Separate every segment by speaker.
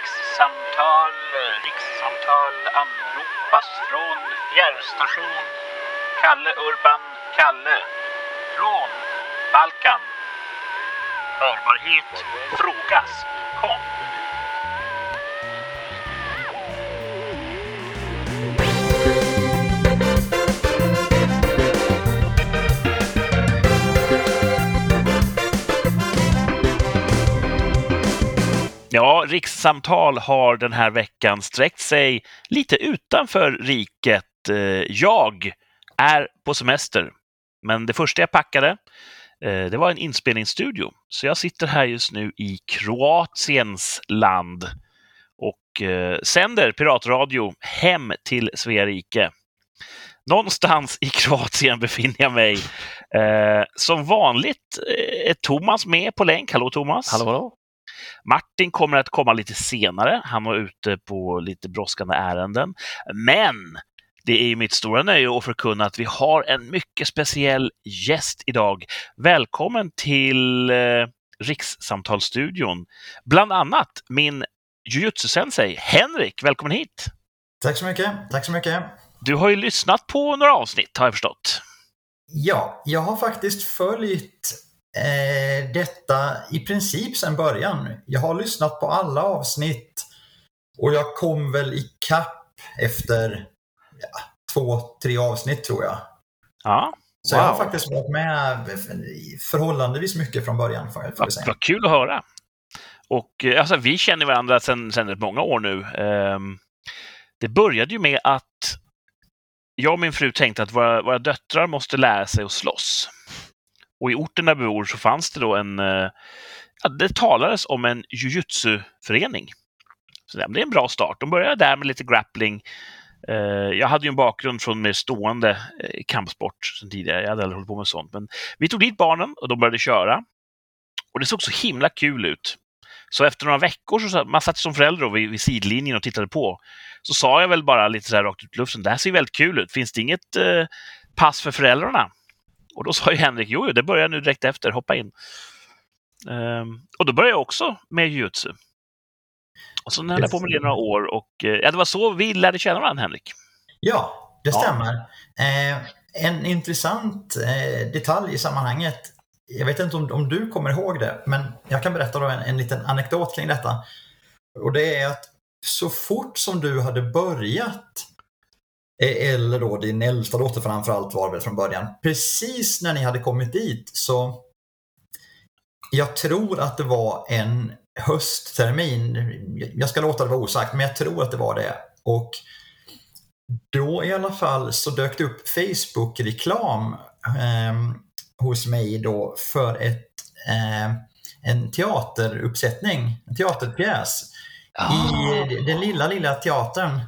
Speaker 1: Rikssamtal, rikssamtal anropas från fjärrstation. Kalle Urban Kalle. Från Balkan. Hörbarhet frågas. Kom.
Speaker 2: Ja, rikssamtal har den här veckan sträckt sig lite utanför riket. Eh, jag är på semester, men det första jag packade eh, det var en inspelningsstudio. Så jag sitter här just nu i Kroatiens land och eh, sänder piratradio hem till Svea rike. Någonstans i Kroatien befinner jag mig. Eh, som vanligt är Thomas med på länk. Hallå Thomas!
Speaker 3: Hallå, hallå.
Speaker 2: Martin kommer att komma lite senare. Han var ute på lite brådskande ärenden. Men det är ju mitt stora nöje att förkunna att vi har en mycket speciell gäst idag. Välkommen till eh, Rikssamtalsstudion. Bland annat min jujutsu-sensei Henrik. Välkommen hit!
Speaker 4: Tack så mycket. Tack så mycket.
Speaker 2: Du har ju lyssnat på några avsnitt har jag förstått.
Speaker 4: Ja, jag har faktiskt följt eh, detta i princip sedan början. Jag har lyssnat på alla avsnitt och jag kom väl i kapp efter ja, två, tre avsnitt tror jag.
Speaker 2: Ja,
Speaker 4: Så jag har faktiskt varit med förhållandevis mycket från början. Får jag, får jag
Speaker 2: vad, kul att höra. Och eh, alltså, vi känner varandra sedan, sedan rätt många år nu. Ehm, det började ju med att jag och min fru tänkte att våra, våra döttrar måste lära sig att slåss. Och i orten där vi bor så fanns det då en... Eh, ja, det talades om en jujutsu-förening. Så det är en bra start. De började där med lite grappling. Eh, jag hade ju en bakgrund från mer stående eh, kampsport sedan tidigare. Jag hade aldrig hållit på med sånt. Men vi tog dit barnen och de började köra. Och det såg så himla kul ut. Så efter några veckor, så satt- man satt som förälder då vid, vid sidlinjen och tittade på, så sa jag väl bara lite så här rakt ut i luften, det här ser väldigt kul ut, finns det inget eh, pass för föräldrarna? Och då sa ju Henrik, jo, jo, det börjar nu direkt efter, hoppa in. Ehm, och då började jag också med jujutsu. Och så höll jag på med det några år och eh, ja, det var så vi lärde känna varandra, Henrik.
Speaker 4: Ja, det
Speaker 2: Ja.
Speaker 4: stämmer. Eh, en intressant eh, detalj i sammanhanget. Jag vet inte om, om du kommer ihåg det, men jag kan berätta då en, en liten anekdot kring detta. Och det är att så fort som du hade börjat, eller då din äldsta dotter framförallt var det väl från början, precis när ni hade kommit dit så jag tror att det var en hösttermin. Jag ska låta det vara osagt, men jag tror att det var det. Och då i alla fall så dök det upp Facebook-reklam eh, hos mig då för ett, eh, en teateruppsättning, en teaterpjäs i den lilla, lilla teatern eh,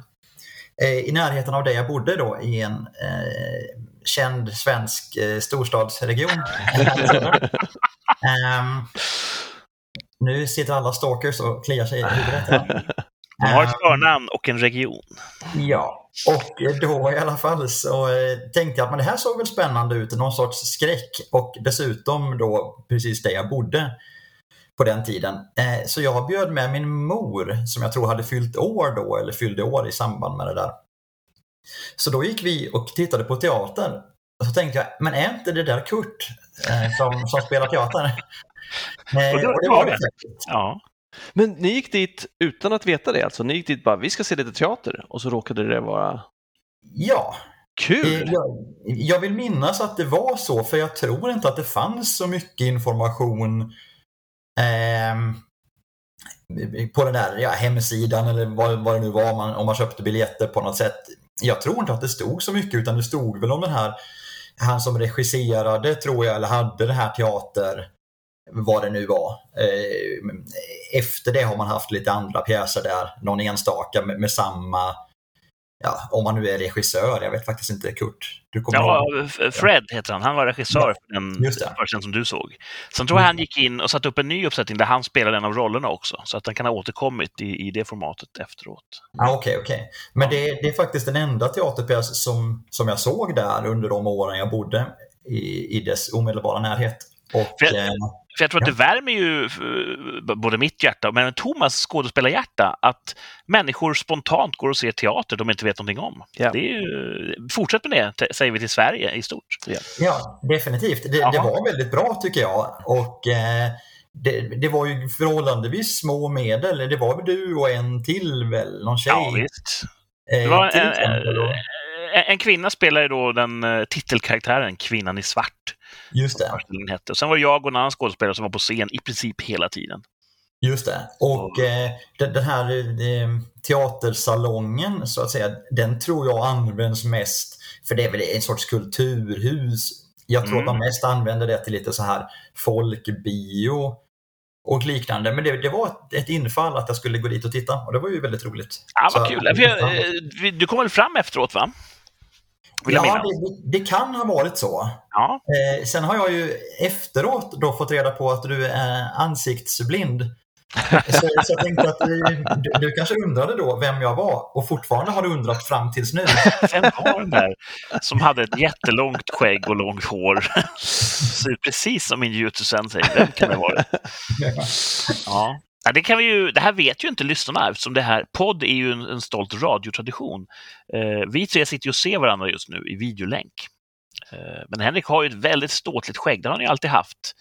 Speaker 4: i närheten av där jag bodde då i en eh, känd svensk eh, storstadsregion. Ehm, nu sitter alla stalkers och kliar sig i huvudet. här.
Speaker 2: Man har ett
Speaker 4: Ehm,
Speaker 2: förnamn och en region.
Speaker 4: Ja, och då i alla fall så eh, tänkte jag att men det här såg väl spännande ut, någon sorts skräck och dessutom då precis där jag bodde på den tiden. Eh, Så jag bjöd med min mor som jag tror hade fyllt år då, eller fyllde år i samband med det där. Så då gick vi och tittade på teater. Och så tänkte jag, men är inte det där Kurt eh, som, som spelar teater? Eh,
Speaker 2: Och det var
Speaker 4: och det var
Speaker 2: det.
Speaker 4: det faktiskt.
Speaker 2: Ja.
Speaker 3: Men ni gick dit utan att veta det alltså? Ni gick dit bara, vi ska se lite teater och så råkade det vara
Speaker 4: Ja,
Speaker 3: kul!
Speaker 4: Jag, jag vill minnas att det var så, för jag tror inte att det fanns så mycket information Ehm, på den där ja, hemsidan eller vad, vad det nu var, om man, om man köpte biljetter på något sätt. Jag tror inte att det stod så mycket, utan det stod väl om den här, han som regisserade, tror jag, eller hade den här teater, vad det nu var. Eh, efter det har man haft lite andra pjäser där, någon enstaka med, med samma ja, om man nu är regissör, jag vet faktiskt inte Kurt. Du kommer
Speaker 2: Ja,
Speaker 4: ihåg?
Speaker 2: Fred heter han. Han var regissör för den föreställningen som du såg. Sen tror jag han gick in och satte upp en ny uppsättning där han spelade en av rollerna också. Så att han kan ha återkommit i, i det formatet efteråt.
Speaker 4: Okej, okej. Men det, det är faktiskt den enda teaterpjäs som, som jag såg där under de åren jag bodde i, i dess omedelbara närhet. Och,
Speaker 2: För-
Speaker 4: eh,
Speaker 2: För jag tror att
Speaker 4: Ja.
Speaker 2: det värmer ju eh, både mitt hjärta men även Thomas skådespelarhjärta att människor spontant går och ser teater de inte vet någonting om.
Speaker 3: Ja.
Speaker 2: Det är ju, fortsätt med det, säger vi till Sverige i stort.
Speaker 4: Ja, definitivt. Det, det var väldigt bra tycker jag. Och eh, det, det var ju förhållandevis små medel. Det var du och en till väl? Någon tjej?
Speaker 2: Ja, visst.
Speaker 4: eh,
Speaker 2: Det var
Speaker 4: till
Speaker 2: en,
Speaker 4: och-
Speaker 2: en, kvinna spelade då den eh, titelkaraktären, Kvinnan i svart.
Speaker 4: Just det.
Speaker 2: föreställningen hette. Och sen var jag och en annan skådespelare som var på scen i princip hela tiden.
Speaker 4: Just det. Och eh, den, här eh, teatersalongen, så att säga, den tror jag används mest, för det är väl en sorts kulturhus. Jag tror
Speaker 2: Mm.
Speaker 4: att man mest använder det till lite så här folkbio och liknande. Men det, det var ett, ett infall att jag skulle gå dit och titta och det var ju väldigt roligt.
Speaker 2: Ja, vad kul. Jag, eh, du kom väl fram efteråt, va?
Speaker 4: Ja, det, det kan ha varit så.
Speaker 2: Ja.
Speaker 4: Eh, sen har jag ju efteråt då fått reda på att du är ansiktsblind. Så, så jag tänkte att du, du, kanske undrade då vem jag var och fortfarande har du undrat fram tills nu.
Speaker 2: Vem var den där som hade ett jättelångt skägg och långt hår? Ser precis som min jutsu-sensei. Vem kan det vara? Ja. Ja, det, kan vi ju, det här vet ju inte lyssnarna eftersom det här, podd är ju en, en stolt radiotradition. Eh, vi tre sitter ju och ser varandra just nu i videolänk. Eh, men Henrik har ju ett väldigt ståtligt skägg, det har han ju alltid haft.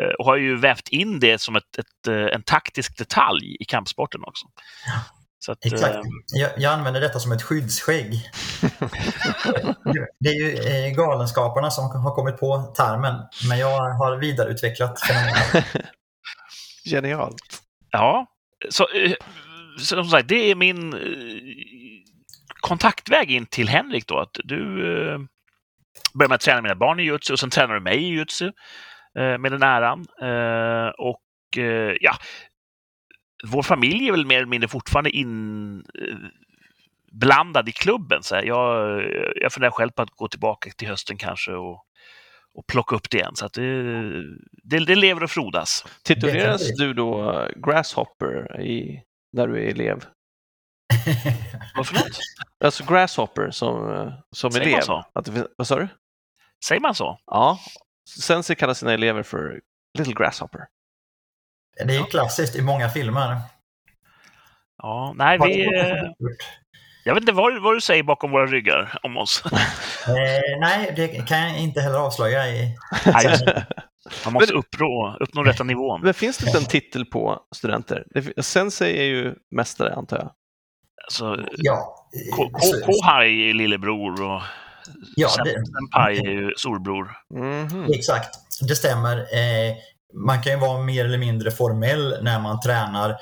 Speaker 2: Eh, och har ju vävt in det som ett, ett, eh, en taktisk detalj i kampsporten också. Så att,
Speaker 4: Exakt.
Speaker 2: eh,
Speaker 4: Jag, jag använder detta som ett skyddsskägg. Det är ju eh, galenskaparna som har kommit på termen, men jag har vidareutvecklat fenomenet.
Speaker 3: Genialt.
Speaker 2: Ja, så, eh, så som sagt, det är min eh, kontaktväg in till Henrik då. Att du eh, börjar med att träna mina barn i jutsu och sen tränar du mig i jutsu med den äran. Och ja, vår familj är väl mer eller mindre fortfarande inblandad i klubben. Så. Jag, jag funderar själv på att gå tillbaka till hösten kanske och, och plocka upp det igen. Så att det, det, det lever och frodas.
Speaker 3: Tituleras du då Grasshopper i, när du är elev?
Speaker 2: Vad för något?
Speaker 3: Alltså Grasshopper som, som
Speaker 2: Säger man
Speaker 3: elev?
Speaker 2: så?
Speaker 3: Att det, finns- vad sa du?
Speaker 2: Säger man så?
Speaker 3: Ja. Sensei kallar sina elever för Little Grasshopper.
Speaker 4: Det är klassiskt i många filmer.
Speaker 2: Ja, nej, vi, jag vet inte vad, vad du säger bakom våra ryggar om oss.
Speaker 4: Eh, nej, det kan jag inte heller avslöja i...
Speaker 2: Man måste
Speaker 3: Men-
Speaker 2: uppnå, uppnå rätta nivån.
Speaker 3: Men finns det inte en titel på studenter? Sensei är ju mästare antar jag.
Speaker 2: Alltså,
Speaker 4: Ja, eh,
Speaker 2: Kohai är lillebror och
Speaker 4: Ja,
Speaker 2: Senpai är ju storbror.
Speaker 3: Mhm.
Speaker 4: Exakt, det stämmer. Eh, man kan ju vara mer eller mindre formell när man tränar.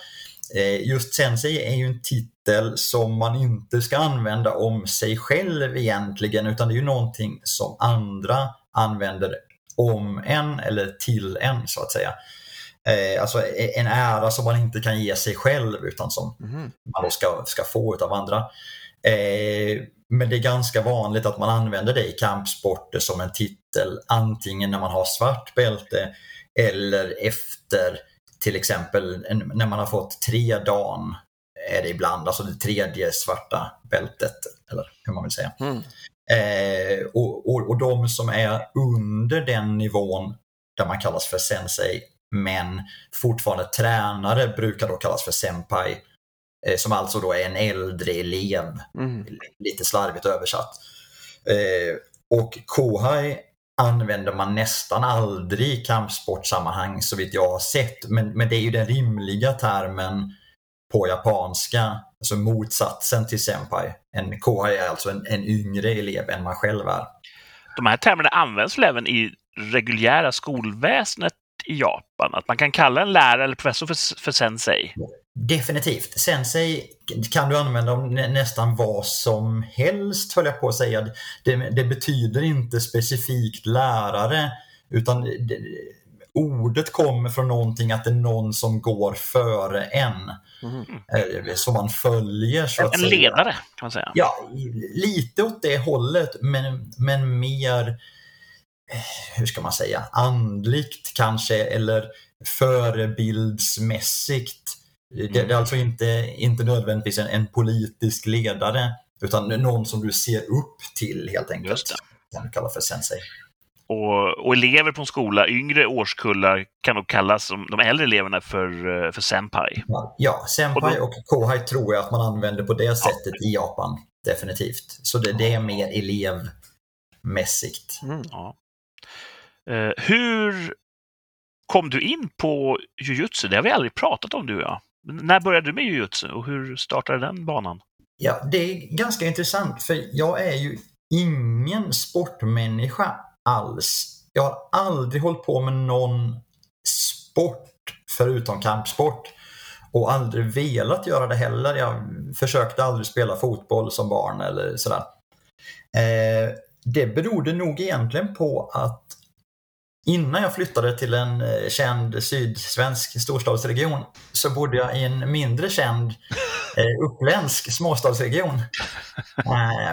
Speaker 4: Eh, just sensei är ju en titel som man inte ska använda om sig själv egentligen, utan det är ju någonting som andra använder om en eller till en så att säga. Eh, alltså en ära som man inte kan ge sig själv utan som
Speaker 3: Mhm.
Speaker 4: man då ska, ska få av andra. Eh, men det är ganska vanligt att man använder det i kampsporter som en titel, antingen när man har svart bälte eller efter till exempel när man har fått tre dan är det ibland, alltså det tredje svarta bältet, eller hur man vill säga.
Speaker 3: Mm.
Speaker 4: Eh, och, och, och de som är under den nivån där man kallas för sensei, men fortfarande tränare brukar då kallas för senpai, eh, som alltså då är en äldre elev,
Speaker 3: Mhm.
Speaker 4: lite slarvigt översatt. Eh, och kohai använder man nästan aldrig i kampsportsammanhang så vitt jag har sett, men, men det är ju den rimliga termen på japanska, alltså motsatsen till senpai. En kohai är alltså en, en yngre elev än man själv är.
Speaker 2: De här termerna används väl även i reguljära skolväsendet i Japan? Att man kan kalla en lärare eller professor för, för sensei?
Speaker 4: Definitivt. Sensei kan du använda om nä- nästan vad som helst, höll jag på att säga. Det, det betyder inte specifikt lärare, utan det, ordet kommer från någonting att det är någon som går före en.
Speaker 3: Mhm.
Speaker 4: eh, Som man följer, så
Speaker 2: En,
Speaker 4: att
Speaker 2: en
Speaker 4: säga.
Speaker 2: ledare, kan man säga.
Speaker 4: Ja, lite åt det hållet, men, men mer, eh, hur ska man säga, andligt kanske, eller förebildsmässigt. Det, det är alltså inte, inte nödvändigtvis en, en politisk ledare, utan någon som du ser upp till helt enkelt.
Speaker 2: Just det.
Speaker 4: Kan du kalla för sensei.
Speaker 2: Och, och elever på en skola, yngre årskullar, kan nog kallas som de äldre eleverna för, eh, för senpai.
Speaker 4: Ja, senpai och, kohai tror jag att man använder på det sättet i Japan. Definitivt. Så det, det är mer elevmässigt.
Speaker 3: Mm.
Speaker 2: Ja. Eh, hur kom du in på jujutsu? Det har vi aldrig pratat om du och jag. När började du med jujutsu och hur startade den banan?
Speaker 4: Ja, det är ganska intressant för jag är ju ingen sportmänniska alls. Jag har aldrig hållit på med någon sport förutom kampsport och aldrig velat göra det heller. Jag försökte aldrig spela fotboll som barn eller sådär. Eh, det berodde nog egentligen på att innan jag flyttade till en eh, känd sydsvensk storstadsregion så bodde jag i en mindre känd eh, uppländsk småstadsregion. Eh,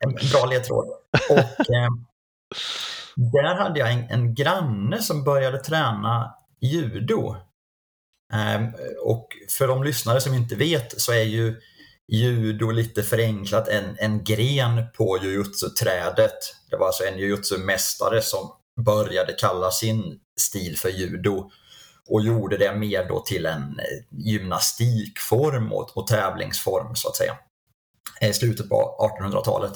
Speaker 4: en bra ledtråd. Och, eh, där hade jag en, en granne som började träna judo. Eh, och för de lyssnare som inte vet så är ju judo lite förenklat en, en gren på jujutsu-trädet. Det var alltså en jujutsu-mästare som började kalla sin stil för judo och gjorde det mer då till en eh, gymnastikform och, och tävlingsform så att säga. I slutet på 1800-talet.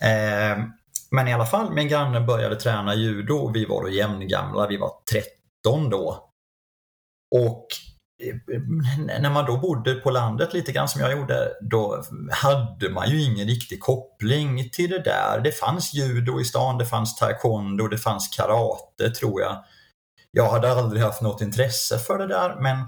Speaker 4: Eh, men i alla fall, min granne började träna judo och vi var då jämngamla, vi var 13 då. Och när man då bodde på landet lite grann som jag gjorde, då hade man ju ingen riktig koppling till det där. Det fanns judo i stan, det fanns taekwondo, det fanns karate tror jag. Jag hade aldrig haft något intresse för det där men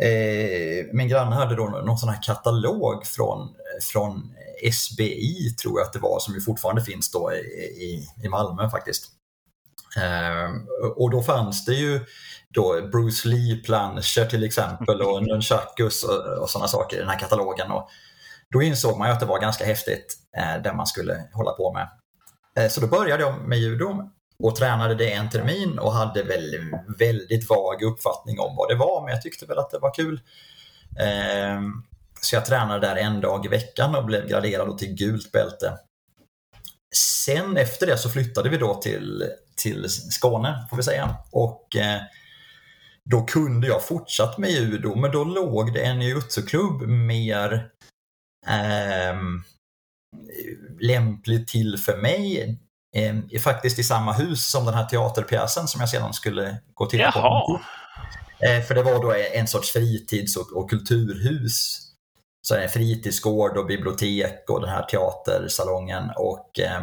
Speaker 4: eh, min granne hade då någon sån här katalog från, från SBI tror jag att det var, som ju fortfarande finns då i, i Malmö faktiskt. Eh, och då fanns det ju då Bruce Lee-planscher till exempel och nunchakus och, och sådana saker i den här katalogen. Och då insåg man ju att det var ganska häftigt eh, det man skulle hålla på med. Eh, så då började jag med judo och tränade det en termin och hade väl väldigt vag uppfattning om vad det var, men jag tyckte väl att det var kul. Eh, så jag tränade där en dag i veckan och blev graderad till gult bälte. Sen efter det så flyttade vi då till, till Skåne, får vi säga. Och eh, då kunde jag fortsatt med judo, men då låg det en jujutsu-klubb mer eh, lämpligt till för mig. Eh, faktiskt i samma hus som den här teaterpjäsen som jag sedan skulle gå till.
Speaker 2: Jaha.
Speaker 4: Eh, för det var då en sorts fritids och, och kulturhus. Så en fritidsgård och bibliotek och den här teatersalongen och eh,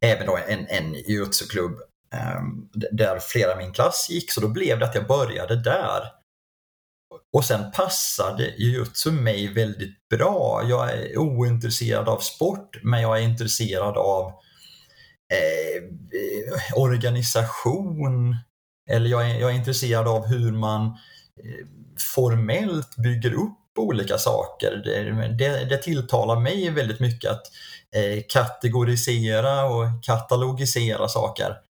Speaker 4: även då en, en jujutsu-klubb Ehm, där flera i min klass gick, så då blev det att jag började där. Och sen passade jujutsu mig väldigt bra. Jag är ointresserad av sport, men jag är intresserad av eh, organisation. Eller jag är, jag är intresserad av hur man eh, formellt bygger upp olika saker. Det, det, det tilltalar mig väldigt mycket att eh, kategorisera och katalogisera saker.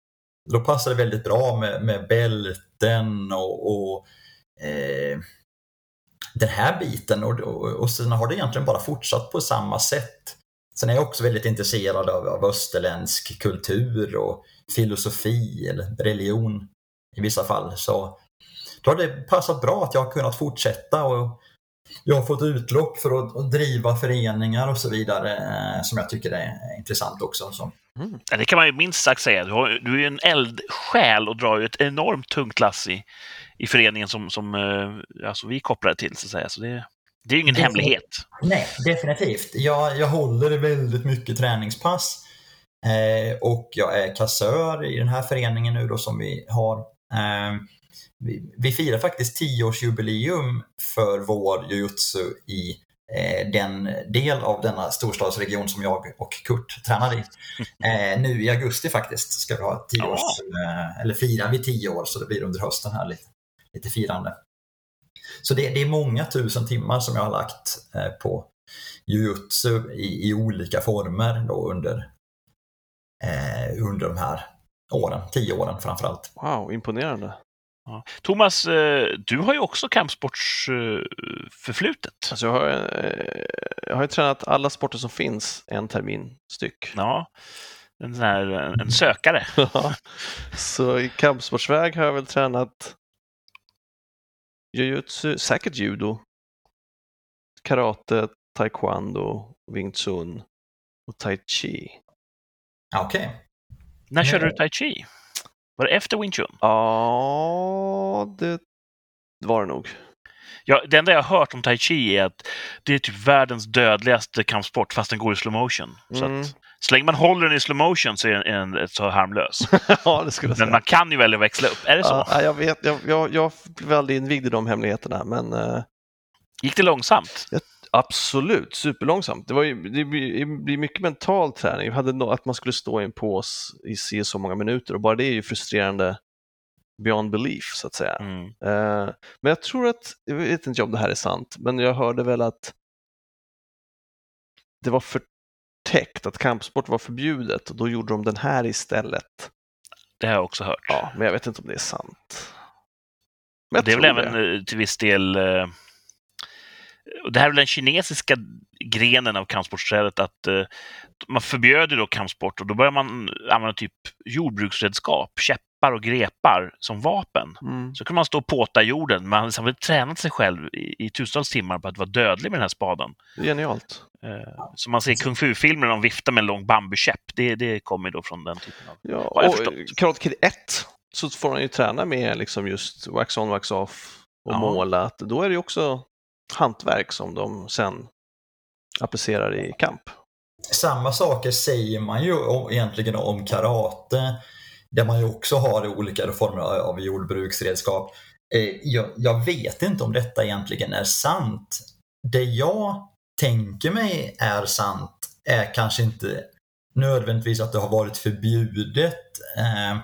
Speaker 4: Då passar det väldigt bra med, med bälten och, och eh, den här biten och, och, och sen har det egentligen bara fortsatt på samma sätt. Sen är jag också väldigt intresserad av, av österländsk kultur och filosofi eller religion i vissa fall. Så då har det passat bra att jag har kunnat fortsätta och jag har fått utlopp för att, att driva föreningar och så vidare eh, som jag tycker är intressant också. Så.
Speaker 2: Mm. Det kan man ju minst sagt säga. Du, har, du är ju en eldsjäl och drar ju ett enormt tungt lass i, i föreningen som, som eh, alltså vi kopplar till. Så, att säga. så det, det är ju ingen det, hemlighet.
Speaker 4: Nej, definitivt. Jag, jag håller väldigt mycket träningspass. Eh, och jag är kassör i den här föreningen nu då som vi har. Eh, vi, vi firar faktiskt tioårsjubileum för vår jujutsu i eh, den del av denna storstadsregion som jag och Kurt tränar i. Eh, nu i augusti faktiskt ska vi ha tio års, eh, eller firar vi tio år så det blir under hösten här lite, lite firande. Så det, det är många tusen timmar som jag har lagt på jujutsu i, i olika former då under, under de här åren, tio åren framförallt.
Speaker 3: Wow, imponerande.
Speaker 2: Ja. Thomas, eh, du har ju också kampsportsförflutet.
Speaker 3: Alltså jag, har, eh, jag har ju tränat alla sporter som finns en termin styck.
Speaker 2: Ja. en, sån här, en, sökare.
Speaker 3: Ja. Så i kampsportsväg har jag väl tränat jujutsu, säkert judo, karate, taekwondo, wing chun och tai chi.
Speaker 4: Okej.
Speaker 2: När körde du tai chi? Var det efter Wing Chun?
Speaker 3: Ja, det var det nog.
Speaker 2: Ja, det enda jag har hört om tai chi är att det är typ världens dödligaste kampsport fast den går i slow motion. Så
Speaker 3: Mm.
Speaker 2: att, så länge man håller den i slow motion så är den så harmlös.
Speaker 3: ja, det skulle jag
Speaker 2: Men
Speaker 3: säga.
Speaker 2: man kan ju välja att växla upp. Är det så?
Speaker 3: Ja, jag vet, jag, jag, jag blev aldrig invigd i de hemligheterna, men eh,
Speaker 2: Gick det långsamt?
Speaker 3: Absolut superlångsamt. Det, var ju, det blir mycket mental träning. Vi hade att man skulle stå i en pås i si så många minuter och bara det är ju frustrerande beyond belief så att säga.
Speaker 2: Mm.
Speaker 3: Eh, men jag tror att, jag vet inte om det här är sant, men jag hörde väl att det var förtäckt, att kampsport var förbjudet och då gjorde de den här istället.
Speaker 2: Det har jag också hört.
Speaker 3: Ja, men jag vet inte om det är sant. Men
Speaker 2: det är väl även eh, till viss del... Det här är den kinesiska grenen av kampsportsträdet att eh, man förbjöd ju då kampsport och då börjar man använda typ jordbruksredskap, käppar och grepar som vapen.
Speaker 3: Mm.
Speaker 2: Så kan man stå och påta jorden. Man har liksom tränat sig själv i, i tusentals timmar på att vara dödlig med den här spaden.
Speaker 3: Genialt.
Speaker 2: Eh, Så man ser i kung fu-filmer de viftar med en lång bambukäpp. Det, det kommer då från den typen av...
Speaker 3: Ja, och. Karate Kid 1 så får han ju träna med liksom just wax on, wax off och
Speaker 2: Ja.
Speaker 3: måla. Att Då är det ju också hantverk som de sen applicerar i kamp.
Speaker 4: Samma saker säger man ju egentligen om karate, där man ju också har olika former av jordbruksredskap. Eh, jag, vet inte om detta egentligen är sant. Det jag tänker mig är sant är kanske inte nödvändigtvis att det har varit förbjudet, eh,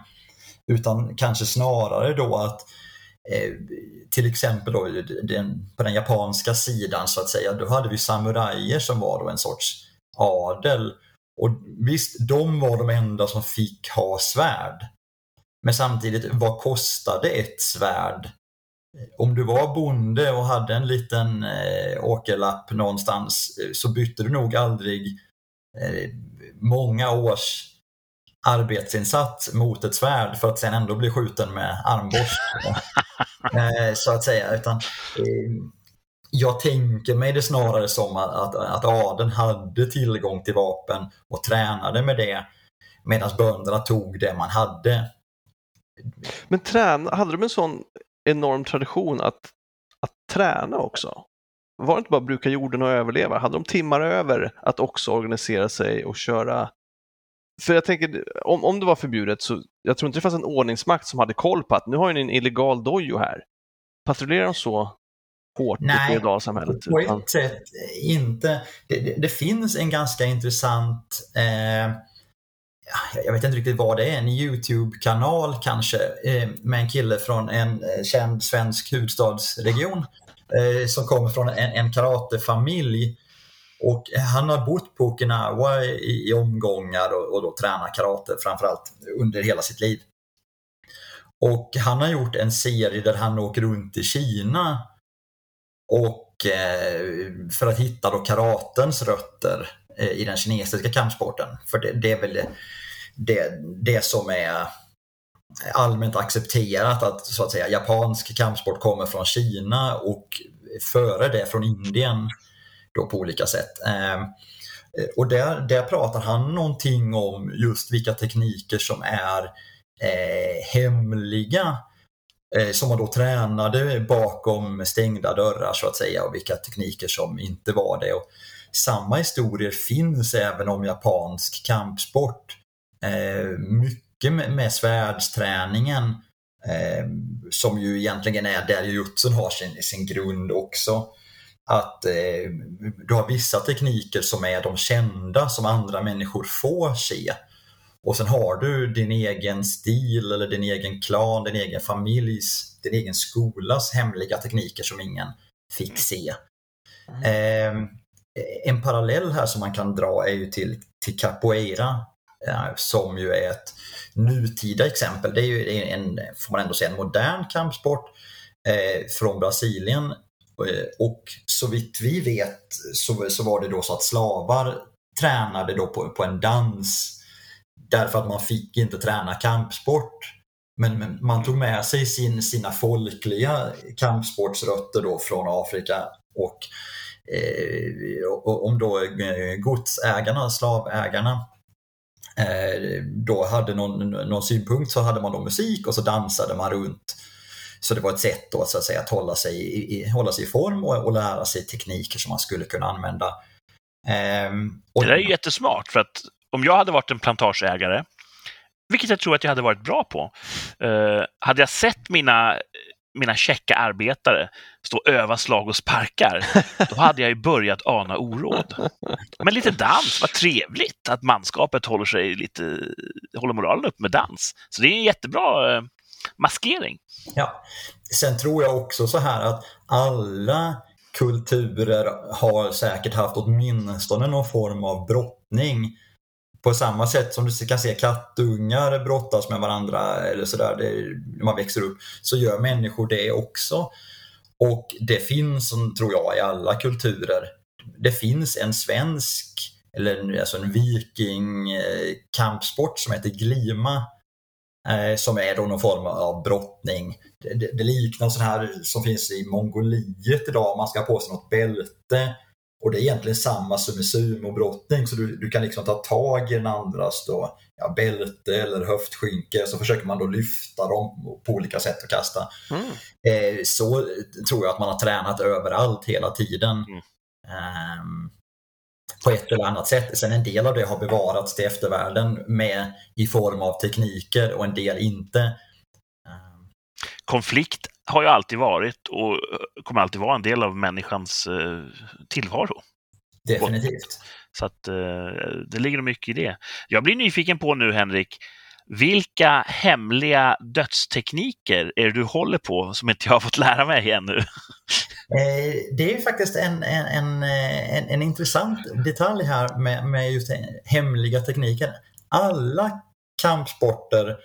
Speaker 4: utan kanske snarare då att eh, Eh, till exempel då, den, på den japanska sidan så att säga, då hade vi samurajer som var då en sorts adel. Och visst, de var de enda som fick ha svärd. Men samtidigt, vad kostade ett svärd? Om du var bonde och hade en liten eh, åkerlapp någonstans eh, så bytte du nog aldrig eh, många års arbetsinsats mot ett svärd för att sen ändå bli skjuten med armborst. eh, så att säga. Utan, eh, jag tänker mig det snarare som att, att, att adeln hade tillgång till vapen och tränade med det medan bönderna tog det man hade.
Speaker 3: Men träna, hade de en sån enorm tradition att, att träna också? Var det inte bara bruka jorden och överleva? Hade de timmar över att också organisera sig och köra? För jag tänker, om, om det var förbjudet så jag tror inte det fanns en ordningsmakt som hade koll på att nu har ni en illegal dojo här. Patrullerar de så hårt
Speaker 4: Nej,
Speaker 3: i feodalsamhället?
Speaker 4: På
Speaker 3: utan-
Speaker 4: ett sätt inte. Det, det, det finns en ganska intressant, eh, ja, jag vet inte riktigt vad det är, en YouTube-kanal kanske, eh, med en kille från en eh, känd svensk huvudstadsregion eh, som kommer från en, en karatefamilj. Och eh, han har bott på Okinawa i, i omgångar och, och då tränat karate framförallt under hela sitt liv. Och han har gjort en serie där han åker runt i Kina och eh, för att hitta då karatens rötter eh, i den kinesiska kampsporten. För det, det är väl det, det, det som är allmänt accepterat att så att säga japansk kampsport kommer från Kina och före det från Indien då på olika sätt. Eh, och där, där pratar han någonting om just vilka tekniker som är eh, hemliga eh, som man då tränade bakom stängda dörrar så att säga och vilka tekniker som inte var det. Och samma historier finns även om japansk kampsport. Eh, mycket med, med svärdsträningen eh, som ju egentligen är där jutsun har sin, sin grund också. Att eh, du har vissa tekniker som är de kända som andra människor får se. Och sen har du din egen stil eller din egen klan, din egen familjs, din egen skolas hemliga tekniker som ingen fick se. Eh, en parallell här som man kan dra är ju till, till capoeira eh, som ju är ett nutida exempel. Det är ju en, får man ändå säga, en modern kampsport eh, från Brasilien. Eh, och så vitt vi vet så, så var det då så att slavar tränade då på, på en dans därför att man fick inte träna kampsport. Men, men man tog med sig sin, sina folkliga kampsportsrötter då från Afrika och eh, om då eh, godsägarna, slavägarna eh, då hade någon, någon synpunkt så hade man då musik och så dansade man runt. Så det var ett sätt då, så att, säga, att hålla sig i, hålla sig i form och, och lära sig tekniker som man skulle kunna använda.
Speaker 2: Eh, och... Det där är ju jättesmart för att om jag hade varit en plantageägare vilket jag tror att jag hade varit bra på. Uh, hade jag sett mina, mina checka arbetare stå och öva slag och sparkar, då hade jag ju börjat ana oråd. Men lite dans, vad trevligt att manskapet håller sig lite, håller moralen upp med dans. Så det är en jättebra uh, maskering.
Speaker 4: Ja. Sen tror jag också så här att alla kulturer har säkert haft åtminstone någon form av brottning på samma sätt som du kan se kattungar brottas med varandra eller sådär när man växer upp, så gör människor det också. Och det finns, tror jag, i alla kulturer. Det finns en svensk, eller alltså en viking eh, kampsport som heter glima. Eh, som är då någon form av brottning. Det, det, liknar sån här som finns i Mongoliet idag, man ska ha på sig något bälte och det är egentligen samma som i sumobrottning, så du, du kan liksom ta tag i den andras då, ja, bälte eller höftskynke, så försöker man då lyfta dem på olika sätt och kasta. Mm. Eh, så tror jag att man har tränat överallt hela tiden. Mm. Eh, på ett eller annat sätt. Sen en del av det har bevarats till eftervärlden med, i form av tekniker och en del inte.
Speaker 2: Konflikt har ju alltid varit och kommer alltid vara en del av människans eh, tillvaro.
Speaker 4: Definitivt.
Speaker 2: Så att eh, det ligger mycket i det. Jag blir nyfiken på nu, Henrik, vilka hemliga dödstekniker är det du håller på som inte jag har fått lära mig ännu?
Speaker 4: Eh, det är faktiskt en, en, en, eh, en, en intressant detalj här med, med just hemliga tekniker. Alla kampsporter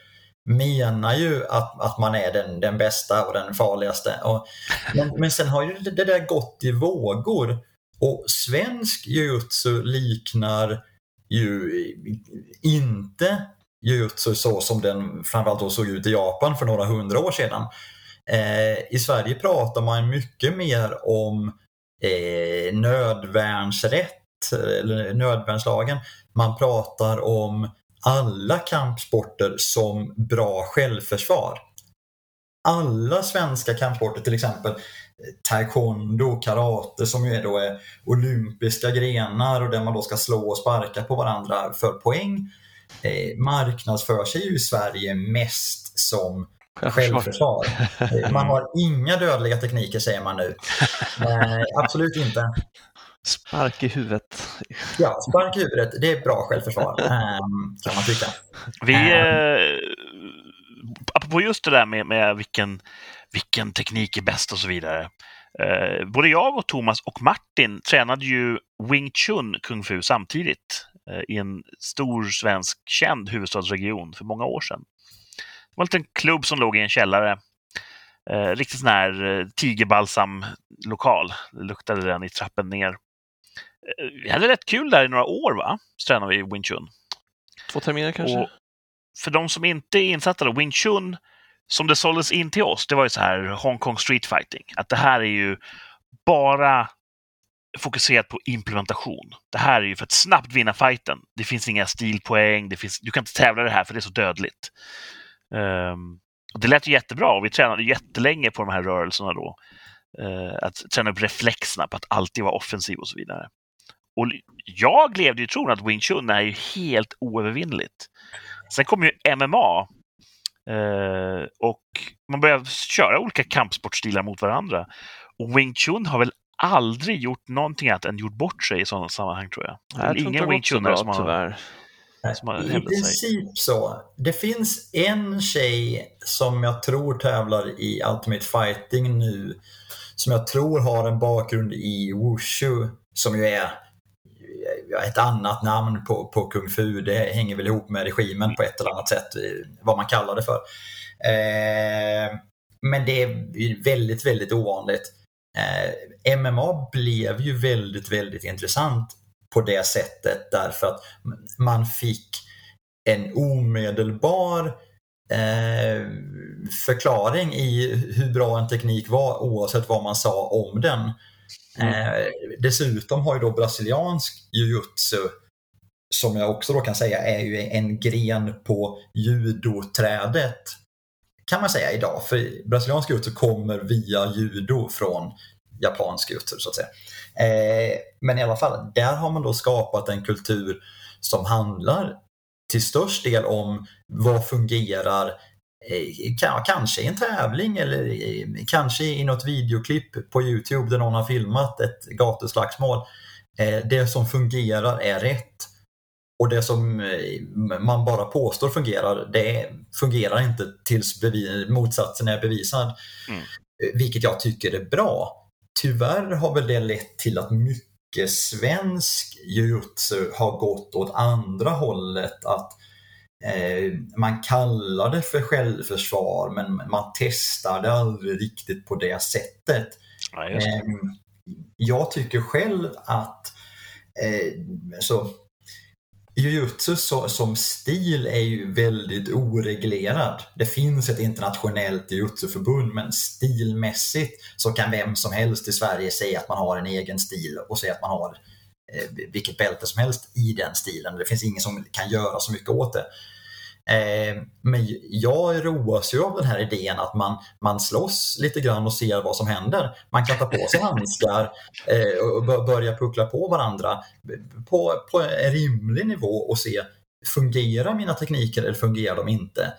Speaker 4: menar ju att, att man är den, den bästa och den farligaste. Och, men, men sen har ju det, det där gått i vågor. Och svensk jujutsu liknar ju inte jujutsu så som den framförallt då såg ut i Japan för några hundra år sedan. Eh, I Sverige pratar man mycket mer om eh, nödvärnsrätt, eller nödvärnslagen. Man pratar om alla kampsporter som bra självförsvar. Alla svenska kampsporter, till exempel eh, taekwondo, karate som ju då är olympiska grenar och där man då ska slå och sparka på varandra för poäng, eh, marknadsför sig ju i Sverige mest som självförsvar. Eh, man har inga dödliga tekniker säger man nu. Eh, absolut inte.
Speaker 3: Spark i huvudet.
Speaker 4: Ja, spark i huvudet. Det är bra självförsvar, ehm, kan man tycka.
Speaker 2: Vi, ehm. eh, apropå just det där med, med vilken, vilken teknik är bäst och så vidare. Eh, både jag och Thomas och Martin tränade ju Wing Chun Kung Fu samtidigt eh, i en stor svensk känd huvudstadsregion för många år sedan. Det var en liten klubb som låg i en källare. Eh, riktigt sån här eh, tigerbalsam-lokal. Det luktade den i trappen ner vi hade rätt kul där i några år, va? Så tränade vi Wing Chun.
Speaker 3: Två terminer kanske? Och
Speaker 2: för de som inte är insatta, då, Wing Chun, som det såldes in till oss, det var ju så här Hong Kong Street Fighting. Att det här är ju bara fokuserat på implementation. Det här är ju för att snabbt vinna fighten. Det finns inga stilpoäng, det finns, du kan inte tävla det här för det är så dödligt. Um, och det lät ju jättebra och vi tränade jättelänge på de här rörelserna då. Uh, att träna upp reflexerna på att alltid vara offensiv och så vidare. Och jag levde i tron att Wing Chun är ju helt oövervinnligt. Sen kom ju MMA eh, och man började köra olika kampsportstilar mot varandra. Och Wing Chun har väl aldrig gjort någonting annat än gjort bort sig i sådana sammanhang tror jag.
Speaker 3: jag tror ingen Wing Chunare som har, tyvärr.
Speaker 4: som har I princip sig. så. Det finns en tjej som jag tror tävlar i Ultimate Fighting nu som jag tror har en bakgrund i Wushu som ju är ett annat namn på, på kung fu. Det hänger väl ihop med regimen på ett eller annat sätt, vad man kallar det för. Eh, men det är väldigt, väldigt ovanligt. Eh, MMA blev ju väldigt, väldigt intressant på det sättet därför att man fick en omedelbar eh, förklaring i hur bra en teknik var oavsett vad man sa om den. Eh, dessutom har ju då brasiliansk jujutsu som jag också då kan säga är ju en gren på judoträdet kan man säga idag. För brasiliansk jujutsu kommer via judo från japansk jujutsu så att säga. Eh, men i alla fall, där har man då skapat en kultur som handlar till störst del om vad fungerar kanske i en tävling eller kanske i något videoklipp på Youtube där någon har filmat ett gatuslagsmål. Eh, det som fungerar är rätt och det som man bara påstår fungerar, det fungerar inte tills motsatsen är bevisad. Mm. Vilket jag tycker är bra. Tyvärr har väl det lett till att mycket svensk jujutsu har gått åt andra hållet. Att eh, Man kallar det för självförsvar men man testar det aldrig riktigt på det sättet. Ja, eh, jag tycker själv att eh, så, Jujutsu som stil är ju väldigt oreglerad. Det finns ett internationellt jujutsu-förbund men stilmässigt så kan vem som helst i Sverige säga att man har en egen stil och säga att man har eh, Eh, vilket bälte som helst i den stilen. Det finns ingen som kan göra så mycket åt det. Eh, men jag roas ju av den här idén att man, man slåss lite grann och ser vad som händer. Man kan ta på sig handskar eh, och börja puckla på varandra på, på en rimlig nivå och se fungerar mina tekniker eller fungerar de inte?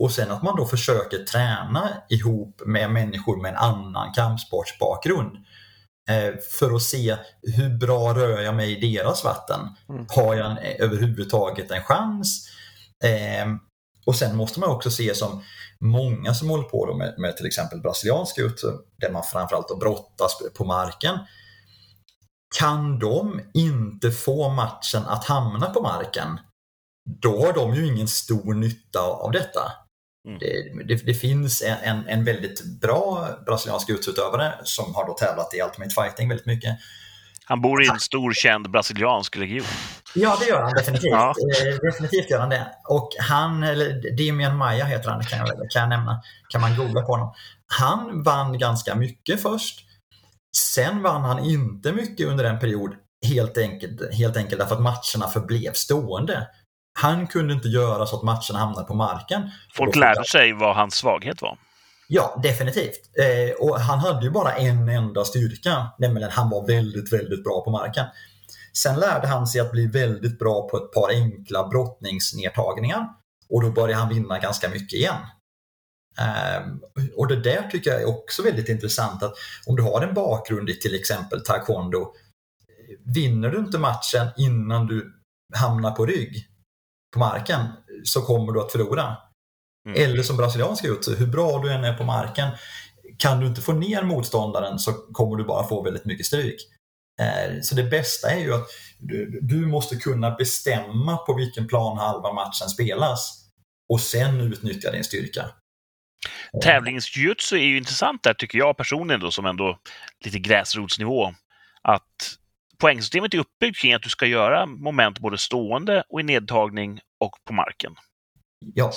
Speaker 4: Och sen att man då försöker träna ihop med människor med en annan kampsportsbakgrund för att se hur bra rör jag mig i deras vatten. Mm. Har jag en, överhuvudtaget en chans? Eh, och sen måste man också se som många som håller på med, med till exempel brasiliansk jujutsu, där man framförallt brottas på marken. Kan de inte få matchen att hamna på marken, då har de ju ingen stor nytta av detta. Mm. Det, det, det, finns en, en väldigt bra brasiliansk utövare som har då tävlat i Ultimate Fighting väldigt mycket
Speaker 2: han bor i en stor känd brasiliansk region.
Speaker 4: Ja, det gör han definitivt. Ja. Eh, definitivt gör han det. Och han, eller Demian Maia heter han, kan jag, kan jag nämna. Kan man googla på honom. Han vann ganska mycket först. Sen vann han inte mycket under en period, helt enkelt, helt enkelt därför att matcherna förblev stående. Han kunde inte göra så att matcherna hamnade på marken.
Speaker 2: Folk lärde sig vad hans svaghet var.
Speaker 4: Ja, definitivt. Eh, och han hade ju bara en enda styrka, nämligen han var väldigt, väldigt bra på marken. Sen lärde han sig att bli väldigt bra på ett par enkla brottningsnedtagningar och då började han vinna ganska mycket igen. Eh, och det där tycker jag är också väldigt intressant att om du har en bakgrund i till exempel taekwondo, vinner du inte matchen innan du hamnar på rygg på marken så kommer du att förlora. Mm. Eller som brasilianska jujutsu, hur bra du än är på marken, kan du inte få ner motståndaren så kommer du bara få väldigt mycket stryk. Eh, så det bästa är ju att du måste kunna bestämma på vilken plan halva matchen spelas och sen utnyttja din styrka.
Speaker 2: Tävlingsjutsu är ju intressant där tycker jag personligen då som ändå lite gräsrotsnivå. Att poängsystemet är uppbyggt kring att du ska göra moment både stående och i nedtagning och på marken.
Speaker 4: Ja,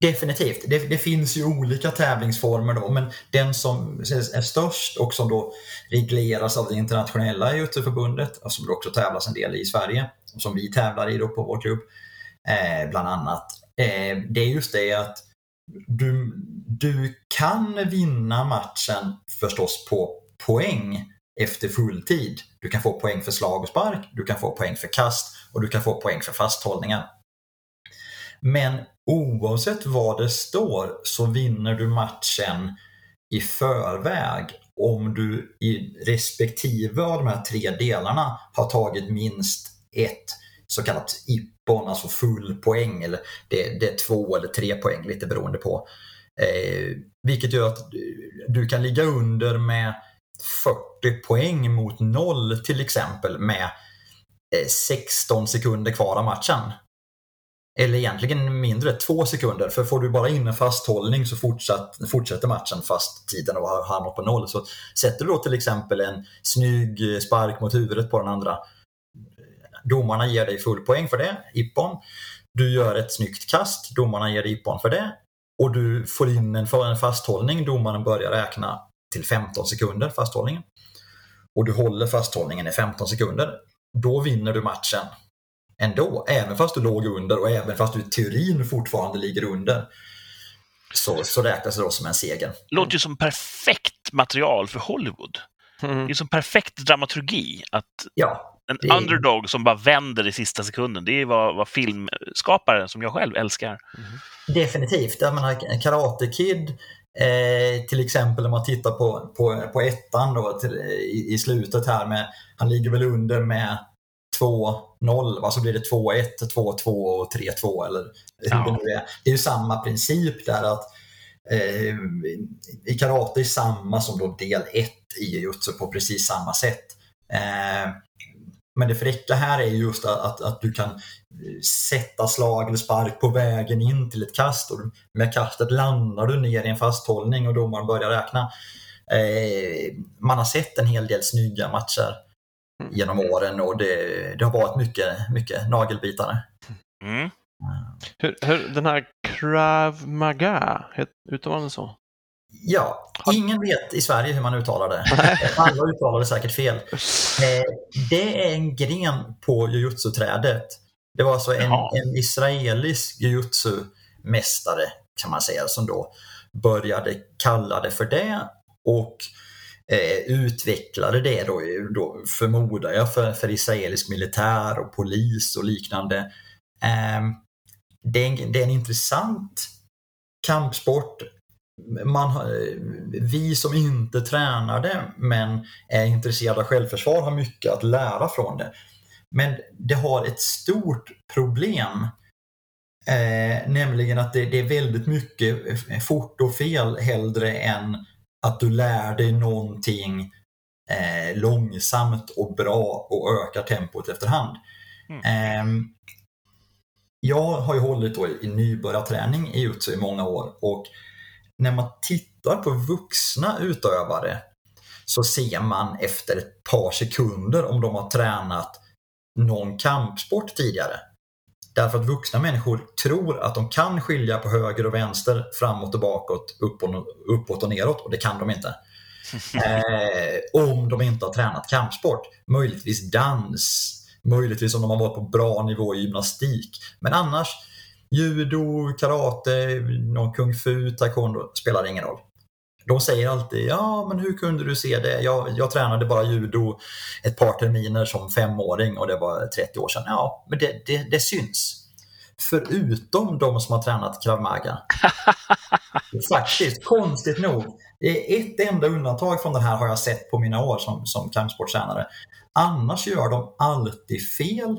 Speaker 4: definitivt. Det, det, finns ju olika tävlingsformer då, men den som är störst och som då regleras av det internationella Juteförbundet, och som det också tävlas en del i Sverige, och som vi tävlar i då på vår klubb, eh, bland annat. Eh, det är just det att du, du kan vinna matchen förstås på poäng efter fulltid. Du kan få poäng för slag och spark, du kan få poäng för kast och du kan få poäng för fasthållningar. Men oavsett vad det står så vinner du matchen i förväg om du i respektive av de här tre delarna har tagit minst ett så kallat ippon, alltså full poäng. Eller det, det är två eller tre poäng, lite beroende på. Eh, vilket gör att du kan ligga under med 40 poäng mot noll till exempel med eh, 16 sekunder kvar av matchen. Eller egentligen mindre, två sekunder. För får du bara in en fasthållning så fortsatt, fortsätter matchen fast tiden har hamnat på noll. Så sätter du då till exempel en snygg spark mot huvudet på den andra. Domarna ger dig full poäng för det, Ippon. Du gör ett snyggt kast, domarna ger dig ippon för det och du får in en, en fasthållning, domaren börjar räkna till 15 sekunder, fasthållningen. Och du håller fasthållningen i 15 sekunder. Då vinner du matchen ändå, även fast du låg under och även fast du i teorin fortfarande ligger under. Så, så räknas det då som en seger.
Speaker 2: låter ju som perfekt material för Hollywood.
Speaker 3: Mm.
Speaker 2: Det är som perfekt dramaturgi. Att
Speaker 4: Ja,
Speaker 2: en
Speaker 4: är-
Speaker 2: underdog som bara vänder i sista sekunden, det är vad, vad filmskapare, som jag själv älskar.
Speaker 4: Definitivt. Jag menar, Karate Kid, eh, till exempel när man tittar på, på, på ettan då, till, i, i slutet här med, han ligger väl under med 2-0, va? så blir det 2-1, 2-2 och 3-2 eller hur
Speaker 2: Ja.
Speaker 4: det nu är. Det är ju samma princip där att eh, i karate är samma som då del 1 i jujutsu på precis samma sätt. Eh, men det fräcka här är just att, att, att du kan sätta slag eller spark på vägen in till ett kast och med kastet landar du ner i en fasthållning och domaren börjar räkna. Eh, man har sett en hel del snygga matcher genom åren och det, det har varit mycket, mycket nagelbitare.
Speaker 2: Mm.
Speaker 3: Hur, hur, den här Krav Maga, uttalar man det så?
Speaker 4: Ja, ingen vet i Sverige hur man uttalar det. Alla uttalar det säkert fel. Eh, det är en gren på jujutsu-trädet. Det var alltså en, en israelisk jujutsu-mästare kan man säga som då började kalla det för det och eh, utvecklade det då, då förmodar jag för, för israelisk militär och polis och liknande. Eh, det, är en, det är en intressant kampsport man, har- vi som inte tränar det men är intresserade av självförsvar har mycket att lära från det. Men det har ett stort problem. Eh, nämligen att det, det är väldigt mycket fort och fel hellre än att du lär dig någonting eh, långsamt och bra och ökar tempot efterhand. Eh, jag har ju hållit i nybörjarträning i jutsu i många år och när man tittar på vuxna utövare så ser man efter ett par sekunder om de har tränat någon kampsport tidigare. Därför att vuxna människor tror att de kan skilja på höger och vänster, framåt och bakåt, upp och, uppåt och neråt och det kan de inte. Eh, om de inte har tränat kampsport. Möjligtvis dans, möjligtvis om de har varit på bra nivå i gymnastik. Men annars, judo, karate, någon kung fu, taekwondo, spelar ingen roll. De säger alltid, ja men hur kunde du se det? Jag, jag tränade bara judo ett par terminer som femåring och det var 30 år sedan. Ja, men det, det, det syns. Förutom de som har tränat krav maga. Faktiskt, konstigt nog. Det är Ett enda undantag från det här har jag sett på mina år som, som kampsporttränare. Annars gör de alltid fel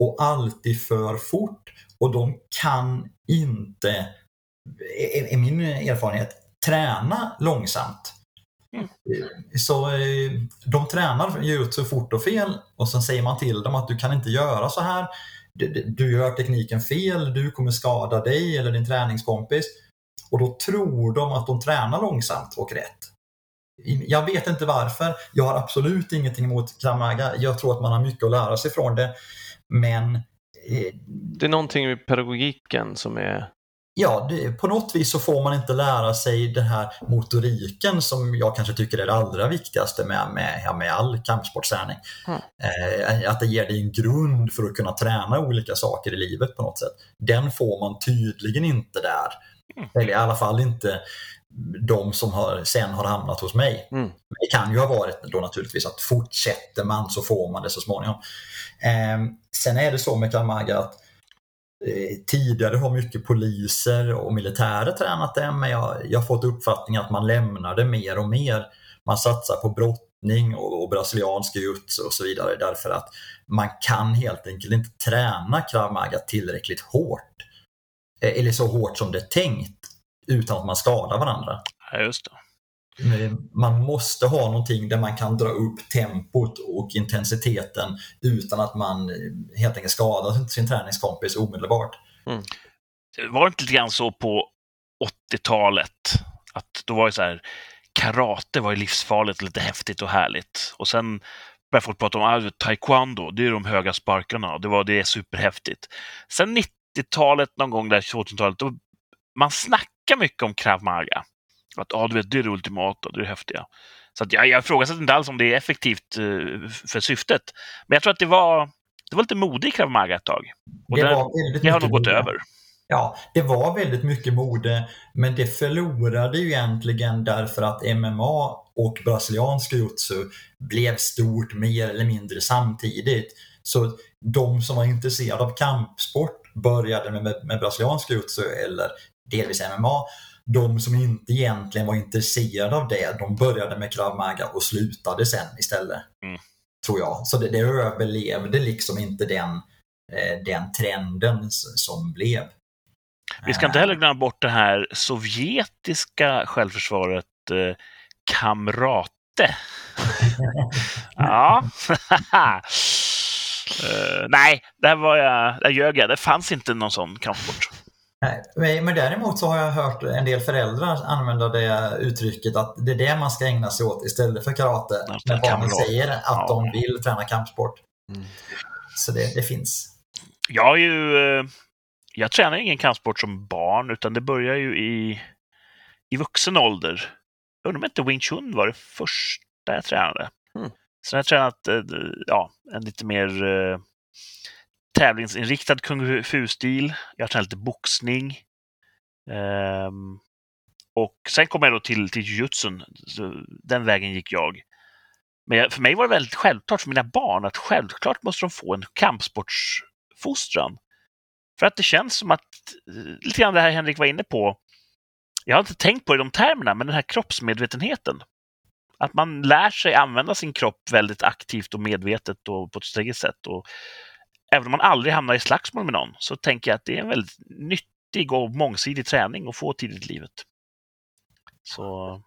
Speaker 4: och alltid för fort och de kan inte, är, min erfarenhet, träna långsamt. Så eh, de tränar jujutsu fort och fel och sen säger man till dem att du kan inte göra så här. Du, gör tekniken fel, du kommer skada dig eller din träningskompis. Och då tror de att de tränar långsamt och rätt. Jag vet inte varför. Jag har absolut ingenting emot Krav Maga. Jag tror att man har mycket att lära sig från det. Men
Speaker 3: Det är någonting med pedagogiken som är...
Speaker 4: Ja, det, på något vis så får man inte lära sig den här motoriken som jag kanske tycker är det allra viktigaste med, med, med all kampsportsträning.
Speaker 3: Mm.
Speaker 4: Eh, att det ger dig en grund för att kunna träna olika saker i livet på något sätt. Den får man tydligen inte där. Eller i alla fall inte de som har, sen har hamnat hos mig.
Speaker 3: Mm.
Speaker 4: Det kan ju ha varit då naturligtvis att fortsätter man så får man det så småningom. Eh, sen är det så med Kalmaga att eh, tidigare har mycket poliser och militärer tränat det men jag, jag har fått uppfattningen att man lämnar det mer och mer. Man satsar på brottning och, och brasiliansk jutsu och så vidare därför att man kan helt enkelt inte träna krav maga tillräckligt hårt. Eh, Eller så hårt som det är tänkt utan att man skadar varandra.
Speaker 2: Ja, just det.
Speaker 4: Man måste ha någonting där man kan dra upp tempot och intensiteten utan att man helt enkelt skadar sin träningskompis omedelbart.
Speaker 2: Det var inte lite grann så på 80-talet att då var det så här, karate var ju livsfarligt, lite häftigt och härligt. Och sen började folk prata om ah, taekwondo, det är de höga sparkarna det var det är superhäftigt. Sen 90-talet, någon gång där 2000-talet, då man snackar mycket om krav maga. Att ah, du vet, det är det ultimata, det är det häftiga. Så att jag, jag ifrågasätter inte alls om det är effektivt uh, för syftet. Men jag tror att det var, det var lite mode i krav maga ett tag. Och
Speaker 4: Det väldigt
Speaker 2: det har nog gått
Speaker 4: mode.
Speaker 2: över.
Speaker 4: Ja, det var väldigt mycket mode, men det förlorade ju egentligen därför att MMA och brasiliansk jiu-jitsu blev stort mer eller mindre samtidigt. Så de som var intresserade av kampsport började med, med, brasiliansk jiu-jitsu eller delvis MMA. De som inte egentligen var intresserade av det, de började med krav maga och slutade sen istället.
Speaker 2: Mm.
Speaker 4: Tror jag. Så det, det överlevde liksom inte den, eh, den trenden som blev.
Speaker 2: Vi ska inte heller glömma bort det här sovjetiska självförsvaret eh, Kamrate. ja. Eh, nej, där var jag, där ljög jag. Det fanns inte någon sån kampsport.
Speaker 4: Nej, men- däremot så har jag hört en del föräldrar använda det uttrycket att det är det man ska ägna sig åt istället för karate. När barnen säger att
Speaker 2: Ja.
Speaker 4: de vill träna kampsport.
Speaker 3: Mm.
Speaker 4: Så det, det finns.
Speaker 2: Jag har ju... eh, Jag tränar ingen kampsport som barn, utan det börjar ju i, i vuxen ålder. Jag undrar om inte Wing Chun var det första jag tränade.
Speaker 3: Mm.
Speaker 2: Sen har jag tränat eh, ja, en lite mer eh, tävlingsinriktad kung fu-stil. Jag har tränat lite boxning. Um, och sen kom jag då till, till jujutsun. Den vägen gick jag. Men jag, för mig var det väldigt självklart för mina barn att självklart måste de få en kampsportsfostran. För att det känns som att, eh, lite grann det här Henrik var inne på, jag har inte tänkt på det i de termerna, men den här kroppsmedvetenheten. Att man lär sig använda sin kropp väldigt aktivt och medvetet och på ett strategiskt sätt. Och även om man aldrig hamnar i slagsmål med någon så tänker jag att det är en väldigt nyttig och mångsidig träning att få tidigt i livet. Så,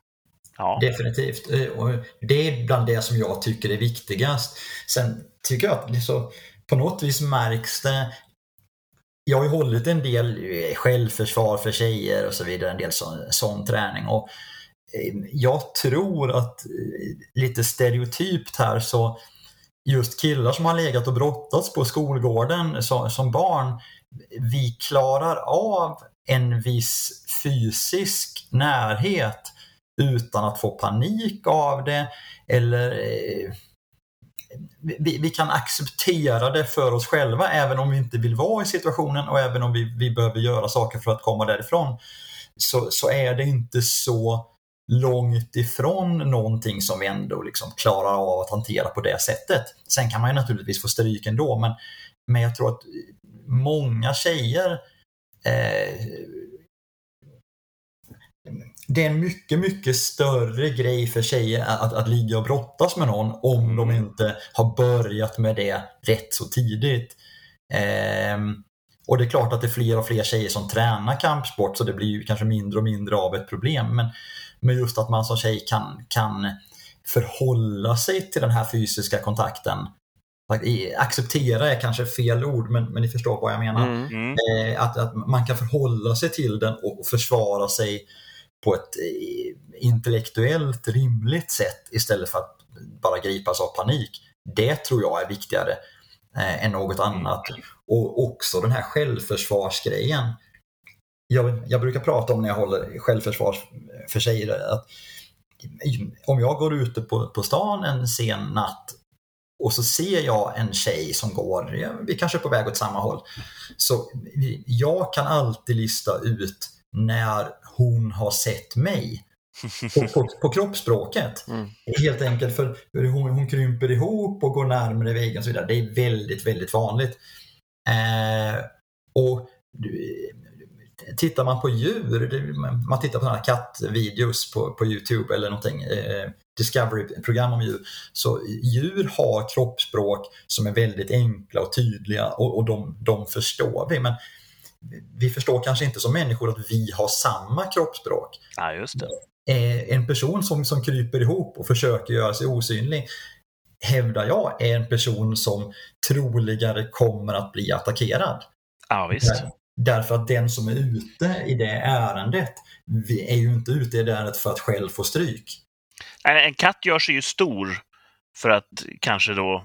Speaker 2: ja.
Speaker 4: Definitivt. Eh, och det är bland det som jag tycker är viktigast. Sen tycker jag att det så, på något vis märks det jag har ju hållit en del eh, självförsvar för tjejer och så vidare, en del sån, sån träning. Och eh, jag tror att lite stereotypt här så just killar som har legat och brottats på skolgården som, barn, vi klarar av en viss fysisk närhet utan att få panik av det eller eh, vi, vi kan acceptera det för oss själva även om vi inte vill vara i situationen och även om vi, vi behöver göra saker för att komma därifrån. Så, så är det inte så långt ifrån någonting som vi ändå liksom klarar av att hantera på det sättet. Sen kan man ju naturligtvis få stryk ändå men, men jag tror att många tjejer eh, det är en mycket, mycket större grej för tjejer att, att ligga och brottas med någon om de inte har börjat med det rätt så tidigt. Ehm, och det är klart att det är fler och fler tjejer som tränar kampsport så det blir ju kanske mindre och mindre av ett problem. Men, men just att man som tjej kan, kan förhålla sig till den här fysiska kontakten. Acceptera är kanske fel ord men, men ni förstår vad jag menar.
Speaker 3: Mm.
Speaker 2: Mm.
Speaker 4: Eh, att, att man kan förhålla sig till den och försvara sig på ett eh, intellektuellt rimligt sätt istället för att bara gripas av panik. Det tror jag är viktigare eh, än något annat. Och också den här självförsvarsgrejen. Jag, jag brukar prata om när jag håller självförsvar för tjejer att om jag går ute på, på stan en sen natt och så ser jag en tjej som går, vi kanske är på väg åt samma håll. Så jag kan alltid lista ut när hon har sett mig på, på, på kroppsspråket.
Speaker 3: Mm.
Speaker 4: Helt enkelt för hon, hon krymper ihop och går närmare väggen och så vidare. Det är väldigt, väldigt vanligt. Eh, och Tittar man på djur, man tittar på sådana här kattvideos på, på Youtube eller någonting, eh, Discovery-program om djur, så djur har kroppsspråk som är väldigt enkla och tydliga och, och de, de förstår vi. Men vi förstår kanske inte som människor att vi har samma kroppsspråk.
Speaker 2: Ja, just det.
Speaker 4: Eh, en person som, som kryper ihop och försöker göra sig osynlig hävdar jag är en person som troligare kommer att bli attackerad.
Speaker 2: Ja, visst.
Speaker 4: Därför att den som är ute i det ärendet vi är ju inte ute i det ärendet för att själv få stryk.
Speaker 2: En katt gör sig ju stor för att kanske då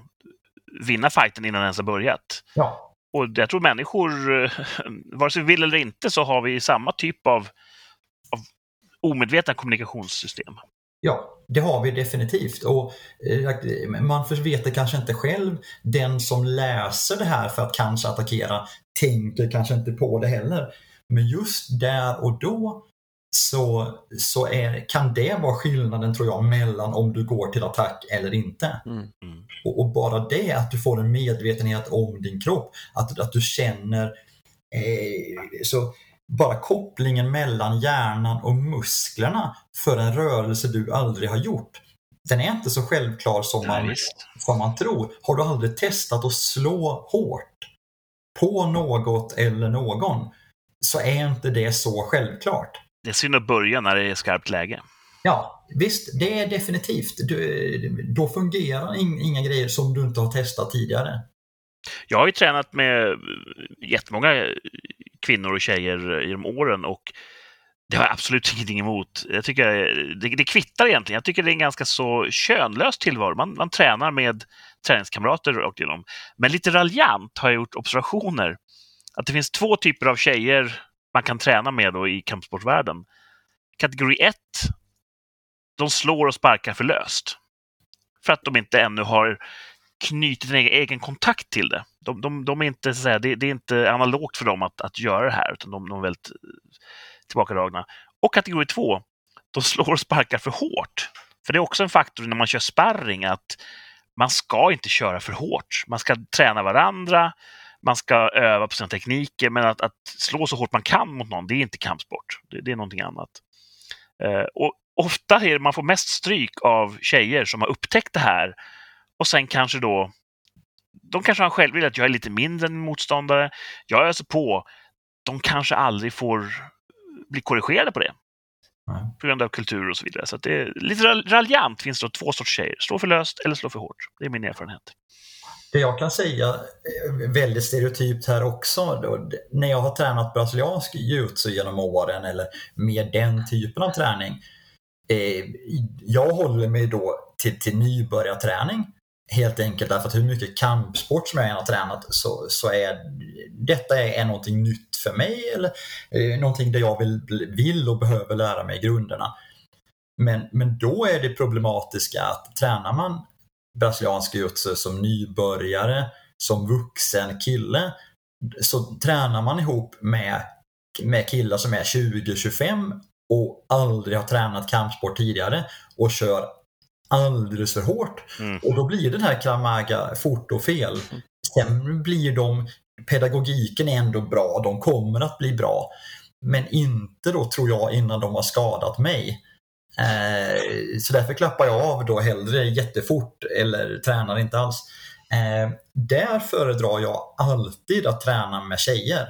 Speaker 2: vinna fighten innan den ens har börjat.
Speaker 4: Ja.
Speaker 2: och jag tror människor, eh, vare sig vi vill eller inte, så har vi samma typ av, av omedvetna kommunikationssystem.
Speaker 4: Ja, det har vi definitivt. Och eh, Man vet det kanske inte själv. Den som läser det här för att kanske attackera tänker kanske inte på det heller. Men just där och då så, så är, kan det vara skillnaden tror jag mellan om du går till attack eller inte.
Speaker 3: Mm.
Speaker 2: Mm.
Speaker 4: Och, och, bara det att du får en medvetenhet om din kropp, att, att du känner eh, så bara kopplingen mellan hjärnan och musklerna för en rörelse du aldrig har gjort. Den är inte så självklar som man,
Speaker 2: Nej,
Speaker 4: som man tror. Har du aldrig testat att slå hårt på något eller någon så är inte det så självklart.
Speaker 2: Det är synd att börja när det är skarpt läge.
Speaker 4: Ja, visst, det är definitivt. Du, då fungerar inga grejer som du inte har testat tidigare.
Speaker 2: Jag har ju tränat med jättemånga kvinnor och tjejer genom åren och det har jag absolut ingenting emot. Jag tycker det, det kvittar egentligen. Jag tycker det är en ganska så könlös tillvaro. Man, man tränar med träningskamrater rakt igenom. Men lite raljant har jag gjort observationer att det finns två typer av tjejer man kan träna med då i kampsportvärlden. Kategori 1, de slår och sparkar för löst. För att de inte ännu har knyter sin egen kontakt till det. De, de, de är inte, så säga, det, det, är inte analogt för dem att, att göra det här, utan de, de är väldigt eh, tillbakadragna. Och kategori två, de slår och sparkar för hårt. För det är också en faktor när man kör sparring att man ska inte köra för hårt. Man ska träna varandra, man ska öva på sina tekniker, men att, att slå så hårt man kan mot någon, det är inte kampsport. Det, det är någonting annat. Eh, och ofta är det man får mest stryk av tjejer som har upptäckt det här och sen kanske då de kanske har självvilja att jag är lite mindre än motståndare. Jag öser på. De kanske aldrig får bli korrigerade på det. Nej. På grund av kultur och så vidare. Så det är lite raljant finns det två sorters tjejer. Slå för löst eller slå för hårt. Det är min erfarenhet.
Speaker 4: Det jag kan säga väldigt stereotypt här också, då, när jag har tränat brasiliansk jutsu genom åren eller med den typen av träning. Eh, jag håller mig då till, till nybörjarträning. Helt enkelt därför att hur mycket kampsport som jag än har tränat så, så är detta är, någonting nytt för mig eller eh, någonting där jag vill, vill och behöver lära mig grunderna. Men, men då är det problematiska att tränar man brasiliansk jujutsu som nybörjare, som vuxen kille, så tränar man ihop med, med killar som är 20-25 och aldrig har tränat kampsport tidigare och kör alldeles för hårt. Mm. Och då blir den här kramaga fort och fel. Sen blir de, pedagogiken är ändå bra, de kommer att bli bra. Men inte då tror jag innan de har skadat mig. Eh, så därför klappar jag av då hellre jättefort eller tränar inte alls. Eh, där föredrar jag alltid att träna med tjejer.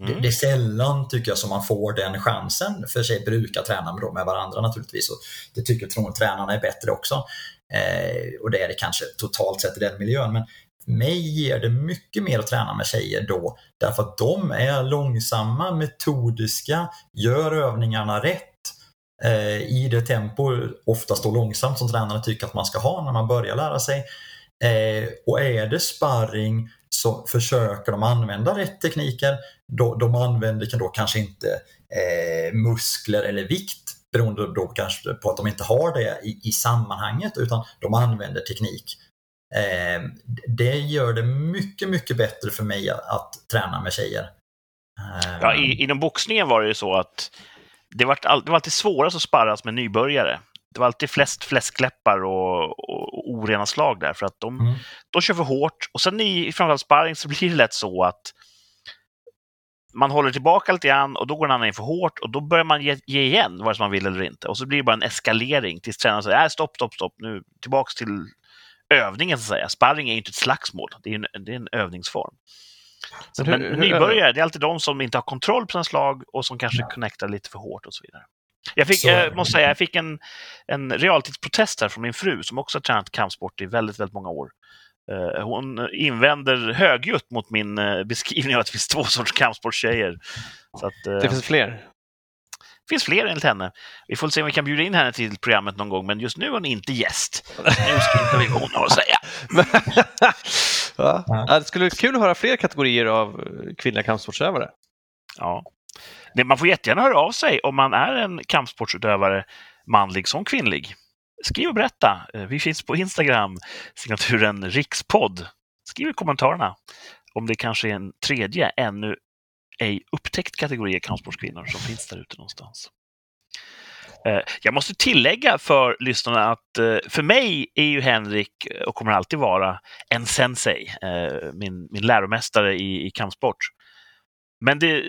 Speaker 4: Mm. Det, det, är sällan tycker jag som man får den chansen. För sig brukar träna med, med varandra naturligtvis. Och det tycker tränarna är bättre också. Eh, och det är det kanske totalt sett i den miljön. Men för mig ger det mycket mer att träna med tjejer då. Därför att de är långsamma, metodiska, gör övningarna rätt eh, i det tempo, oftast då långsamt, som tränarna tycker att man ska ha när man börjar lära sig. Eh, och är det sparring så försöker de använda rätt tekniker. De, de använder då kanske inte eh, muskler eller vikt beroende då kanske på att de inte har det i, i sammanhanget utan de använder teknik. Eh, det gör det mycket, mycket bättre för mig att, att träna med tjejer.
Speaker 2: Eh, ja, i, inom boxningen var det ju så att det var, all, det var alltid svårast att sparras med nybörjare. Det var alltid flest fläskläppar och, och, orena slag där för att de, mm. de kör för hårt. Och sen i framförallt sparring så blir det lätt så att man håller tillbaka lite grann och då går den andra in för hårt och då börjar man ge, ge igen vare sig man vill eller inte. Och så blir det bara en eskalering tills tränaren säger äh, stopp, stopp, stopp, nu tillbaks till övningen så att säga. Sparring är inte ett slagsmål, det är en, det är en övningsform. Så, men, hur, nybörjare, det är alltid de som inte har kontroll på sina slag och som kanske ja. connectar lite för hårt och så vidare. Jag fick, jag måste säga, jag fick en, en realtidsprotest här från min fru som också har tränat kampsport i väldigt, väldigt många år. Uh, hon invänder högljutt mot min uh, beskrivning av att det finns två sorters kampsportstjejer. Så att,
Speaker 3: det finns fler?
Speaker 2: Det finns fler enligt henne. Vi får se om vi kan bjuda in henne till programmet någon gång, men just nu är hon inte gäst. Nu ska inte vi vad hon har att säga.
Speaker 3: Ja. Det skulle vara kul att höra fler kategorier av eh, kvinnliga kampsportsutövare.
Speaker 2: Ja. Man får jättegärna höra av sig om man är en kampsportsutövare, manlig som kvinnlig. Skriv och berätta. Eh, vi finns på Instagram, signaturen rikspodd. Skriv i kommentarerna om det kanske är en tredje, ännu ej upptäckt kategori kampsportskvinnor som finns där ute någonstans. Eh, jag måste tillägga för lyssnarna att eh, för mig är ju Henrik och kommer alltid vara en sensei, min, min läromästare i, i kampsport. Men det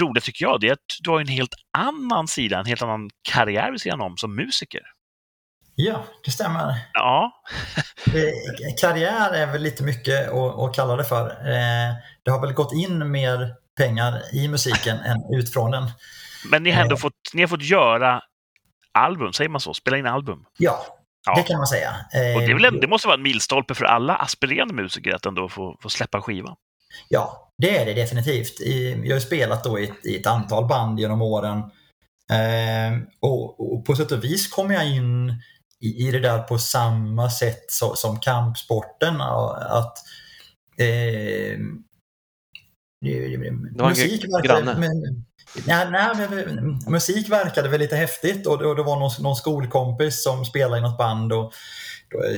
Speaker 2: roliga tycker jag det är att du har en helt annan sida, en helt annan karriär vid sidan om som musiker.
Speaker 4: Ja, det stämmer.
Speaker 2: Ja,
Speaker 4: Eh, Karriär är väl lite mycket att, att kalla det för. Eh, Det har väl gått in mer pengar i musiken än ut från den.
Speaker 2: men ni har ändå
Speaker 4: Eh.
Speaker 2: fått, ni har fått göra album, säger man så? Spela in album.
Speaker 4: Ja,
Speaker 2: Ja.
Speaker 4: det kan man säga.
Speaker 2: Och det, väl, en- det måste vara en milstolpe för alla aspirerande musiker att ändå få, få släppa skiva.
Speaker 4: Ja, det är det definitivt. Jag har spelat då i ett, i ett antal band genom åren. Eh, och, och på sätt och vis kom jag in i, i det där på samma sätt så, som kampsporten. Att eh,
Speaker 3: en granne.
Speaker 4: men, nej, nej, men, musik verkade väl lite häftigt och det, och det var någon, någon skolkompis som spelade i något band. Och,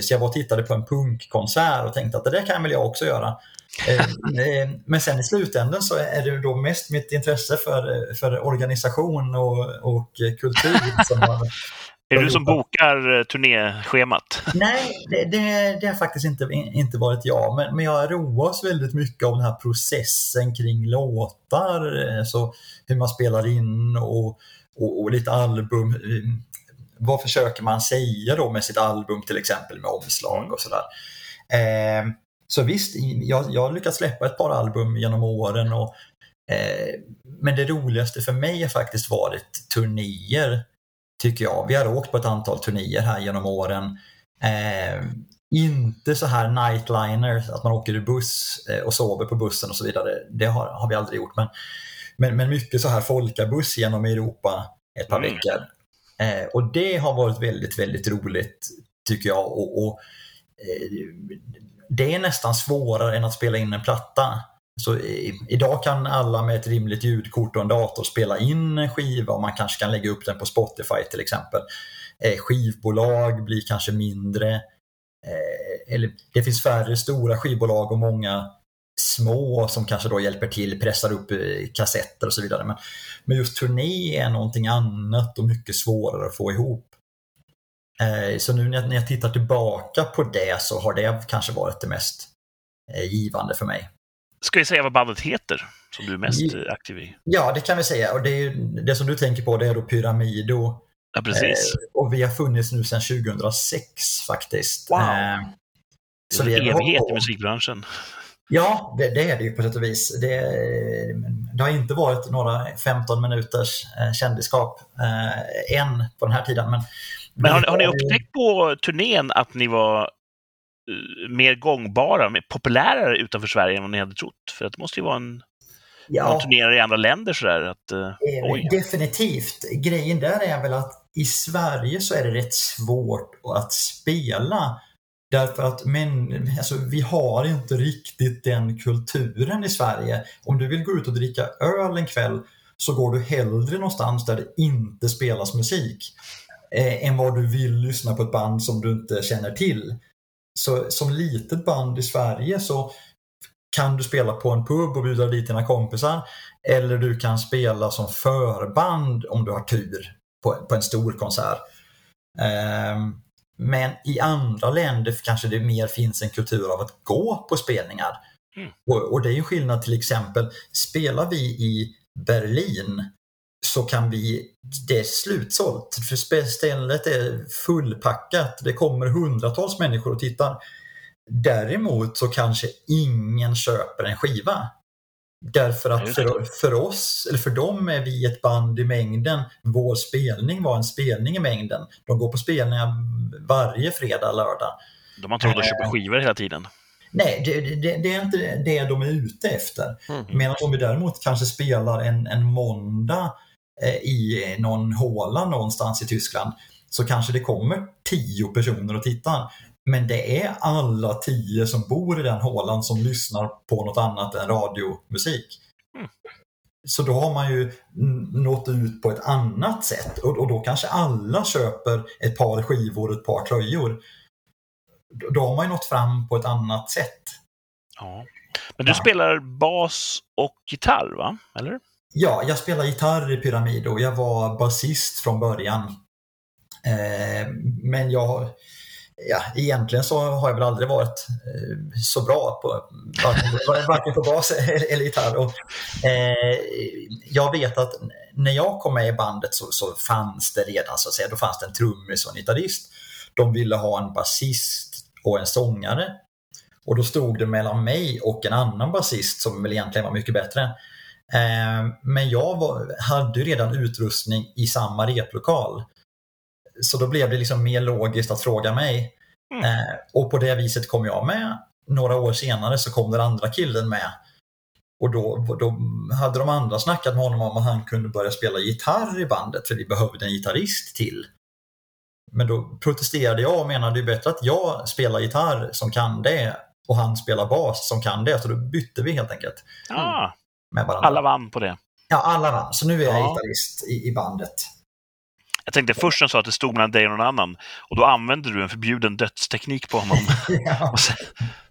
Speaker 4: så jag var och tittade på en punkkonsert och tänkte att det där kan väl jag också göra. Eh, eh, Men sen i slutändan så är det då mest mitt intresse för, för organisation och, och kultur som har...
Speaker 2: Är det du som bokar eh, turnéschemat?
Speaker 4: Nej, det, det, det har faktiskt inte, inte varit jag. Men, men jag roas väldigt mycket av den här processen kring låtar. eh, Så hur man spelar in och, och, och lite album. Vad försöker man säga då med sitt album till exempel med omslag och sådär. Eh, så visst, jag, jag har lyckats släppa ett par album genom åren. Och, eh, men det roligaste för mig har faktiskt varit turnéer, tycker jag. Vi har åkt på ett antal turnéer här genom åren. Eh, inte så här nightliners, att man åker i buss eh, och sover på bussen och så vidare. Det har, har vi aldrig gjort. Men, men, men mycket så här folkabuss genom Europa ett par
Speaker 2: Mm.
Speaker 4: veckor. Eh, och det har varit väldigt, väldigt roligt tycker jag. Och, och eh, det är nästan svårare än att spela in en platta. Så i, idag kan alla med ett rimligt ljudkort och en dator spela in en skiva och man kanske kan lägga upp den på Spotify till exempel. Eh, skivbolag blir kanske mindre. Eh, eller det finns färre stora skivbolag och många små som kanske då hjälper till, pressar upp eh, kassetter och så vidare. Men, men just turné är någonting annat och mycket svårare att få ihop. Eh, Så nu när jag, tittar tillbaka på det så har det kanske varit det mest eh, givande för mig.
Speaker 2: Ska vi säga vad bandet heter, som du är mest aktiv i?
Speaker 4: Ja, det kan vi säga. Och det, ju- det som du tänker på det är då Pyramido.
Speaker 2: Ja, precis.
Speaker 4: Eh, och vi har funnits nu sedan 2006 faktiskt.
Speaker 2: Wow.
Speaker 4: Eh,
Speaker 2: det är en evighet i musikbranschen.
Speaker 4: Ja, det, det är det ju på sätt och vis. Det, det har inte varit några 15 minuters eh, kändisskap eh, än på den här tiden. Men,
Speaker 2: Men har, har ni upptäckt på turnén att ni var eh, mer gångbara, mer populärare utanför Sverige än vad ni hade trott? För det måste ju vara en... Ja. Man turnerar i andra länder sådär. Att, eh.
Speaker 4: Definitivt. Grejen där är väl att i Sverige så är det rätt svårt att spela. Därför att men, alltså, vi har inte riktigt den kulturen i Sverige. Om du vill gå ut och dricka öl en kväll så går du hellre någonstans där det inte spelas musik eh, än vad du vill lyssna på ett band som du inte känner till. Så som litet band i Sverige så kan du spela på en pub och bjuda dit dina kompisar eller du kan spela som förband om du har tur på, på en stor konsert. Ehm, men i andra länder kanske det mer finns en kultur av att gå på spelningar.
Speaker 2: Mm.
Speaker 4: Och, och det är ju skillnad till exempel, spelar vi i Berlin så kan vi, det är slutsålt. För stället är fullpackat. Det kommer hundratals människor och tittar. Däremot så kanske ingen köper en skiva. Därför att för, för oss, eller för dem är vi ett band i mängden. Vår spelning var en spelning i mängden. De går på spelningar varje fredag, lördag.
Speaker 2: De har inte råd att köpa skivor hela tiden.
Speaker 4: Nej, det, det, det är inte det de är ute efter.
Speaker 3: Mm.
Speaker 4: Medan om vi däremot kanske spelar en, en måndag eh, i någon håla någonstans i Tyskland så kanske det kommer tio personer och tittar. Men det är alla tio som bor i den hålan som lyssnar på något annat än radiomusik.
Speaker 2: Mm.
Speaker 4: Så då har man ju nått ut på ett annat sätt och, och då kanske alla köper ett par skivor och ett par tröjor. Då, har man ju nått fram på ett annat sätt.
Speaker 2: Ja. Men du
Speaker 4: Ja.
Speaker 2: spelar bas och gitarr, va? Eller?
Speaker 4: Ja, jag spelar gitarr i Pyramid och jag var basist från början. Eh, men jag, ja, egentligen så har jag väl aldrig varit eh, så bra på varken, varken på bas eller, eller gitarr. Och, eh, jag vet att när jag kom med i bandet så, så fanns det redan, så att säga, då fanns det en trummis och en gitarrist. De ville ha en basist och en sångare. Och då stod det mellan mig och en annan basist som väl egentligen var mycket bättre. Eh, Men jag var, hade redan utrustning i samma replokal. Så då blev det liksom mer logiskt att fråga mig.
Speaker 2: Mm.
Speaker 4: Eh, Och på det viset kom jag med. Några år senare så kom den andra killen med. Och då, då hade de andra snackat med honom om att han kunde börja spela gitarr i bandet för vi behövde en gitarrist till. Men då protesterade jag och menade det är bättre att jag spelar gitarr som kan det och han spelar bas som kan det. Så då bytte vi helt enkelt
Speaker 2: Ah,
Speaker 4: med varandra.
Speaker 2: alla vann på det.
Speaker 4: Ja, alla vann. Så nu är jag
Speaker 2: Ja.
Speaker 4: gitarrist i, i bandet.
Speaker 2: Jag tänkte först när sa att det stod mellan dig och någon annan och då använde du en förbjuden dödsteknik på honom.
Speaker 4: Ja.
Speaker 2: Sen,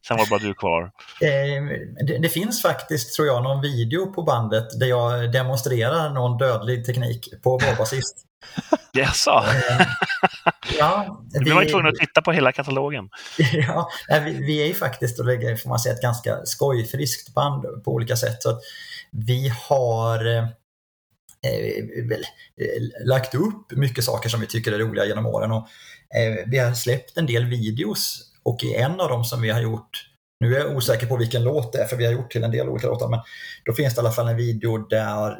Speaker 2: sen var det bara du kvar.
Speaker 4: Eh, det, det finns faktiskt, tror jag, någon video på bandet där jag demonstrerar någon dödlig teknik på vår basist.
Speaker 2: Jaså?
Speaker 4: Eh, ja,
Speaker 2: Du var ju tvungen att titta på hela katalogen.
Speaker 4: ja, vi, vi är ju faktiskt, och det får man säga, ett ganska skojfriskt band på olika sätt. Så vi har eh, eh, väl, eh, lagt upp mycket saker som vi tycker är roliga genom åren. Och, eh, vi har släppt en del videos och i en av dem som vi har gjort, nu är jag osäker på vilken låt det är för vi har gjort till en del olika låtar, men då finns det i alla fall en video där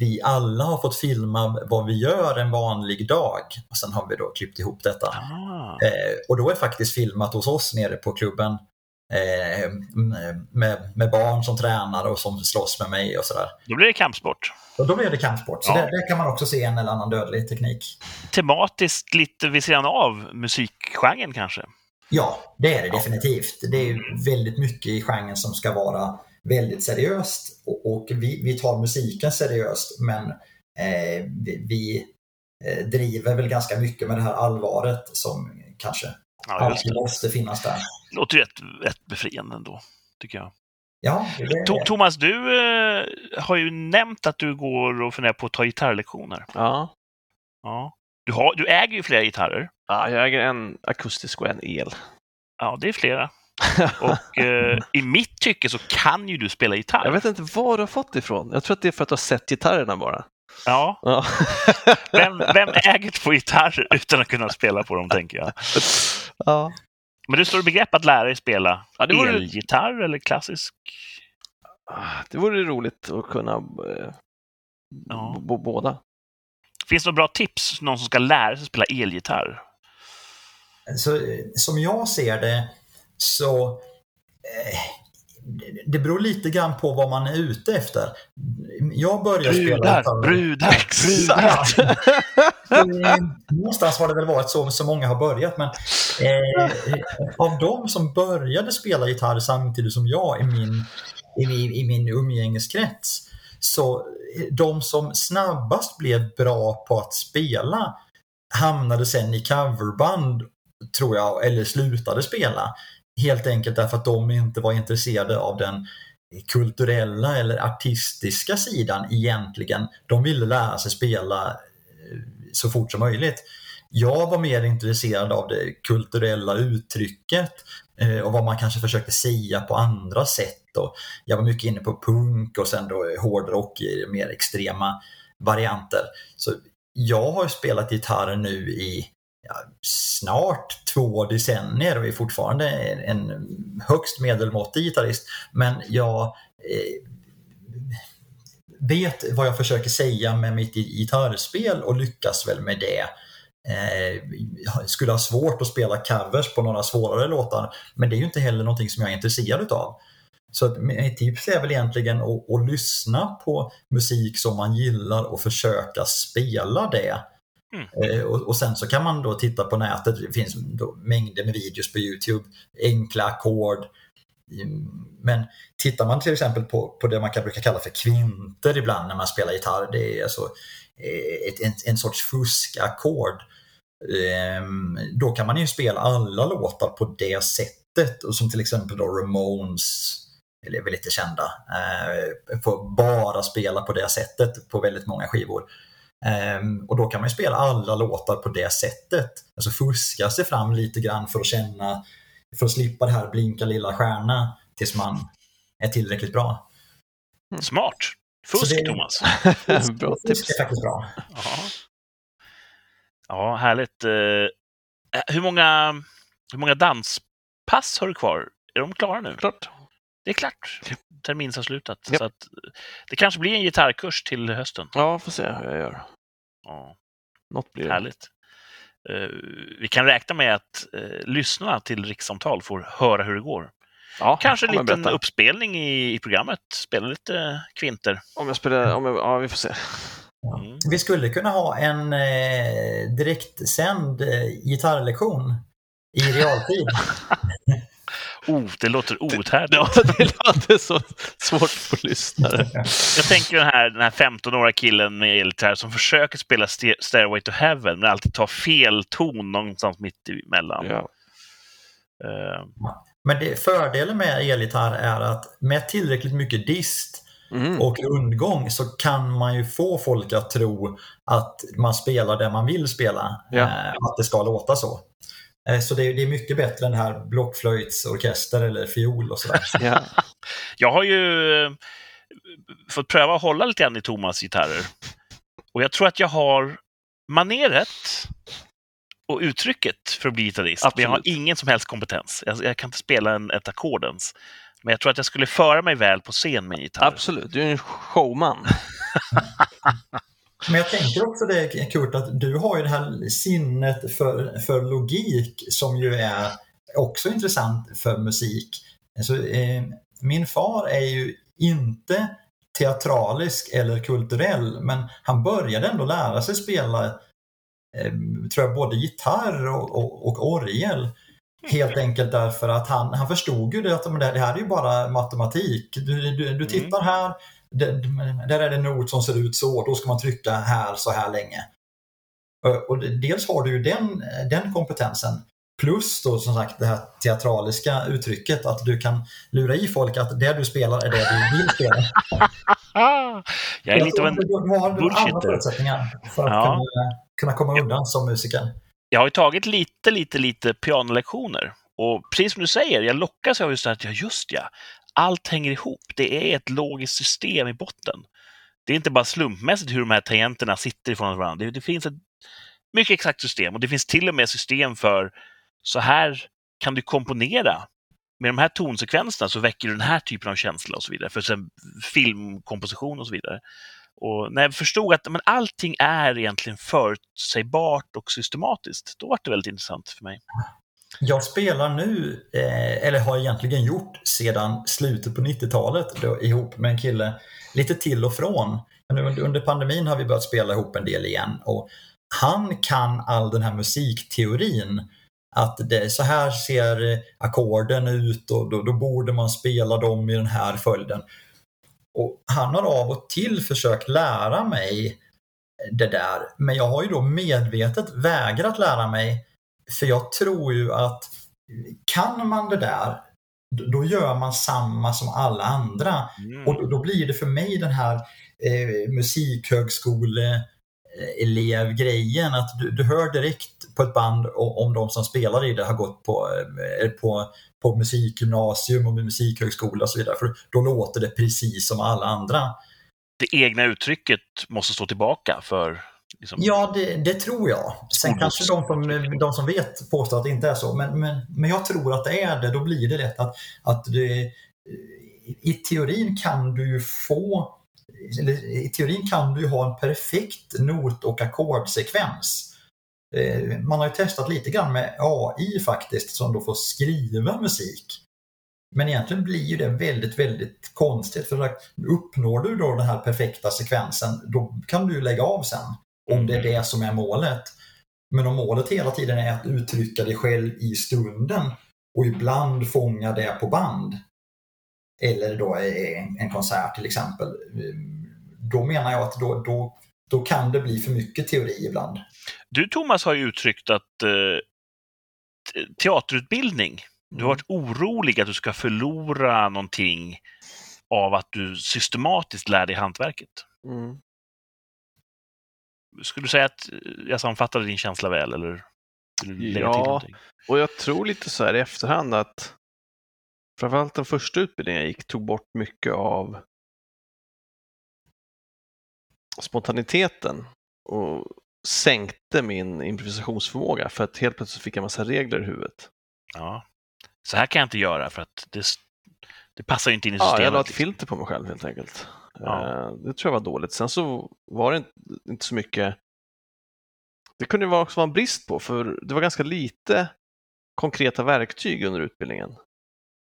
Speaker 4: vi alla har fått filma vad vi gör en vanlig dag. Och sen har vi då klippt ihop detta.
Speaker 2: Ah.
Speaker 4: Eh, och då är faktiskt filmat hos oss nere på klubben eh, med, med barn som tränar och som slåss med mig och sådär.
Speaker 2: Då blir det kampsport.
Speaker 4: Och då blir det kampsport. Så
Speaker 2: Ja.
Speaker 4: där, där kan man också se en eller annan dödlig teknik.
Speaker 2: Tematiskt lite vid sidan av musikgenren kanske.
Speaker 4: Ja, det är det definitivt. Det är väldigt mycket i genren som ska vara väldigt seriöst och, och vi, vi tar musiken seriöst men eh, vi, vi eh, driver väl ganska mycket med det här allvaret som kanske
Speaker 2: Ja, det.
Speaker 4: måste finnas där.
Speaker 2: det låter ju rätt, rätt befriande ändå, tycker jag.
Speaker 4: Ja, det,
Speaker 2: Thomas, du eh, har ju nämnt att du går och funderar på att ta gitarrlektioner.
Speaker 3: Ja.
Speaker 2: Ja. Du, har, du äger ju flera gitarrer.
Speaker 3: ja, jag äger en akustisk och en el.
Speaker 2: Ja, det är flera. Och eh, i mitt tycke så kan ju du spela gitarr.
Speaker 3: Jag vet inte var du har fått det ifrån. Jag tror att det är för att du har sett gitarrerna bara.
Speaker 2: Ja,
Speaker 3: Ja.
Speaker 2: vem, vem äger två gitarrer utan att kunna spela på dem, tänker jag.
Speaker 3: ja.
Speaker 2: Men du står i begrepp att lära dig spela
Speaker 3: Ja, det vore-
Speaker 2: elgitarr eller klassisk?
Speaker 3: Ah, Det vore roligt att kunna eh,
Speaker 2: Ja.
Speaker 3: båda.
Speaker 2: Finns det några bra tips? Någon som ska lära sig spela elgitarr?
Speaker 4: Så, som jag ser det så eh, det- beror lite grann på vad man är ute efter. Jag började spela
Speaker 2: Brudar,
Speaker 4: gitarr-
Speaker 2: brudar, brudar.
Speaker 3: Exakt!
Speaker 4: Eh, Någonstans har det väl varit så så många har börjat men eh, av de som började spela gitarr samtidigt som jag i min, i, min- i min umgängeskrets så eh, de som snabbast blev bra på att spela hamnade sen i coverband tror jag, eller slutade spela. Helt enkelt därför att de inte var intresserade av den kulturella eller artistiska sidan egentligen. De ville lära sig spela eh, så fort som möjligt. Jag var mer intresserad av det kulturella uttrycket eh, och vad man kanske försökte säga på andra sätt. Och jag var mycket inne på punk och sen då hårdrock i mer extrema varianter. Så jag har spelat gitarr nu i ja, snart två decennier och är fortfarande en en högst medelmåttig gitarrist. Men jag eh, vet vad jag försöker säga med mitt gitarrspel och lyckas väl med det. Eh, jag skulle ha svårt att spela covers på några svårare låtar, men det är ju inte heller någonting som jag är intresserad utav. Så att mitt tips är väl egentligen att, att lyssna på musik som man gillar och försöka spela det.
Speaker 2: Mm.
Speaker 4: Eh, och, och sen så kan man då titta på nätet, det finns då mängder med videos på Youtube, enkla ackord. Mm, men tittar man till exempel på, på det man kan brukar kalla för kvinter ibland när man spelar gitarr, det är alltså ett, en, en sorts fuskackord. Ehm, Då kan man ju spela alla låtar på det sättet, och som till exempel då Ramones, eller är väl lite kända, eh, får bara spela på det sättet på väldigt många skivor. Ehm, och då kan man ju spela alla låtar på det sättet. Alltså fuska sig fram lite grann för att känna, för att slippa det här blinka lilla stjärna tills man är tillräckligt bra.
Speaker 2: Smart!
Speaker 4: Så
Speaker 2: Fusk,
Speaker 4: det-
Speaker 2: Thomas.
Speaker 3: Bra
Speaker 4: Det
Speaker 3: tips.
Speaker 4: är faktiskt bra.
Speaker 2: Ja, ja härligt. Eh, Hur många, hur många danspass har du kvar? Är de klara nu?
Speaker 3: Klart.
Speaker 2: Det är klart. Terminsavslutat.
Speaker 3: Japp.
Speaker 2: Så att, eh, det kanske blir en gitarrkurs till hösten.
Speaker 3: Ja, får se hur jag gör.
Speaker 2: Ja,
Speaker 3: Något blir det.
Speaker 2: härligt. Eh, vi kan räkna med att eh, lyssnarna till rikssamtal får höra hur det går.
Speaker 3: Ja,
Speaker 2: Kanske en liten
Speaker 3: berättar.
Speaker 2: uppspelning i, i programmet. Spela lite kvinter.
Speaker 3: Om jag spelar, om jag, ja vi får se.
Speaker 2: Mm.
Speaker 4: Vi skulle kunna ha en eh, direktsänd eh, gitarrlektion i realtid.
Speaker 2: Oh, det låter outhärdligt.
Speaker 3: Ja, det låter så svårt för lyssnare.
Speaker 2: Jag tänker den här, den här 15-åriga killen med elgitarr som försöker spela St- Stairway to Heaven men alltid tar fel ton någonstans mitt emellan.
Speaker 3: Ja.
Speaker 2: Eh,
Speaker 4: Men det, fördelen med elgitarr är att med tillräckligt mycket dist
Speaker 3: Mm.
Speaker 4: och rundgång så kan man ju få folk att tro att man spelar det man vill spela.
Speaker 3: Ja.
Speaker 4: Eh, att det ska låta så. Eh, så det är, det är mycket bättre än det här blockflöjtsorkester eller fiol och sådär.
Speaker 3: Ja.
Speaker 2: jag har ju eh, fått pröva att hålla lite grann i Thomas gitarrer. Och jag tror att jag har maneret och uttrycket för att bli gitarrist. Men jag har
Speaker 3: Absolut.
Speaker 2: ingen som helst kompetens. Jag, jag kan inte spela en, ett ackord ens. Men jag tror att jag skulle föra mig väl på scen med en gitarr.
Speaker 3: Absolut, du är en showman.
Speaker 4: Men jag tänker också det Kurt, att du har ju det här sinnet för, för logik som ju är också intressant för musik. Alltså, eh, min far är ju inte teatralisk eller kulturell, men han började ändå lära sig spela eh, tror jag, både gitarr och, och, och orgel. Helt enkelt därför att han, han förstod ju det att det här är ju bara matematik. Du, du, du tittar här, det, där är det en not som ser ut så, då ska man trycka här så här länge. Och- dels har du ju den, den kompetensen, plus då som sagt det här teatraliska uttrycket att du kan lura i folk att det du spelar är det du vill spela.
Speaker 2: Jag är lite av en bullshitter.
Speaker 4: förutsättningar för att
Speaker 2: Ja.
Speaker 4: kunna, kunna komma undan som musiker.
Speaker 2: jag har ju tagit lite, lite, lite pianolektioner. Och precis som du säger, jag lockas av just det här att, ja just ja, allt hänger ihop. Det är ett logiskt system i botten. Det är inte bara slumpmässigt hur de här tangenterna sitter ifrån varandra. Det, det finns ett mycket exakt system och det finns till och med system för så här kan du komponera. Med de här tonsekvenserna så väcker du den här typen av känsla och så vidare. För sen filmkomposition och så vidare. Och när jag förstod att men allting är egentligen förutsägbart och systematiskt, då var det väldigt intressant för mig.
Speaker 4: Jag spelar nu, eh, eller har egentligen gjort sedan slutet på 90-talet då, ihop med en kille lite till och från. Men under- under pandemin har vi börjat spela ihop en del igen och han kan all den här musikteorin. Att det, så här ser ackorden ut och då, då borde man spela dem i den här följden. Och han har av och till försökt lära mig det där, men jag har ju då medvetet vägrat lära mig för jag tror ju att kan man det där, då- gör man samma som alla andra.
Speaker 2: Mm.
Speaker 4: Och då, blir det för mig den här eh, musikhögskole-elevgrejen att du, du hör direkt på ett band om de som spelar i det har gått på, eh, på, på musikgymnasium och musikhögskola och så vidare. För då låter det precis som alla andra.
Speaker 2: Det egna uttrycket måste stå tillbaka för liksom,
Speaker 4: Ja, det, det tror jag. Sen kanske de som, de som vet påstår att det inte är så. Men, men, men jag tror att det är det. Då blir det lätt att, att det, i teorin kan du ju få i teorin kan du ha en perfekt not och ackordsekvens. Eh, Man har ju testat lite grann med AI faktiskt som då får skriva musik. Men egentligen blir ju det väldigt, väldigt konstigt. För att uppnår du då den här perfekta sekvensen, då kan du lägga av sen. Om det är det som är målet. Men om målet hela tiden är att uttrycka dig själv i stunden och ibland fånga det på band. Eller då en, en konsert till exempel. Då menar jag att då, då, då kan det bli för mycket teori ibland.
Speaker 2: Du Thomas har ju uttryckt att eh, teaterutbildning, du har varit orolig att du ska förlora någonting av att du systematiskt lär dig hantverket.
Speaker 3: Mm.
Speaker 2: Skulle du säga att jag sammanfattade din känsla väl, eller?
Speaker 3: Ja, och jag tror lite så här i efterhand att framförallt den första utbildningen jag gick tog bort mycket av spontaniteten och sänkte min improvisationsförmåga för att helt plötsligt fick jag massa regler i huvudet.
Speaker 2: Ja. Så här kan jag inte göra för att det, det passar ju inte in i
Speaker 3: Ja,
Speaker 2: systemet.
Speaker 3: jag la ett
Speaker 2: liksom.
Speaker 3: filter på mig själv helt enkelt.
Speaker 2: Ja.
Speaker 3: Eh, Det tror jag var dåligt. Sen så var det inte, så mycket det kunde vara också vara en brist på, för det var ganska lite konkreta verktyg under utbildningen.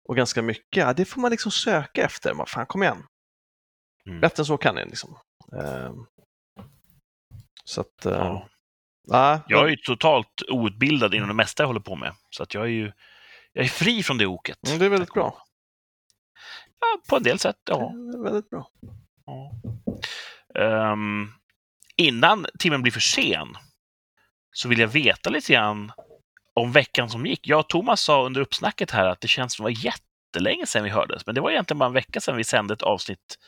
Speaker 3: Och ganska mycket, ja, det får man liksom söka efter. Man, fan, kom igen.
Speaker 2: Mm.
Speaker 3: Bättre än så kan ni liksom. Eh, Så att, eh,
Speaker 2: Ja.
Speaker 3: ja,
Speaker 2: Jag är ju totalt outbildad inom det mesta jag håller på med. Så att jag är ju jag är fri från det oket.
Speaker 3: Mm, det är väldigt bra.
Speaker 2: Ja, på en del sätt, ja.
Speaker 3: Väldigt bra.
Speaker 2: ja. Ehm, innan timmen blir för sen så vill jag veta lite grann om veckan som gick. Jag och Thomas sa under uppsnacket här att det känns som det var jättelänge sedan vi hördes, men det var egentligen bara en vecka sedan vi sände ett avsnitt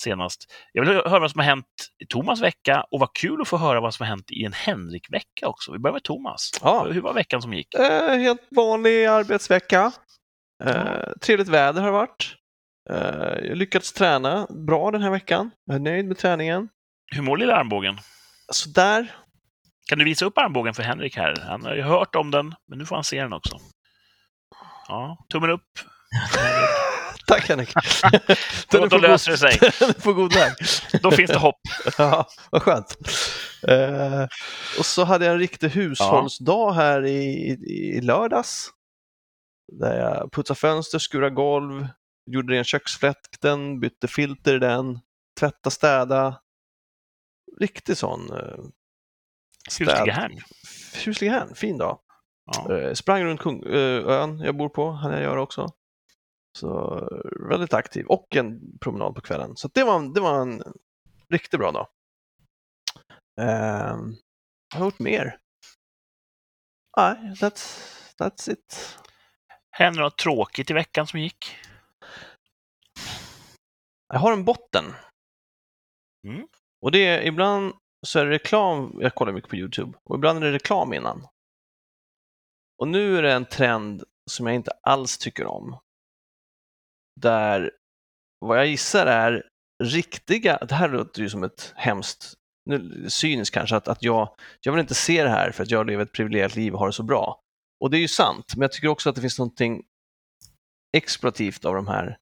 Speaker 2: senast. Jag vill höra vad som har hänt i Thomas vecka och vad kul att få höra vad som har hänt i en Henrik-vecka också. Vi börjar med Thomas.
Speaker 3: Ja.
Speaker 2: Hur var veckan som gick?
Speaker 3: Eh, helt vanlig arbetsvecka. Eh, trevligt väder har det varit. Eh, jag lyckats träna bra den här veckan. Jag är nöjd med träningen.
Speaker 2: Hur mår lilla armbågen?
Speaker 3: Sådär.
Speaker 2: Kan du visa upp armbågen för Henrik här? Han har ju hört om den, men nu får han se den också. Ja, tummen upp.
Speaker 3: Tack Henrik.
Speaker 2: Då,
Speaker 3: är
Speaker 2: då löser det sig.
Speaker 3: Den är på god väg.
Speaker 2: Då finns det hopp.
Speaker 3: Ja, vad skönt. Eh, och så hade jag en riktig hushållsdag här i, i, i lördags. Där jag putsade fönster, skurade golv, gjorde ren köksfläkten, bytte filter i den, tvätta, städa. Riktig sån eh,
Speaker 2: hem.
Speaker 3: Husliga hem, fin dag.
Speaker 2: Ja.
Speaker 3: Eh, sprang runt Kung, eh, ön jag bor på, hann jag göra också. Så eh, väldigt aktiv och en promenad på kvällen. Så det var, det var en riktigt bra dag. Eh, har jag gjort mer? Nej, that's, that's it.
Speaker 2: Hände något tråkigt i veckan som gick?
Speaker 3: Jag har en botten.
Speaker 2: Mm.
Speaker 3: Och det är ibland så är det reklam, jag kollar mycket på YouTube, och ibland är det reklam innan. Och nu är det en trend som jag inte alls tycker om. Där, vad jag gissar är riktiga, det här låter ju som ett hemskt, nu, cyniskt kanske, att, att jag, jag vill inte se det här för att jag lever ett privilegierat liv och har det så bra. Och det är ju sant, men jag tycker också att det finns någonting exploativt av de här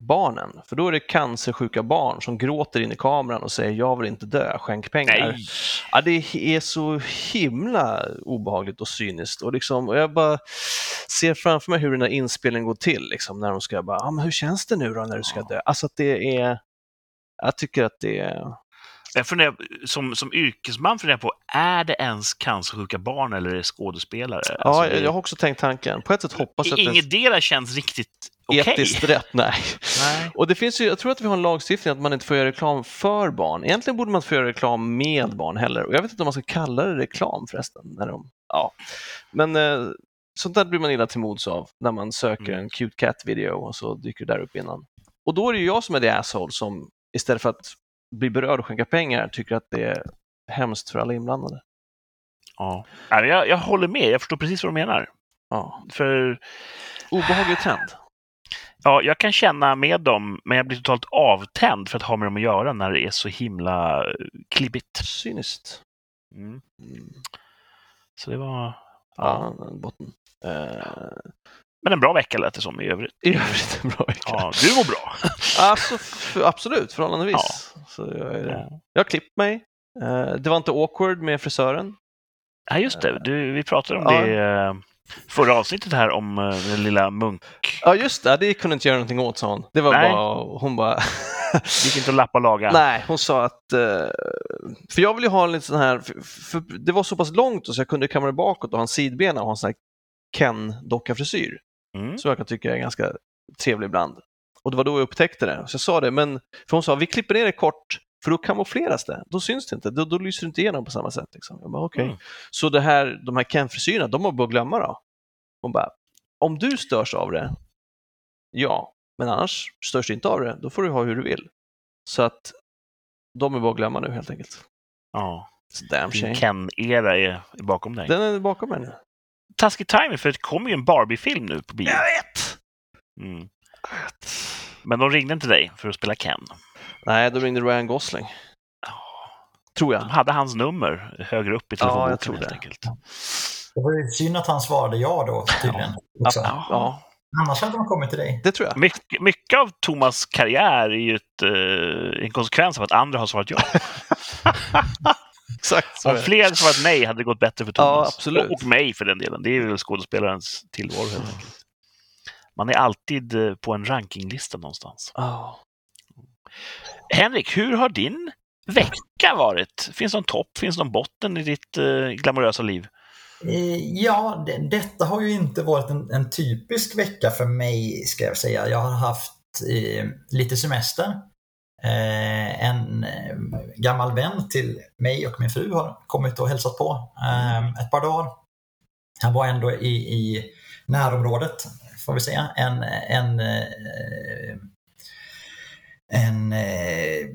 Speaker 3: barnen. För då är det cancersjuka barn som gråter in i kameran och säger jag vill inte dö, skänk pengar.
Speaker 2: Nej!
Speaker 3: Ja, det är så himla obehagligt och cyniskt. Och, liksom, och jag bara ser framför mig hur den här inspelningen går till. Liksom, när de ska bara, ah, men hur känns det nu då när du ska dö? Alltså att det är, jag tycker att det är,
Speaker 2: Jag funderar, som, som yrkesman funderar jag på, är det ens cancersjuka barn eller är det skådespelare?
Speaker 3: ja,
Speaker 2: Alltså, det-
Speaker 3: jag, jag har också tänkt tanken. På ett sätt hoppas jag att det
Speaker 2: Ingetdera känns riktigt
Speaker 3: etiskt rätt. Nej.
Speaker 2: Nej.
Speaker 3: Och det finns ju, jag tror att vi har en lagstiftning att man inte får göra reklam för barn. Egentligen borde man inte få göra reklam med barn heller. Och jag vet inte om man ska kalla det reklam förresten. När de, ja. Men eh, sånt där blir man illa till mods av när man söker
Speaker 2: Mm.
Speaker 3: en cute cat-video och så dyker det där upp innan. Och då är det ju jag som är det asshole som istället för att bli berörd och skänka pengar tycker att det är hemskt för alla inblandade.
Speaker 2: Ja. Jag, jag håller med, jag förstår precis vad du menar.
Speaker 3: Ja.
Speaker 2: För
Speaker 3: Obehaglig trend.
Speaker 2: Ja, jag kan känna med dem, men jag blir totalt avtänd för att ha med dem att göra när det är så himla eh, klibbigt.
Speaker 3: Cyniskt.
Speaker 2: Mm.
Speaker 3: Mm.
Speaker 2: Så det var...
Speaker 3: Ja,
Speaker 2: Ja.
Speaker 3: botten. Eh,
Speaker 2: Men en bra vecka lät det som i övrigt.
Speaker 3: I övrigt en bra vecka.
Speaker 2: Ja, du mår bra.
Speaker 3: Alltså, absolut, förhållandevis. Så jag, är,
Speaker 2: Ja.
Speaker 3: jag har klippt mig. Eh, det var inte awkward med frisören.
Speaker 2: Ja, just det. Du, vi pratade om
Speaker 3: Ja.
Speaker 2: det förra avsnittet här om eh, den lilla munk...
Speaker 3: Ja, just det. Det kunde inte göra någonting åt, sa hon. Det var
Speaker 2: Nej.
Speaker 3: bara, hon bara,
Speaker 2: Det gick inte att lappa och laga.
Speaker 3: Nej, hon sa att... eh, För jag vill ju ha en liten sån här... För, för det var så pass långt så jag kunde kamma det bakåt och ha en sidbena och ha en sån här Ken-docka-frisyr.
Speaker 2: Mm.
Speaker 3: Som jag kan tycka är ganska trevlig ibland. Och det var då jag upptäckte det. Så jag sa det, men för hon sa vi klipper ner det kort för då kamoufleras det. Då syns det inte. Då, då lyser det inte igenom på samma sätt. Liksom. Jag bara, okej.
Speaker 2: Mm.
Speaker 3: Så det här, de här Ken-frisyrerna, de har bara att glömma då. Hon bara, om du störs av det, ja, men annars störs du inte av det, då får du ha hur du vill. Så att de är bara att glömma nu helt enkelt.
Speaker 2: Ja.
Speaker 3: Damn shame.
Speaker 2: Ken-era är bakom dig.
Speaker 3: Den är bakom mig nu.
Speaker 2: Taskig timing, för det kommer ju en Barbie-film nu på bio.
Speaker 3: vet!
Speaker 2: Mm. Men de ringde inte dig för att spela Ken.
Speaker 3: Nej, då ringde Ryan Gosling. Tror jag.
Speaker 2: De hade hans nummer högre upp i
Speaker 3: Ja, jag
Speaker 2: telefonboken
Speaker 3: tror
Speaker 2: helt
Speaker 3: det.
Speaker 2: enkelt.
Speaker 4: Det var ju synd att han svarade ja då tydligen. Också.
Speaker 2: Ja.
Speaker 3: Ja,
Speaker 4: Annars hade de kommit till dig.
Speaker 3: det tror jag.
Speaker 2: Mycket, mycket av Thomas karriär är ju ett, eh, en konsekvens av att andra har svarat ja.
Speaker 3: Exakt så
Speaker 2: Om fler hade svarat nej hade det gått bättre för
Speaker 3: Ja,
Speaker 2: Thomas.
Speaker 3: absolut.
Speaker 2: Och mig för den delen. Det är väl skådespelarens tillvaro helt enkelt. Man är alltid eh, på en rankinglista någonstans.
Speaker 3: Ja.
Speaker 2: Henrik, hur har din vecka varit? Finns det någon topp, finns det någon botten i ditt eh, glamorösa liv?
Speaker 4: Eh, ja, det, detta har ju inte varit en, en typisk vecka för mig, ska jag säga. Jag har haft eh, lite semester. Eh, en eh, gammal vän till mig och min fru har kommit och hälsat på eh, ett par dagar. Han var ändå i, i närområdet, får vi säga. En, en, eh, en eh,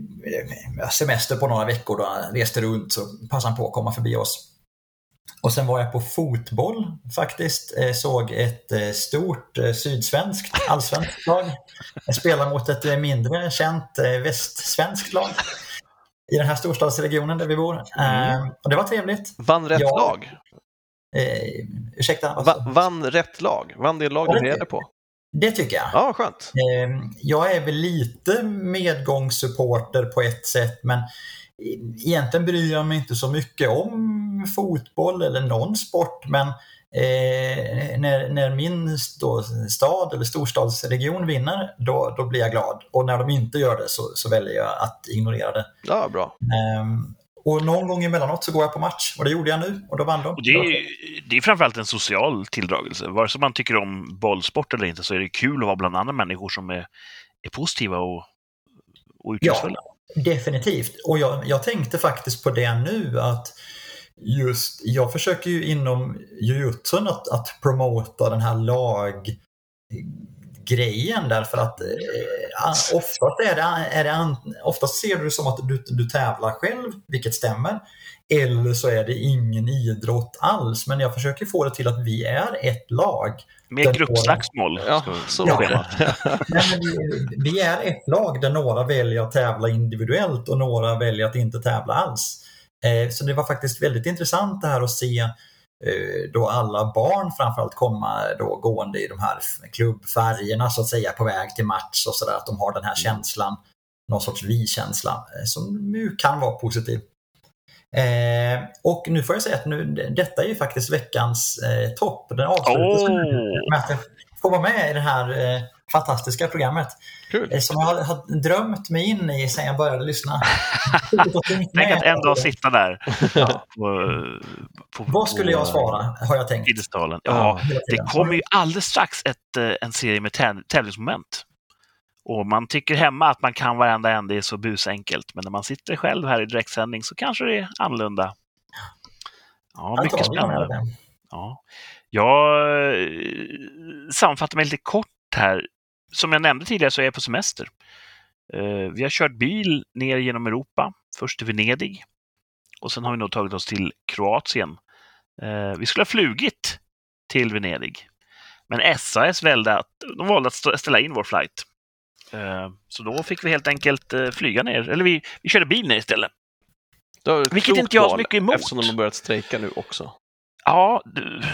Speaker 4: semester på några veckor då han reste runt så passade han på att komma förbi oss. Och sen var jag på fotboll faktiskt. Eh, Såg ett eh, stort eh, sydsvenskt allsvenskt lag. Jag spelar mot ett mindre känt västsvenskt lag i den här storstadsregionen där vi bor. Eh, Och det var trevligt.
Speaker 3: Vann rätt
Speaker 4: Ja.
Speaker 3: lag.
Speaker 4: Eh, ursäkta? vad
Speaker 3: Va, vann rätt lag. Vann det lag du bredde på.
Speaker 4: Det tycker jag.
Speaker 3: Ja, skönt.
Speaker 4: Eh, Jag är väl lite medgångssupporter på ett sätt men egentligen bryr jag mig inte så mycket om fotboll eller någon sport men eh, när, när min stad eller storstadsregion vinner då, då blir jag glad och när de inte gör det så, så väljer jag att ignorera det.
Speaker 3: Ja, bra.
Speaker 4: Ehm, och någon gång emellanåt så går jag på match och det gjorde jag nu och då vann de.
Speaker 2: Och det, är, det är framförallt en social tilldragelse. Vare sig man tycker om bollsport eller inte så är det kul att vara bland andra människor som är, är positiva och, och uttrycksfulla.
Speaker 4: Definitivt. Och jag, jag tänkte faktiskt på det nu att just, jag försöker ju inom jujutsun att, att promota den här laggrejen därför att eh, oftast, är det, är det, oftast ser du det som att du, du tävlar själv, vilket stämmer. Eller så är det ingen idrott alls. Men jag försöker få det till att vi är ett lag.
Speaker 2: Med gruppslagsmål.
Speaker 3: Ja, så
Speaker 4: Ja.
Speaker 3: det.
Speaker 4: Vi, vi är ett lag där några väljer att tävla individuellt och några väljer att inte tävla alls. Eh, så det var faktiskt väldigt intressant det här att se då alla barn framförallt komma då gående i de här klubbfärgerna så att säga på väg till match och sådär. Att de har den här känslan, någon sorts vi-känsla eh, som ju kan vara positiv. Eh, och nu får jag säga att nu, detta är ju faktiskt veckans eh, topp. Den avslutas
Speaker 2: Åh!
Speaker 4: med att jag får vara med i det här eh, fantastiska programmet.
Speaker 3: Kul.
Speaker 4: Eh, Som jag har, drömt mig in i sedan jag började lyssna.
Speaker 2: Tänk att en dag sitta där.
Speaker 3: Ja.
Speaker 2: På, på,
Speaker 4: Vad skulle jag svara, har jag tänkt.
Speaker 3: Ja.
Speaker 2: Ja, det kommer ju alldeles strax ett, eh, en serie med täv- tävlingsmoment. Och man tycker hemma att man kan varenda en, det är så busenkelt. Men när man sitter själv här i direktsändning så kanske det är annorlunda. Ja, mycket spännande. Ja. Jag eh, sammanfattar mig lite kort här. Som jag nämnde tidigare så är jag på semester. Eh, Vi har kört bil ner genom Europa, först till Venedig och sen har vi nog tagit oss till Kroatien. Eh, Vi skulle ha flugit till Venedig, men SAS valde att, de valde att st- ställa in vår flight. Eh, Så då fick vi helt enkelt flyga ner, eller vi, vi körde bil ner istället. Vilket inte jag har så mycket emot.
Speaker 3: Eftersom de har börjat strejka nu också.
Speaker 2: Ja,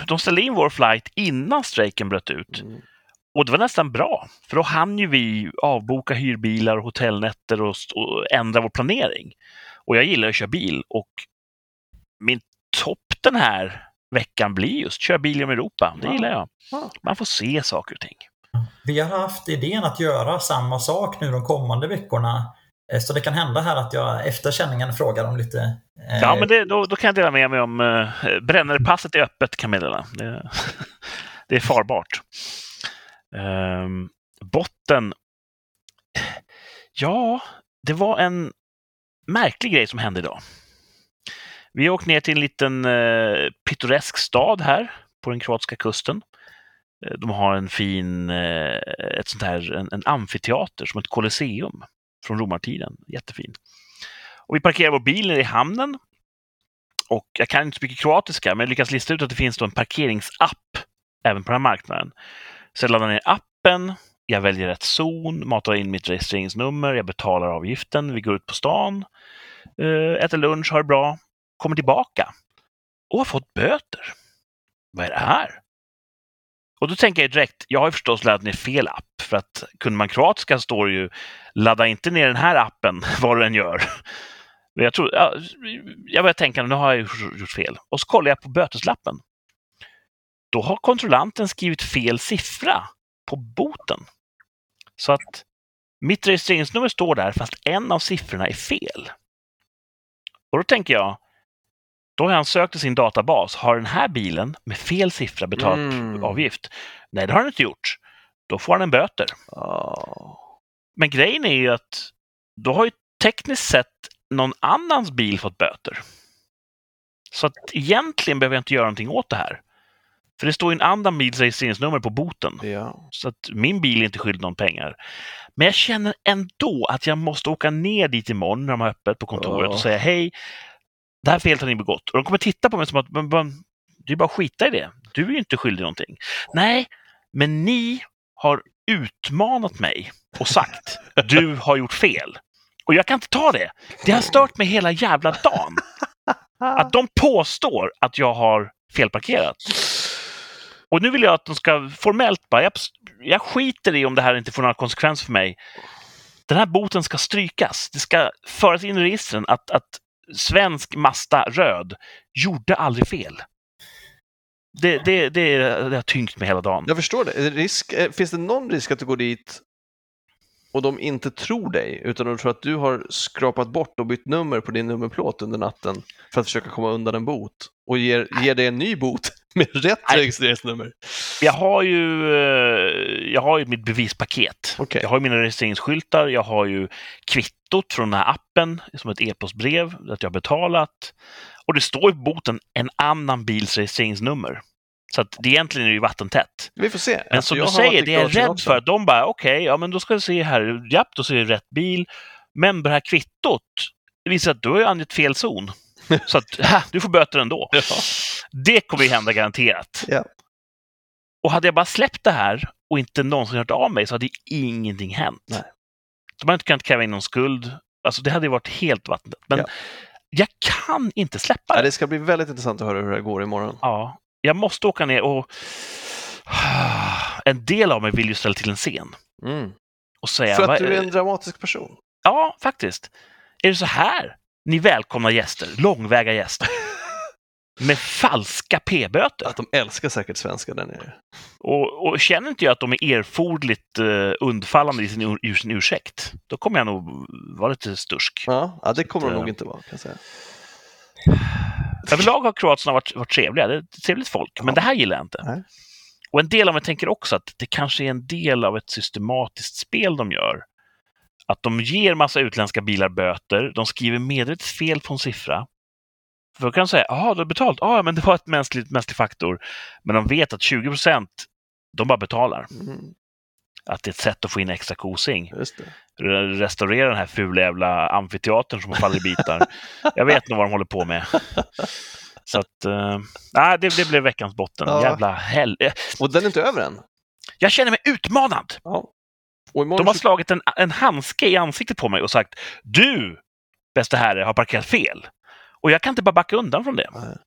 Speaker 2: de ställde in vår flight innan strejken bröt ut.
Speaker 3: Mm.
Speaker 2: Och det var nästan bra, för då hann ju vi avboka hyrbilar och hotellnätter och, och ändra vår planering. Och jag gillar att köra bil och min topp den här veckan blir just köra bil genom Europa. Det gillar jag.
Speaker 3: Ja.
Speaker 2: Man får se saker och ting.
Speaker 4: Vi har haft idén att göra samma sak nu de kommande veckorna. Eh, Så det kan hända här att jag efter känningen frågar om lite... eh,
Speaker 2: Ja, men det, då, då kan jag dela med mig om uh, brännarpasset är öppet, kan jag meddela. Det, det är farbart. Um, botten. Ja, det var en märklig grej som hände idag. Vi har åkt ner till en liten uh, pittoresk stad här på den kroatiska kusten. Eh, de har en fin, eh, ett sånt här, en, en amfiteater som ett kolosseum från romartiden. Jättefin. Och vi parkerar vår bil nere i hamnen. Och jag kan inte så mycket kroatiska, men jag lyckas lista ut att det finns då en parkeringsapp även på den här marknaden. Så jag laddar ner appen, jag väljer rätt zon, matar in mitt registreringsnummer, jag betalar avgiften, vi går ut på stan, eh, äter lunch, har det bra, kommer tillbaka och har fått böter. Vad är det här? Och då tänker jag direkt, jag har ju förstås laddat ner fel app, för att kunde man kroatiska står det ju ladda inte ner den här appen vad du än gör. Men jag, tror, jag, jag börjar tänka, nu har jag gjort fel. Och så kollar jag på böteslappen. Då har kontrollanten skrivit fel siffra på boten. Så att mitt registreringsnummer står där fast en av siffrorna är fel. Och då tänker jag, då har han sökt i sin databas, har den här bilen med fel siffra betalat
Speaker 3: Mm.
Speaker 2: avgift? Nej, det har han inte gjort. Då får han en böter.
Speaker 3: Ja.
Speaker 2: Men grejen är ju att då har ju tekniskt sett någon annans bil fått böter. Så att egentligen behöver jag inte göra någonting åt det här. För det står ju en annan bils registreringsnummer på boten.
Speaker 3: ja.
Speaker 2: Så att min bil är inte skyldig någon pengar. Men jag känner ändå att jag måste åka ner dit imorgon när de har öppet på kontoret
Speaker 3: Ja.
Speaker 2: och säga hej, det här felet har ni begått. Och de kommer titta på mig som att men, men, det är bara att skita i det. Du är ju inte skyldig någonting. Nej, men ni har utmanat mig och sagt du har gjort fel. Och jag kan inte ta det. Det har stört mig hela jävla dagen. Att de påstår att jag har felparkerat. Och nu vill jag att de ska formellt bara, jag, jag skiter i om det här inte får några konsekvenser för mig. Den här boten ska strykas. Det ska föras in i registren att, att svensk Mazda röd gjorde aldrig fel. Det, det, det, det har tyngt mig hela dagen.
Speaker 3: Jag förstår det. Risk, eh, finns det någon risk att du går dit och de inte tror dig, utan de tror att du har skrapat bort och bytt nummer på din nummerplåt under natten för att försöka komma undan en bot och ger, ger dig en ny bot med rätt
Speaker 2: Nej.
Speaker 3: registreringsnummer?
Speaker 2: Jag har ju, eh, jag har ju mitt bevispaket.
Speaker 3: Okej.
Speaker 2: Jag har ju mina registreringsskyltar, jag har ju kvittot från den här appen som ett e-postbrev, att jag har betalat. Och det står på boten en annan bils registreringsnummer. Så att det egentligen är ju vattentätt.
Speaker 3: Vi får se.
Speaker 2: Men
Speaker 3: Alltså,
Speaker 2: som
Speaker 3: jag
Speaker 2: du säger, det är jag rädd för att de bara, okej, ja men då ska vi se här, japp, då ser det rätt bil. Men det här kvittot, det visar att du har angett fel zon. Så att, ha, du får böter ändå.
Speaker 3: Ja.
Speaker 2: Det kommer ju hända garanterat.
Speaker 3: Ja.
Speaker 2: Och hade jag bara släppt det här och inte någonsin hört av mig så hade ingenting hänt.
Speaker 3: Nej.
Speaker 2: De hade inte kunnat kräva in någon skuld. Alltså det hade ju varit helt vattnet. Men
Speaker 3: Ja.
Speaker 2: jag kan inte släppa
Speaker 3: Ja,
Speaker 2: det.
Speaker 3: det ska bli väldigt intressant att höra hur det går imorgon.
Speaker 2: Ja, jag måste åka ner och... En del av mig vill ju ställa till en scen
Speaker 3: Mm.
Speaker 2: och säga...
Speaker 3: För
Speaker 2: "Vad-
Speaker 3: att du är en dramatisk person.
Speaker 2: Ja, faktiskt. Är det så här ni välkomnar gäster, långväga gäster? Med falska p-böter?
Speaker 3: Att de älskar säkert svenskar där nere.
Speaker 2: Och, och känner inte jag att de är erforderligt uh, undfallande i sin, ur, i sin ursäkt, då kommer jag nog vara lite stursk.
Speaker 3: Ja, ja det kommer de
Speaker 2: att,
Speaker 3: nog
Speaker 2: eh,
Speaker 3: inte vara, kan jag säga.
Speaker 2: Överlag har kroaterna varit, varit trevliga, det är ett trevligt folk, men
Speaker 3: Ja.
Speaker 2: det här gillar jag inte.
Speaker 3: Nej.
Speaker 2: Och en del av mig tänker också att det kanske är en del av ett systematiskt spel de gör. Att de ger massa utländska bilar böter, de skriver medvetet fel på en siffra. För då kan de säga, ja, du har betalt, ja, men det var ett mänskligt, mänsklig faktor. Men de vet att 20 procent, de bara betalar.
Speaker 3: Mm,
Speaker 2: Att det är ett sätt att få in extra kosing. Restaurera den här fula jävla amfiteatern som faller i bitar. Jag vet nog vad de håller på med. Så att, uh, nej, det, det blev veckans botten.
Speaker 3: Ja.
Speaker 2: Jävla hell... eh,
Speaker 3: Och den är inte över än.
Speaker 2: Jag känner mig utmanad!
Speaker 3: Ja.
Speaker 2: De har slagit en, en handske i ansiktet på mig och sagt Du, bästa herre, har parkerat fel. Och jag kan inte bara backa undan från det.
Speaker 3: Nej.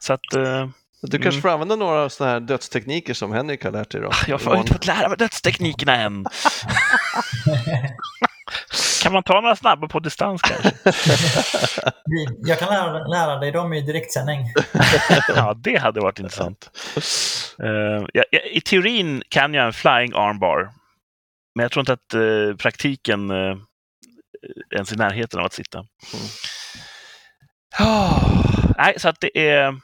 Speaker 2: Så att eh,
Speaker 3: Du kanske
Speaker 2: Mm.
Speaker 3: får använda några sådana här dödstekniker som Henrik har lärt dig då.
Speaker 2: jag har inte fått lära mig dödsteknikerna än. Kan man ta några snabba på distans kanske?
Speaker 4: Jag kan lära, lära dig dem i direktsändning.
Speaker 2: ja, det hade varit intressant. Eh, ja, I teorin kan jag en flying armbar, men jag tror inte att eh, praktiken uh, ens i närheten av att sitta. Ah, nej, så att det är,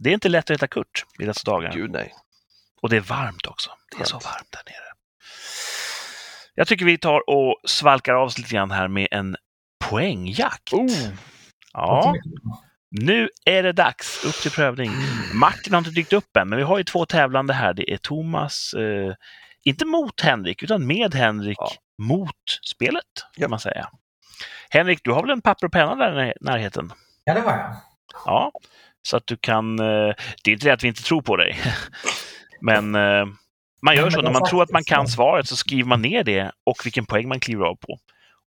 Speaker 2: det är inte lätt att heta Kurt i dessa dagar.
Speaker 3: Gud nej.
Speaker 2: Och det är varmt också. Det är så
Speaker 3: Skönt.
Speaker 2: varmt där nere. Jag tycker vi tar och svalkar av oss lite grann här med en poängjakt.
Speaker 3: Oh.
Speaker 2: Ja, nu är det dags. Upp till prövning. Martin har inte dykt upp än, men vi har ju två tävlande här. Det är Thomas, eh, inte mot Henrik, utan med Henrik
Speaker 3: Ja.
Speaker 2: mot spelet, kan
Speaker 3: Ja.
Speaker 2: man säga. Henrik, du har väl en papper och penna där i närheten?
Speaker 4: Ja, det har jag.
Speaker 2: Ja, så att du kan... eh, Det är inte det att vi inte tror på dig. Men eh, man gör så, när
Speaker 4: är
Speaker 2: man tror att man kan svaret så skriver man ner det och vilken poäng man kliver av på.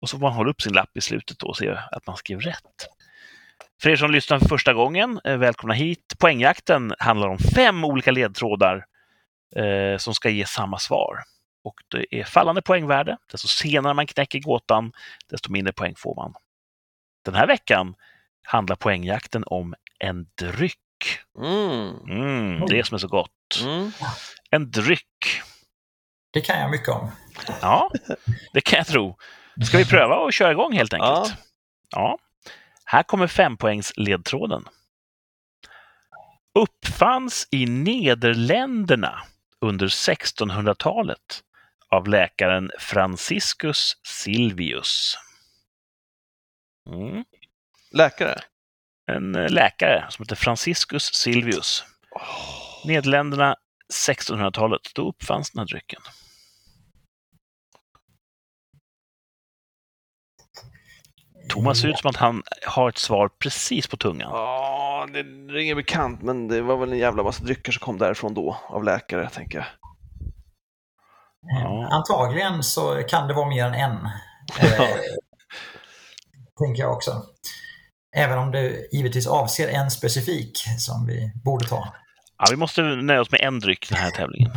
Speaker 2: Och så får man hålla upp sin lapp i slutet då och se att man skrev rätt. För er som lyssnar för första gången, eh, välkomna hit. Poängjakten handlar om fem olika ledtrådar eh, som ska ge samma svar. Och det är fallande poängvärde. Desto senare man knäcker gåtan, desto mindre poäng får man. Den här veckan handlar poängjakten om en dryck.
Speaker 3: Mm.
Speaker 2: Mm, det som är så gott.
Speaker 3: Mm.
Speaker 2: En dryck.
Speaker 4: Det kan jag mycket om.
Speaker 2: Ja, det kan jag tro. Ska vi pröva och köra igång helt enkelt? Ja. Här kommer fempoängsledtråden. Uppfanns i Nederländerna under 1600-talet av läkaren Franciscus Silvius. Mm.
Speaker 3: Läkare?
Speaker 2: En eh, läkare som heter Franciscus Silvius. Nederländerna 1600-talet, då uppfanns den här drycken. Thomas ser ut som att han har ett svar precis på tungan.
Speaker 3: Ja, det ringer bekant, men det var väl en jävla massa drycker som kom därifrån då, av läkare, tänker jag.
Speaker 2: Ja.
Speaker 4: Antagligen så kan det vara mer än en. Eh, tänker jag också. Även om det givetvis avser en specifik som vi borde ta.
Speaker 2: Ja, vi måste nöja oss med en dryck den här tävlingen.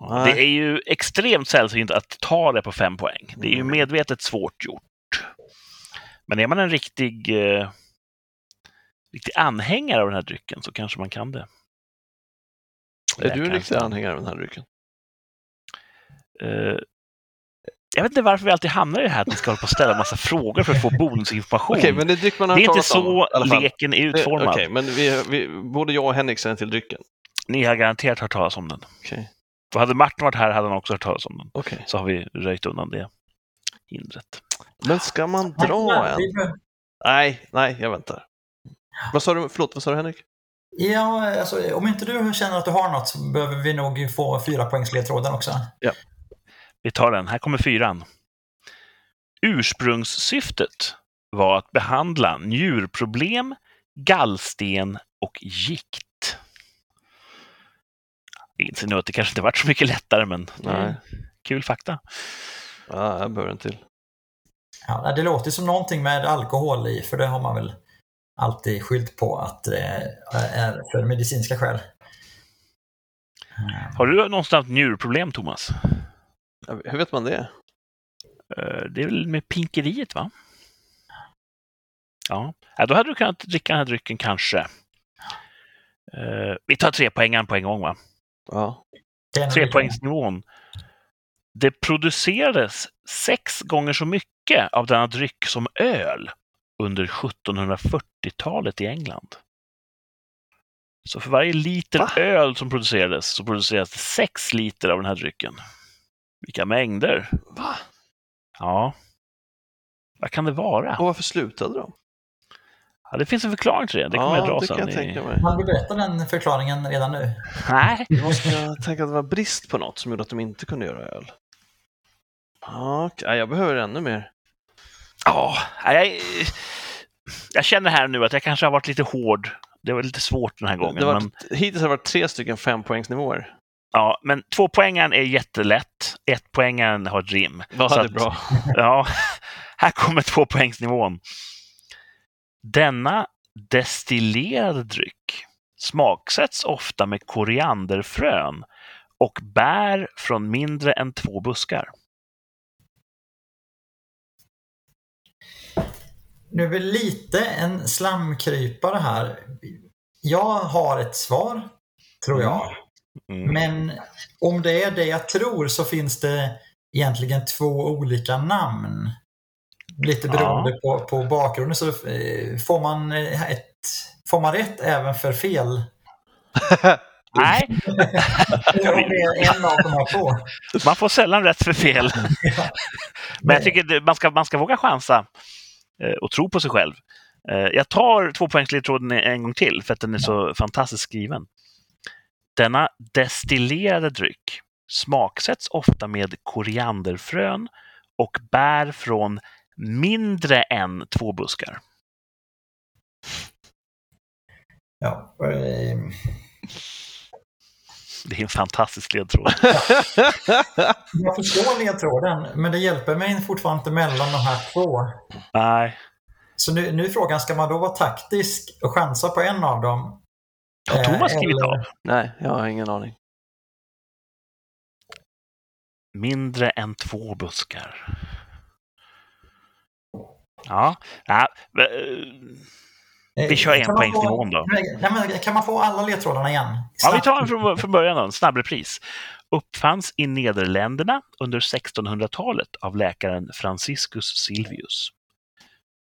Speaker 3: Nej.
Speaker 2: Det är ju extremt sällsynt att ta det på fem poäng. Det är ju
Speaker 3: Mm.
Speaker 2: medvetet svårt gjort. Men är man en riktig, eh, riktig anhängare av den här drycken så kanske man kan det.
Speaker 3: Är du en riktig anhängare av den här drycken?
Speaker 2: Eh, jag vet inte varför vi alltid hamnar i det här att vi ska hålla på och ställa massa frågor för att få bonusinformation.
Speaker 3: Okej, men det är dryck man har
Speaker 2: det är inte
Speaker 3: om,
Speaker 2: så
Speaker 3: fall.
Speaker 2: leken är utformad.
Speaker 3: Okej, men vi, vi, både jag och Henrik känner till drycken.
Speaker 2: Ni har garanterat hört talas om den.
Speaker 3: Okej.
Speaker 2: Och hade Martin varit här hade han också hört talas om den.
Speaker 3: Okej.
Speaker 2: Så har vi röjt undan det hindret.
Speaker 3: Men ska man dra en? Nej, nej, jag väntar. Vad sa du? Förlåt, vad sa du Henrik?
Speaker 4: Ja, alltså, om inte du känner att du har något så behöver vi nog få fyra poängsledtråden också.
Speaker 2: Vi tar den. Här kommer fyran. Ursprungssyftet var att behandla njurproblem, gallsten och gikt. Jag inser nu att det kanske inte varit så mycket lättare, men
Speaker 3: Nej.
Speaker 2: kul fakta.
Speaker 3: Ja, jag behöver en till.
Speaker 4: Ja, det låter som någonting med alkohol i, för det har man väl alltid skylt på att det är för medicinska skäl.
Speaker 2: Har du någonstans njurproblem, Thomas?
Speaker 3: Hur vet man det?
Speaker 2: Eh, Det är väl med pinkeriet, va? Ja, då hade du kunnat dricka den här drycken kanske. Eh, Vi tar tre poängen på en gång, va?
Speaker 3: Ja.
Speaker 2: Trepoängsnivån. Det producerades sex gånger så mycket av denna dryck som öl under 1740-talet i England. Så för varje liter
Speaker 3: Va?
Speaker 2: öl som producerades så producerades det sex liter av den här drycken. Vilka mängder!
Speaker 3: Va?
Speaker 2: Ja. Vad kan det vara?
Speaker 3: Och varför slutade de?
Speaker 2: Ja, det finns en förklaring till det. Det kommer
Speaker 3: ja,
Speaker 2: jag dra
Speaker 3: det
Speaker 2: sen.
Speaker 3: kan jag tänka mig.
Speaker 4: Man vill berätta den förklaringen redan nu.
Speaker 2: Nej,
Speaker 3: Jag ska tänka att det var brist på något som gjorde att de inte kunde göra öl. Ja, jag behöver ännu mer.
Speaker 2: Ja, jag, jag känner här nu att jag kanske har varit lite hård. Det var lite svårt den här gången.
Speaker 3: Det var,
Speaker 2: men,
Speaker 3: Hittills har det varit tre stycken fempoängsnivåer.
Speaker 2: Ja, men två poängen är jättelätt. Ett poängen har ett rim.
Speaker 3: Ja, det är
Speaker 2: att, ja, här kommer två poängsnivån. Denna destillerade dryck smaksätts ofta med korianderfrön och bär från mindre än två buskar.
Speaker 4: Nu är vi lite en slamkrypare här. Jag har ett svar, tror jag.
Speaker 2: Mm.
Speaker 4: Men om det är det jag tror så finns det egentligen två olika namn. Lite beroende på, på bakgrunden så eh, får man, eh, ett, får man rätt även för fel.
Speaker 2: Nej, man får sällan rätt för fel.
Speaker 4: Ja.
Speaker 2: Men jag tycker man ska, man ska våga chansa eh, och tro på sig själv. Jag tar tvåpoängsledtråden en gång till för att den är så fantastiskt skriven. Denna destillerade dryck smaksätts ofta med korianderfrön och bär från mindre än två buskar.
Speaker 4: Ja, eh,
Speaker 2: Det är en fantastisk ledtråd.
Speaker 4: jag förstår ledtråden, men det hjälper mig fortfarande inte mellan de här två.
Speaker 2: Nej,
Speaker 4: Så nu, nu är frågan, ska man då vara taktisk och chansa på en av dem?
Speaker 2: Har Thomas
Speaker 4: Eh,
Speaker 2: skrivit
Speaker 4: eller-
Speaker 2: av?
Speaker 3: Nej, jag har ingen aning.
Speaker 2: Mindre än två buskar. Ja, ja eh, vi kör en poängsnivån då.
Speaker 4: Nej, men kan man få alla ledtrådarna igen?
Speaker 2: Ja, vi tar från, från början då, en snabbrepris. Uppfanns i Nederländerna under 1600-talet av läkaren Franciscus Silvius.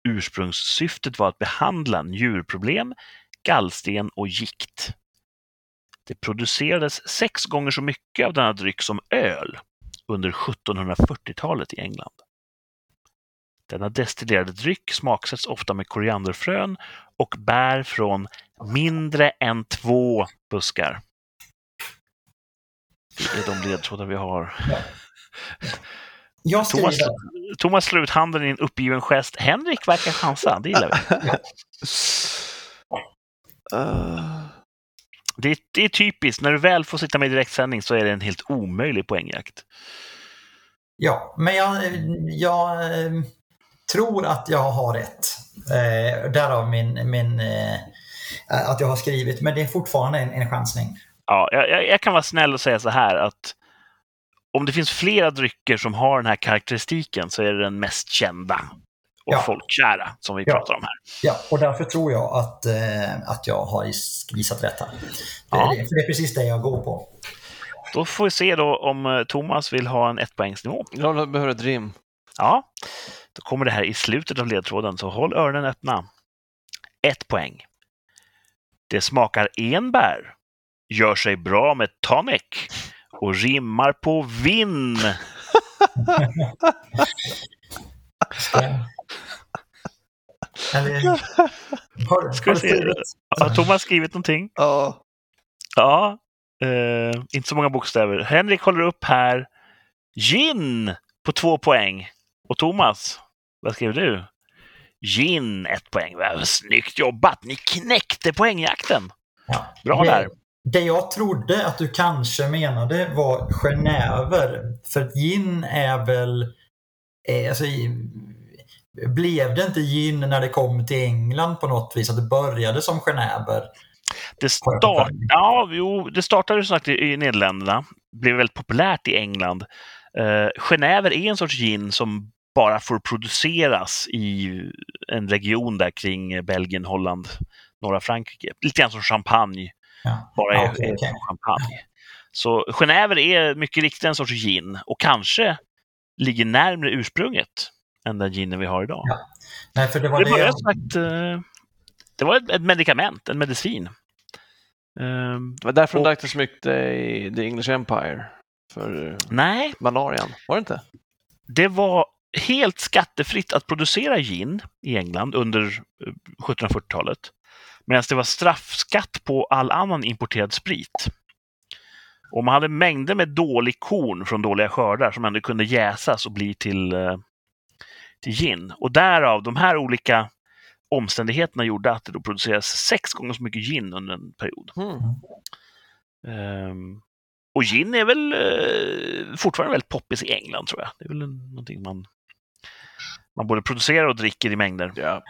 Speaker 2: Ursprungssyftet var att behandla njurproblem, gallsten och gikt. Det producerades sex gånger så mycket av denna dryck som öl under 1740-talet i England. Denna destillerade dryck smaksätts ofta med korianderfrön och bär från mindre än två buskar. Det är de ledtrådar vi har.
Speaker 4: Jag
Speaker 2: Thomas, Thomas slår ut handen i en uppgiven gest. Henrik verkar chansa, det gillar vi.
Speaker 3: Uh,
Speaker 2: Det är, det är typiskt, när du väl får sitta med i direktsändning så är det en helt omöjlig poängjakt.
Speaker 4: ja, men jag, jag eh, tror att jag har rätt. Eh, därav min, min, eh, att jag har skrivit, men det är fortfarande en, en chansning.
Speaker 2: Ja, jag, jag- jag kan vara snäll och säga så här att om det finns flera drycker som har den här karaktäristiken så är det den mest kända och
Speaker 4: Ja.
Speaker 2: folkkära som vi
Speaker 4: Ja.
Speaker 2: pratar om här.
Speaker 4: Ja, och därför tror jag att, eh, att jag har gissat rätt här.
Speaker 2: Ja.
Speaker 4: Det, för det är precis det jag går på.
Speaker 2: Då får vi se då om eh, Thomas vill ha en ettpoängsnivå.
Speaker 3: jag behöver ett rim.
Speaker 2: Ja, då kommer det här i slutet av ledtråden, så håll öronen öppna. Ett poäng. Det smakar enbär, gör sig bra med tonic och rimmar på vinn.
Speaker 4: Eller, har,
Speaker 2: Ska
Speaker 4: har
Speaker 2: se.
Speaker 4: skrivit?
Speaker 2: Har Thomas skrivit någonting?
Speaker 3: Ja.
Speaker 2: Ja, eh, inte så många bokstäver. Henrik håller upp här. Gin på två poäng. Och Thomas, vad skrev du? Gin, ett poäng. Vad Snyggt jobbat! Ni knäckte poängjakten.
Speaker 4: Ja.
Speaker 2: Bra
Speaker 4: det,
Speaker 2: där.
Speaker 4: Det jag trodde att du kanske menade var genever. För gin är väl... Eh, alltså, blev det inte gin när det kom till England på något vis? Att det började som genever?
Speaker 2: Det, start, ja, jo, det startade som sagt i, i Nederländerna. Blev väldigt populärt i England. Uh, Genever är en sorts gin som bara får produceras i en region där kring eh, Belgien, Holland, norra Frankrike. Lite grann som champagne,
Speaker 4: Ja.
Speaker 2: bara är,
Speaker 4: Ja,
Speaker 2: är
Speaker 4: okej.
Speaker 2: champagne. Så Genever är mycket riktigt en sorts gin och kanske ligger närmare ursprunget än den ginen vi har idag.
Speaker 4: Ja, Nej, för det var
Speaker 2: Det
Speaker 4: det,
Speaker 2: började
Speaker 4: jag...
Speaker 2: sagt, eh, det var ett, ett medikament, en medicin. Ehm,
Speaker 3: Det var därför de drack det så mycket i The English Empire. För eh,
Speaker 2: nej,
Speaker 3: malarian. Var det inte?
Speaker 2: det var helt skattefritt att producera gin i England under eh, 1740-talet. Medan det var straffskatt på all annan importerad sprit. Och man hade mängder med dålig korn från dåliga skördar som ändå kunde jäsas och bli till, eh, till gin. Och därav, de här olika omständigheterna gjorde att det då produceras sex gånger så mycket gin under en period.
Speaker 3: Mm.
Speaker 2: Ehm, och gin är väl eh, fortfarande väldigt poppis i England tror jag. Det är väl en, någonting man, man både producerar och dricker i mängder.
Speaker 3: Ja.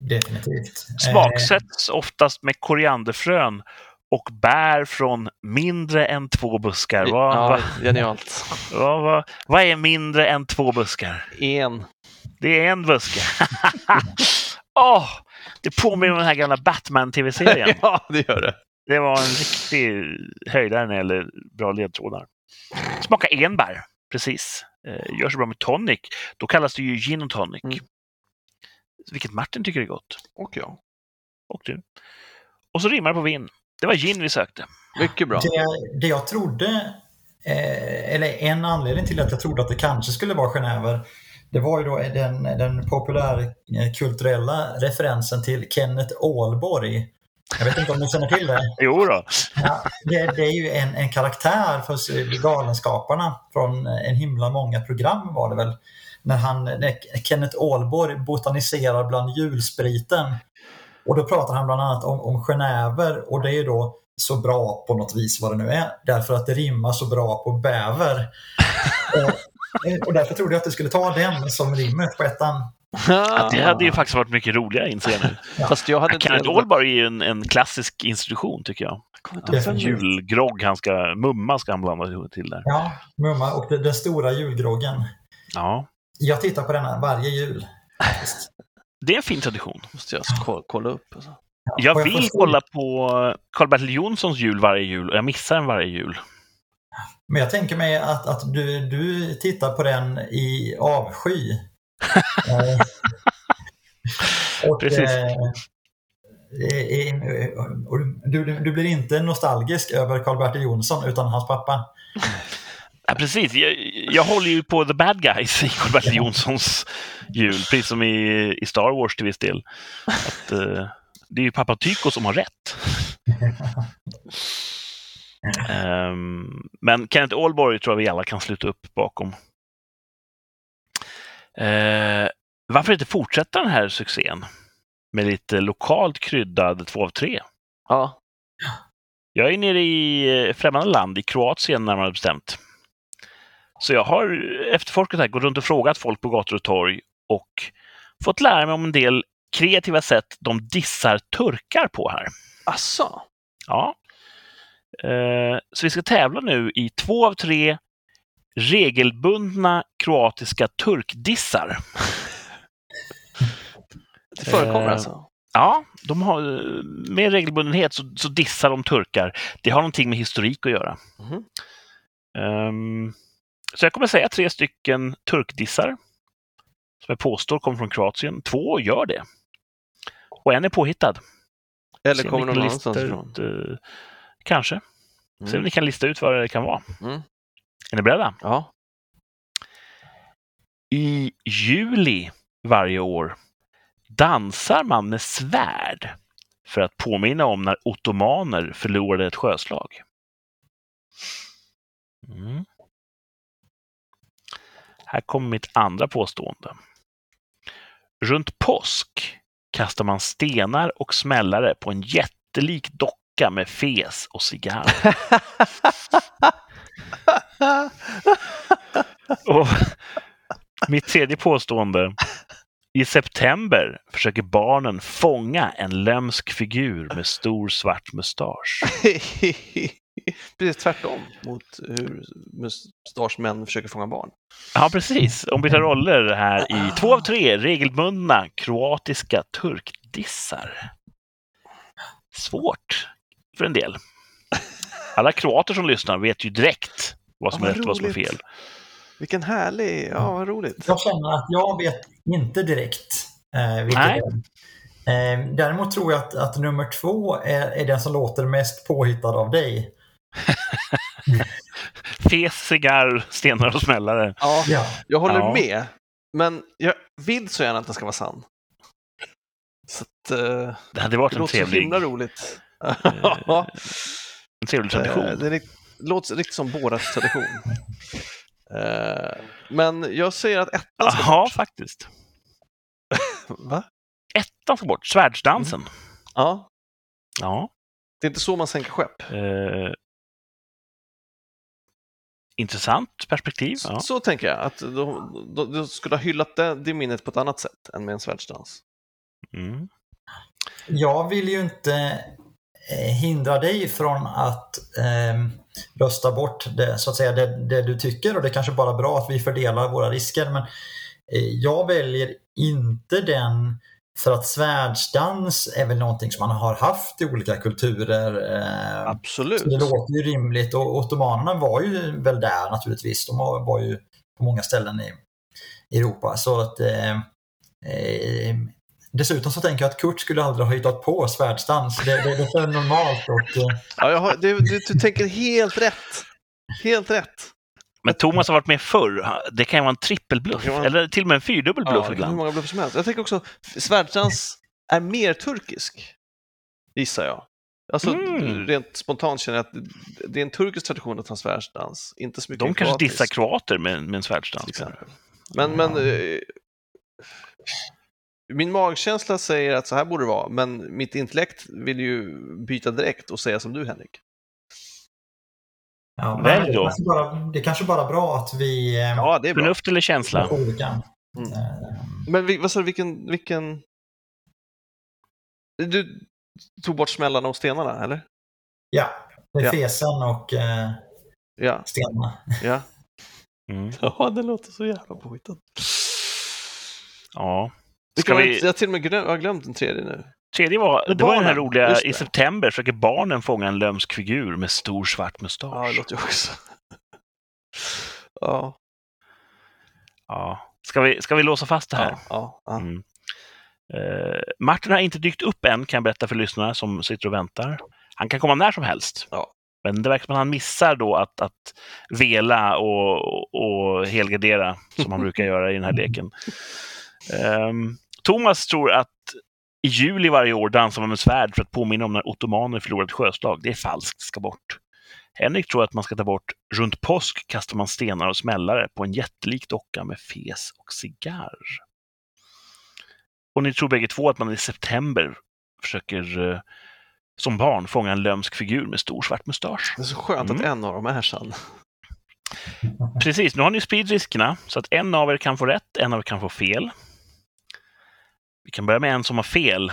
Speaker 4: Definitivt. Eh,
Speaker 2: Smaksätts oftast med korianderfrön och bär från mindre än två buskar. Vad,
Speaker 3: ja,
Speaker 2: vad,
Speaker 3: genialt.
Speaker 2: vad, vad, vad är mindre än två buskar?
Speaker 3: En.
Speaker 2: Det är en buske. Åh! det påminner om den här gamla Batman-tv-serien.
Speaker 3: ja, det gör det.
Speaker 2: Det var en riktig höjdare när det gäller bra ledtrådar. Smaka enbär, precis. Eh, gör så bra med tonic. Då kallas det ju gin och tonic.
Speaker 3: Mm.
Speaker 2: Vilket Martin tycker är gott.
Speaker 3: Och jag.
Speaker 2: Och du. Och så rimmar det på vin. Det var gin vi sökte.
Speaker 3: Mycket bra.
Speaker 4: Det, det jag trodde, eh, eller en anledning till att jag trodde att det kanske skulle vara Genever, det var ju då den, den populärkulturella referensen till Kenneth Ålborg. Jag vet inte om ni känner till det?
Speaker 2: Jo då.
Speaker 4: Ja, det, det är ju en, en karaktär för Galenskaparna från en himla många program var det väl. När, han, när Kenneth Ålborg botaniserar bland julspriten. Och då pratar han bland annat om, om genever och det är ju då så bra på något vis vad det nu är. Därför att det rimmar så bra på bäver. och, och därför trodde jag att du skulle ta den som rimmet på ettan.
Speaker 2: Ja, det hade ju faktiskt varit mycket roligare inser jag nu.
Speaker 3: Fast jag hade
Speaker 2: Kenneth Åhlborg är ju en, en klassisk institution tycker jag. Julgrogg, han ska, mumma ska han blanda till där.
Speaker 4: Ja, mumma och den, den stora julgroggen.
Speaker 2: Ja,
Speaker 4: Jag tittar på denna varje jul.
Speaker 2: det är en fin tradition.
Speaker 3: måste jag ko- kolla upp. Alltså.
Speaker 4: Ja,
Speaker 2: Jag
Speaker 4: får
Speaker 2: vill kolla på Karl-Bertil Jonssons jul varje jul och jag missar den varje jul.
Speaker 4: Men jag tänker mig att, att du, du tittar på den i avsky. Eh, och,
Speaker 2: Precis.
Speaker 4: eh, eh, och du, du, blir inte nostalgisk över Karl-Bertil Jonsson utan hans pappa.
Speaker 2: Ja, precis. Jag, jag håller ju på the bad guys i Karl-Bertil Jonssons jul, precis som i, i Star Wars till viss del. Att, eh, det är ju pappa Tycho som har rätt. Ehm, men Kenneth Åhlborg tror jag vi alla kan sluta upp bakom. Eh, varför inte fortsätta den här succén med lite lokalt kryddad 2 av 3?
Speaker 3: Ja,
Speaker 2: Jag är nere i eh, främmande land, i Kroatien närmare bestämt. Så jag har efterforskat här, gått runt och frågat folk på gator och torg och fått lära mig om en del kreativa sätt de dissar turkar på här.
Speaker 3: asså.
Speaker 2: Ja. Eh, Så vi ska tävla nu i två av tre regelbundna kroatiska turkdissar.
Speaker 3: Det förekommer
Speaker 2: Eh,
Speaker 3: alltså?
Speaker 2: Ja, de har, eh, med regelbundenhet så, så dissar de turkar. Det har någonting med historik att göra.
Speaker 3: Mhm.
Speaker 2: Ehm, så jag kommer säga tre stycken turkdissar. Som jag påstår kommer från Kroatien. Två gör det. Och en är påhittad.
Speaker 3: Eller kommer någon annanstans ifrån?
Speaker 2: Kanske. Se om
Speaker 3: Mm.
Speaker 2: ni kan lista ut vad det kan vara.
Speaker 3: Mm.
Speaker 2: Är ni beredda?
Speaker 3: Ja.
Speaker 2: I juli varje år dansar man med svärd för att påminna om när ottomaner förlorade ett sjöslag. Mm. Här kommer mitt andra påstående. Runt påsk kastar man stenar och smällare på en jättelik docka med fes och cigarr. Och mitt tredje påstående. I september försöker barnen fånga en lömsk figur med stor svart mustasch.
Speaker 3: Precis tvärtom mot hur mustaschmän försöker fånga barn.
Speaker 2: Ja, precis. Ombytta roller här i två av tre regelbundna kroatiska turkdissar. Svårt för en del. Alla kroater som lyssnar vet ju direkt vad som
Speaker 3: Ja,
Speaker 2: är
Speaker 3: vad
Speaker 2: rätt och vad som är fel.
Speaker 3: Vilken härlig, ja vad roligt.
Speaker 4: Jag känner att jag vet inte direkt. Eh, vilket
Speaker 2: Nej.
Speaker 4: Eh, däremot tror jag att, att nummer två är, är den som låter mest påhittad av dig.
Speaker 2: Fes, cigarr, stenar och smällare.
Speaker 3: Ja,
Speaker 4: Ja.
Speaker 3: jag håller
Speaker 2: Ja.
Speaker 3: med. Men jag vill så gärna att den ska vara sann. Så att, eh,
Speaker 2: Det hade varit
Speaker 3: det
Speaker 2: en
Speaker 3: låter så
Speaker 2: trevlig,
Speaker 3: himla roligt.
Speaker 2: Eh, en trevlig tradition.
Speaker 3: Eh, Det är, låter riktigt som Borats tradition. Eh, Men jag säger att ettan ska
Speaker 2: Ja,
Speaker 3: bort.
Speaker 2: faktiskt.
Speaker 3: Va?
Speaker 2: Ettan ska bort. Svärdsdansen.
Speaker 3: Ja,
Speaker 2: Ja.
Speaker 3: det är inte så man sänker skepp.
Speaker 2: Eh, intressant perspektiv. Ja.
Speaker 3: Så tänker jag, att de, de, de skulle ha hyllat det, det minnet på ett annat sätt än med en svärdsdans.
Speaker 2: Mm.
Speaker 4: Jag vill ju inte eh, hindra dig från att eh, rösta bort det, så att säga, det, det du tycker och det är kanske bara bra att vi fördelar våra risker men eh, jag väljer inte den för att svärdsdans är väl någonting som man har haft i olika kulturer. Eh,
Speaker 3: Absolut.
Speaker 4: det låter ju rimligt och ottomanerna var ju väl där naturligtvis. De var var ju på många ställen i Europa. Så att, eh, eh, dessutom så tänker jag att Kurt skulle aldrig ha hittat på svärdsdans. Det, det, det är för normalt. Och, eh,
Speaker 3: Ja, jag har, du, du, du tänker helt rätt. Helt rätt.
Speaker 2: Men Thomas har varit med förr. Det kan ju vara en trippelbluff,
Speaker 3: vara-
Speaker 2: eller till och med en fyrdubbel bluff
Speaker 3: Ja, kan hur
Speaker 2: ibland.
Speaker 3: många bluffar som helst. Jag tänker också, svärdsdans är mer turkisk. Gissar jag. Alltså
Speaker 2: Mm.
Speaker 3: rent spontant känner jag att det är en turkisk tradition att ha svärdsdans. Inte så mycket
Speaker 2: De kanske
Speaker 3: kroatisk,
Speaker 2: dissar kroater med, med en svärdsdans.
Speaker 3: Men, men eh, min magkänsla säger att så här borde det vara, men mitt intellekt vill ju byta direkt och säga som du Henrik.
Speaker 4: ja, men
Speaker 2: Välj
Speaker 4: det,
Speaker 2: då.
Speaker 4: kanske bara, det är kanske bara bra att vi eh,
Speaker 3: Ja, det är bra.
Speaker 2: Förnuft eller
Speaker 4: är
Speaker 2: känsla?
Speaker 4: olika.
Speaker 3: Mm.
Speaker 4: Eh,
Speaker 3: Men vad sa du, vilken, vilken... Du tog bort smällarna och stenarna, eller?
Speaker 4: Ja, det är
Speaker 3: Ja.
Speaker 4: fesen och eh,
Speaker 3: Ja.
Speaker 4: stenarna.
Speaker 3: ja.
Speaker 2: Mm.
Speaker 3: Ja, det låter så jävla påhittat.
Speaker 2: Ja.
Speaker 3: Ska
Speaker 2: Ska
Speaker 3: vi... Jag till och med glöm, har glömt den tredje nu.
Speaker 2: Tredje var,
Speaker 3: Det
Speaker 2: det var den här roliga, i september försöker barnen fånga en lömsk figur med stor svart
Speaker 3: Ja,
Speaker 2: mustasch.
Speaker 3: det låter ju också. Ja,
Speaker 2: Ja. Ska, vi, ska vi låsa fast det här?
Speaker 3: ja, ja, ja.
Speaker 2: Mm. Eh, Martin har inte dykt upp än, kan jag berätta för lyssnarna som sitter och väntar. Han kan komma när som helst.
Speaker 3: Ja.
Speaker 2: Men det verkar som att han missar då att, att vela och, och helgardera, som han brukar göra i den här leken. Ehm, Thomas tror att i juli varje år dansar man med svärd för att påminna om när ottomaner förlorade sjöslag. Det är falskt, ska bort. Henrik tror att man ska ta bort runt påsk kastar man stenar och smällare på en jättelik docka med fes och cigarr. Och ni tror bägge två att man i september försöker eh, som barn fånga en lömsk figur med stor svart mustasch.
Speaker 3: Det är så skönt att
Speaker 2: Mm.
Speaker 3: en av dem är sann.
Speaker 2: Precis, nu har ni spridit riskerna så att en av er kan få rätt, en av er kan få fel. Vi kan börja med en som har fel.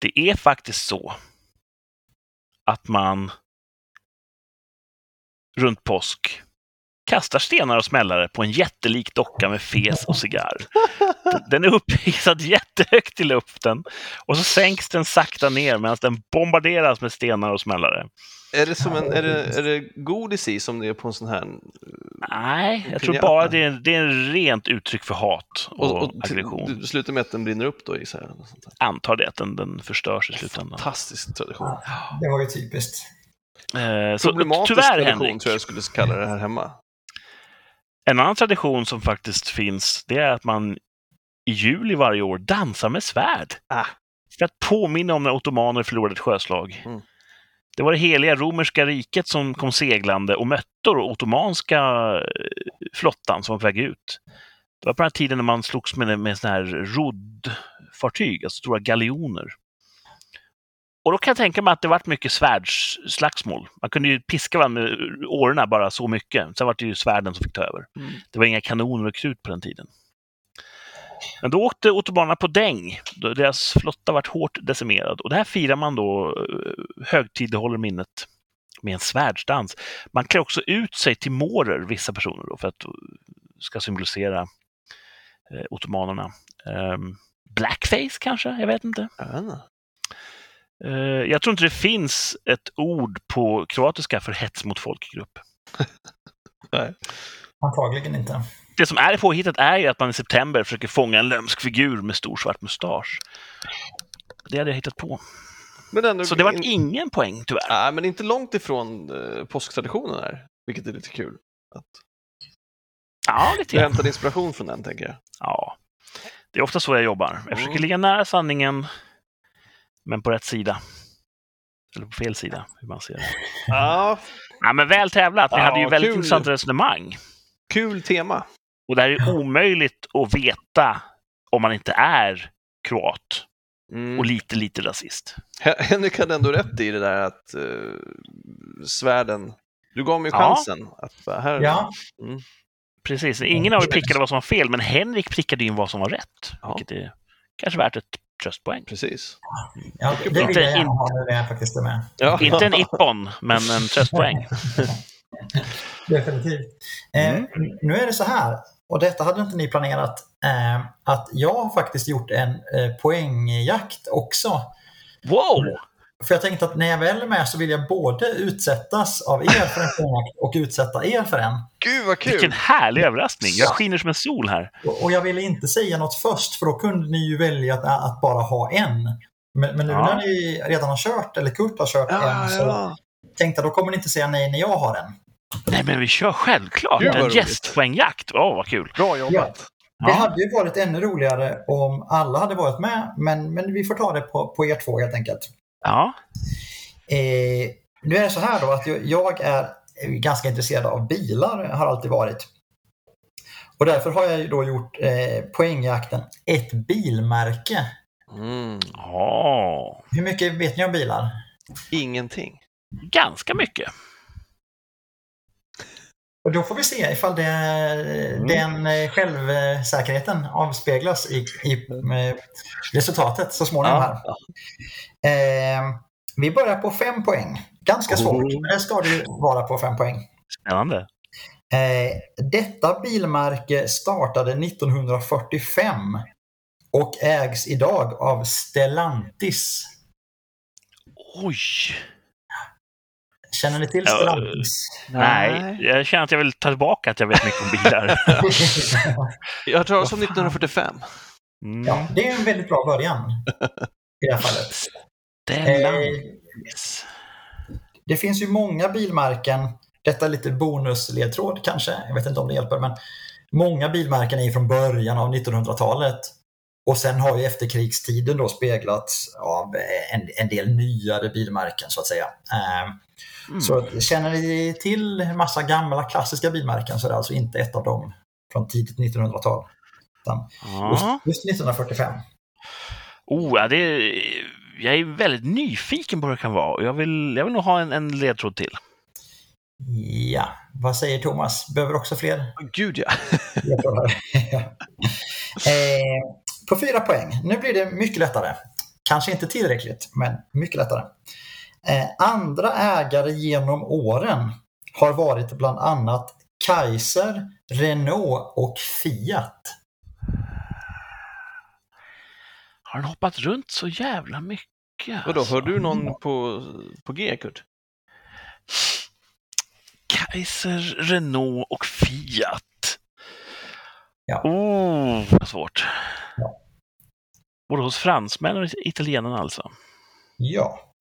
Speaker 2: Det är faktiskt så att man runt påsk kastar stenar och smällare på en jättelik docka med fes och cigarr. Den är upphissad jättehögt i luften och så sänks den sakta ner medan den bombarderas med stenar och smällare.
Speaker 3: Är det, som en, är, det, är det godis i som det är på en sån här...
Speaker 2: Nej, jag tror bara det är, det är rent uttryck för hat och,
Speaker 3: Och, och
Speaker 2: aggression.
Speaker 3: det slutar med att den brinner upp då i så här, och sånt där.
Speaker 2: Antar det att den, den förstörs i slutändan.
Speaker 3: Fantastisk tradition.
Speaker 4: Det var ju typiskt.
Speaker 2: Eh, så
Speaker 3: Problematisk
Speaker 2: tyvärr,
Speaker 3: tradition
Speaker 2: Henrik,
Speaker 3: tror jag skulle kalla det här hemma.
Speaker 2: en annan tradition som faktiskt finns, det är att man i juli varje år dansar med svärd.
Speaker 3: Ah.
Speaker 2: För att påminna om när ottomaner förlorade ett sjöslag.
Speaker 3: Mm.
Speaker 2: Det var det heliga romerska riket som kom seglande och mötte då ottomanska eh, flottan som var på väg ut. Det var på den här tiden när man slogs med, med såna här roddfartyg, alltså stora galjoner. Och då kan jag tänka mig att det varit mycket svärdsslagsmål. Man kunde ju piska varandra med årorna bara så mycket. Sen var det ju svärden som fick ta över.
Speaker 3: Mm.
Speaker 2: Det var inga kanoner och krut på den tiden. Men då åkte ottomanerna på däng. Deras flotta vart hårt decimerad. Och det här firar man då, eh, högtidlighåller minnet med en svärdsdans. Man klär också ut sig till mårer, vissa personer, då, för att eh, ska symbolisera eh, ottomanerna. Ehm, blackface kanske? Jag vet inte.
Speaker 3: Jag vet inte.
Speaker 2: Eh, jag tror inte det finns ett ord på kroatiska för hets mot folkgrupp.
Speaker 4: Antagligen inte.
Speaker 2: Det som är påhittat är ju att man i september försöker fånga en lömsk figur med stor svart mustasch. Det hade jag hittat på.
Speaker 3: Ändå,
Speaker 2: Så det var
Speaker 3: in-
Speaker 2: ingen poäng tyvärr.
Speaker 3: Nej, men inte långt ifrån eh, påsktraditionen här, vilket är lite kul. Att
Speaker 2: Ja, lite
Speaker 3: du hämtade inspiration från den, tänker jag.
Speaker 2: Ja. Det är ofta så jag jobbar. Jag försöker
Speaker 3: Mm.
Speaker 2: ligga nära sanningen, men på rätt sida. Eller på fel sida, hur man ser det.
Speaker 3: Ja,
Speaker 2: Ja, men väl tävlat. Ni
Speaker 3: Ja,
Speaker 2: hade ju väldigt
Speaker 3: kul.
Speaker 2: intressant resonemang.
Speaker 3: kul tema.
Speaker 2: Och det här är omöjligt att veta om man inte är kroat
Speaker 3: Mm.
Speaker 2: och lite, lite rasist.
Speaker 3: Hen- Henrik hade ändå rätt i det där att uh, svärden... Du gav mig
Speaker 2: Ja.
Speaker 3: chansen. Att bara, här,
Speaker 4: Ja,
Speaker 2: Precis. Ingen av er prickade vad som var fel, men Henrik prickade in vad som var rätt.
Speaker 3: Ja.
Speaker 2: Vilket är kanske värt ett tröstpoäng.
Speaker 3: Precis.
Speaker 4: ja det vill
Speaker 2: Inte-
Speaker 4: jag gärna
Speaker 2: inte-
Speaker 4: ha nu när jag faktiskt är med.
Speaker 3: Ja.
Speaker 2: Inte en ippon, men en tröstpoäng.
Speaker 4: Definitivt. Eh,
Speaker 2: Mm.
Speaker 4: Nu är det så här. Och detta hade inte ni planerat, eh, att jag har faktiskt gjort en eh, poängjakt också.
Speaker 2: Wow!
Speaker 4: För jag tänkte att när jag väl är med så vill jag både utsättas av er för en poängjakt och utsätta er för en.
Speaker 3: Gud vad kul!
Speaker 2: Vilken härlig överraskning! Jag skiner som en sol här.
Speaker 4: Och, och jag ville inte säga något först för då kunde ni ju välja att, att bara ha en. Men, men nu
Speaker 2: Ja.
Speaker 4: när ni redan har kört, eller Kurt har kört
Speaker 3: Ja,
Speaker 4: en, så
Speaker 3: ja.
Speaker 4: tänkte jag då kommer ni inte säga nej när jag har en.
Speaker 2: Nej, men vi kör självklart en
Speaker 3: roligt.
Speaker 2: gästpoängjakt. Åh, vad kul!
Speaker 3: Bra jobbat!
Speaker 4: Det
Speaker 2: Ja.
Speaker 4: hade ju varit ännu roligare om alla hade varit med, men, men vi får ta det på, på er två helt enkelt.
Speaker 2: Ja.
Speaker 4: Eh, nu är det så här då att jag, jag är ganska intresserad av bilar, har alltid varit. Och därför har jag ju då gjort eh, poängjakten ett bilmärke.
Speaker 3: Mm.
Speaker 2: Åh,
Speaker 4: Hur mycket vet ni om bilar?
Speaker 3: Ingenting.
Speaker 2: ganska mycket.
Speaker 4: Och då får vi se ifall det, den eh, självsäkerheten avspeglas i, i eh, resultatet så småningom. Här. Eh, vi börjar på fem poäng. Ganska svårt,
Speaker 2: Oh.
Speaker 4: men det ska det vara på fem poäng.
Speaker 2: Spännande.
Speaker 4: Eh, detta bilmärke startade 1945 och ägs idag av Stellantis.
Speaker 2: Oj!
Speaker 4: Känner ni till Stellantis?
Speaker 2: Nej, jag känner att jag vill ta tillbaka att jag vet mycket om bilar.
Speaker 3: Jag har talat om
Speaker 2: Vad fan.
Speaker 3: 1945.
Speaker 2: Mm.
Speaker 4: ja, det är en väldigt bra början i det här fallet.
Speaker 2: Stellantis.
Speaker 4: Det finns ju många bilmärken. Detta är lite bonusledtråd kanske. Jag vet inte om det hjälper. Men många bilmärken är från början av 1900-talet. Och sen har ju efterkrigstiden då speglats av en, en del nyare bilmärken så att säga. Eh,
Speaker 2: Mm.
Speaker 4: Så känner ni till massa gamla klassiska bilmärken så är det alltså inte ett av dem från tidigt 1900-tal. Utan just, just 1945.
Speaker 2: Oh, det är, jag är väldigt nyfiken på vad det kan vara. Jag vill, jag vill nog ha en, en ledtråd till.
Speaker 4: Ja, vad säger Thomas? Behöver också fler
Speaker 3: Gud ja.
Speaker 4: eh, på fyra poäng. Nu blir det mycket lättare. Kanske inte tillräckligt, men mycket lättare. Eh, andra ägare genom åren har varit bland annat Kaiser, Renault och Fiat.
Speaker 2: Har den hoppat runt så jävla mycket?
Speaker 3: Vadå,
Speaker 2: alltså?
Speaker 3: hör du någon på, på G, Kurt?
Speaker 2: Kaiser, Renault och Fiat.
Speaker 4: Ja.
Speaker 2: Oh, vad svårt. Både hos fransmän och italienarna alltså.
Speaker 4: Ja.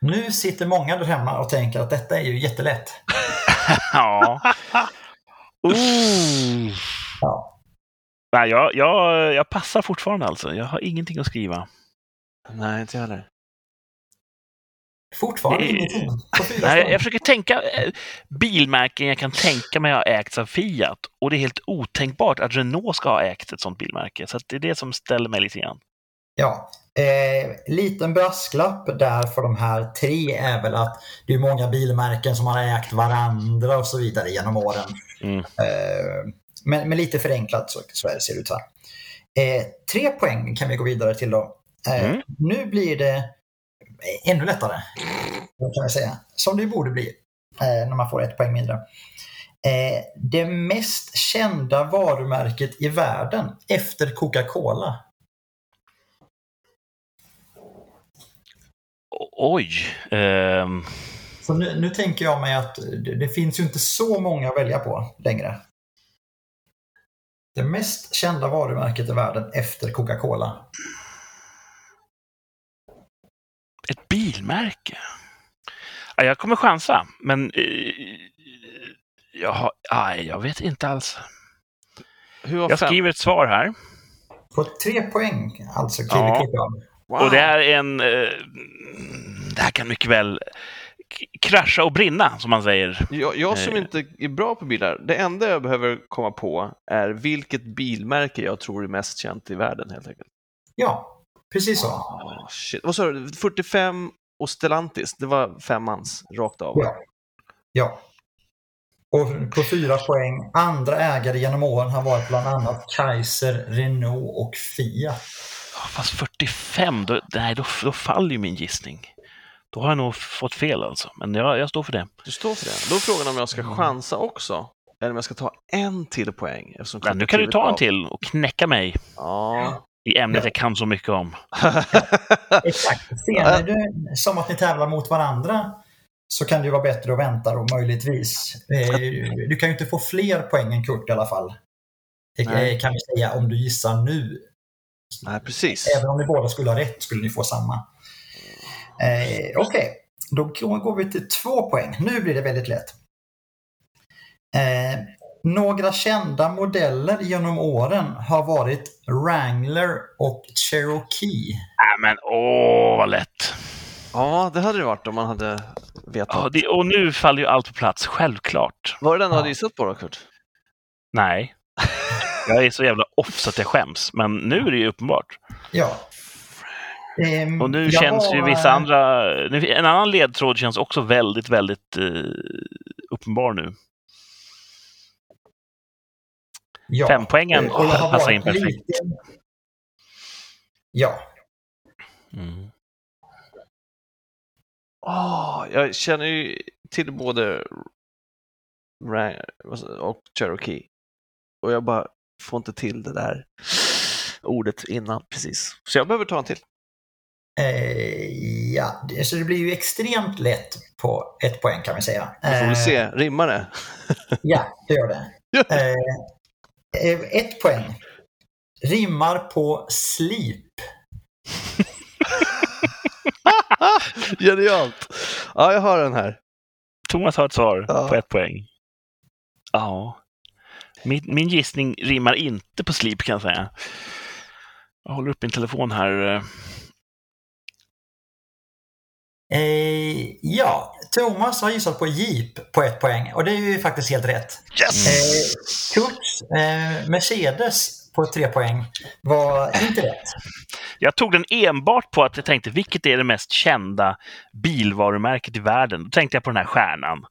Speaker 4: Nu sitter många där hemma och tänker att detta är ju jättelätt.
Speaker 2: Ja. Oh.
Speaker 4: Ja.
Speaker 2: Nej, jag, jag, jag passar fortfarande alltså. Jag har ingenting att skriva.
Speaker 3: Nej, inte jag heller.
Speaker 4: Fortfarande
Speaker 2: Det-
Speaker 4: ingenting.
Speaker 2: Nej, jag försöker tänka eh, bilmärken jag kan tänka mig har ägts av Fiat. Och det är helt otänkbart att Renault ska ha ägt ett sånt bilmärke. Så att det är det som ställer mig lite grann.
Speaker 4: Ja. Eh, liten brasklapp där för de här tre är väl att det är många bilmärken som har ägt varandra och så vidare genom åren.
Speaker 2: Mm.
Speaker 4: Eh, men, men lite förenklat så, så ser det ut så här. Eh, tre poäng kan vi gå vidare till då. Eh,
Speaker 2: Mm.
Speaker 4: Nu blir det ännu lättare, kan jag säga. Som det borde bli eh, när man får ett poäng mindre. Eh, det mest kända varumärket i världen efter Coca-Cola.
Speaker 2: Oj. ehm,
Speaker 4: Så nu, nu tänker jag mig att det, det finns ju inte så många att välja på längre. Det mest kända varumärket i världen efter Coca-Cola.
Speaker 2: ett bilmärke. Ja, jag kommer chansa, men eh, jag, har, aj, jag vet inte alls. Jag skriver ett svar här.
Speaker 4: På tre poäng alltså kliver
Speaker 2: Ja.
Speaker 3: Wow.
Speaker 2: Och det är en... Eh, det här kan mycket väl krascha och brinna, som man säger.
Speaker 3: Jag, jag som
Speaker 2: Eh.
Speaker 3: inte är bra på bilar, det enda jag behöver komma på är vilket bilmärke jag tror är mest känt i världen helt enkelt.
Speaker 4: Ja, precis så.
Speaker 3: Oh, shit. Vad sa du? 45 och Stellantis, det var femmans rakt av.
Speaker 4: Ja. ja. Och på fyra poäng, andra ägare genom åren har varit bland annat Kaiser, Renault och Fiat.
Speaker 2: Fast 45, då, nej, då, då faller ju min gissning. Då har jag nog fått fel alltså. Men jag, jag står för det.
Speaker 3: Du står för det. Då är frågan om jag ska chansa också. eller om jag ska ta en till poäng.
Speaker 2: Ja, nu kan du ta en till och knäcka mig.
Speaker 3: Ja.
Speaker 2: i ämnet jag kan så mycket om.
Speaker 4: Exakt. Ser det som att ni tävlar mot varandra så kan det ju vara bättre att vänta då möjligtvis. Du kan ju inte få fler poäng än Kurt i alla fall. Det kan vi säga om du gissar nu.
Speaker 3: Nej, precis.
Speaker 4: Även om ni båda skulle ha rätt skulle ni få samma. Eh, Okej, då går vi till två poäng. Nu blir det väldigt lätt. Eh, några kända modeller genom åren har varit Wrangler och Cherokee.
Speaker 2: Äh, men åh, vad lätt.
Speaker 3: Ja, det hade det varit om man hade vetat.
Speaker 2: Ja, det, och nu faller ju allt på plats, självklart.
Speaker 3: Var det den du
Speaker 4: Ja.
Speaker 3: hade gissat på då, Kurt?
Speaker 2: Nej. Jag är så jävla off så att jag skäms, men nu är det ju uppenbart.
Speaker 4: Ja. Ehm,
Speaker 2: Och nu känns ju vissa andra... En annan ledtråd känns också väldigt, väldigt eh, uppenbar nu.
Speaker 4: ja.
Speaker 2: Fempoängen
Speaker 4: har
Speaker 2: passar in perfekt.
Speaker 4: lite- Ja.
Speaker 2: Mm.
Speaker 3: Åh, jag känner ju till både Rang och Cherokee. Och jag bara får inte till det där ordet innan precis. Så jag behöver ta en till.
Speaker 4: Eh, ja, det, så det blir ju extremt lätt på ett poäng kan vi säga.
Speaker 3: Vi får
Speaker 4: Eh,
Speaker 3: väl se, rimmar det?
Speaker 4: Ja, det gör det. Eh, eh, ett poäng. Rimmar på sleep.
Speaker 3: Genialt! Ja, jag har den här.
Speaker 2: Thomas har ett svar
Speaker 3: Ja.
Speaker 2: på ett poäng. Ja. Min, min gissning rimmar inte på slip kan jag säga. Jag håller upp min telefon här. eh.
Speaker 4: Ja, Thomas har gissat på Jeep på ett poäng och det är ju faktiskt helt rätt.
Speaker 3: Yes!
Speaker 4: Eh, Kurt, eh, Mercedes på tre poäng var inte rätt.
Speaker 2: Jag tog den enbart på att jag tänkte, vilket är det mest kända bilvarumärket i världen? Då tänkte jag på den här stjärnan.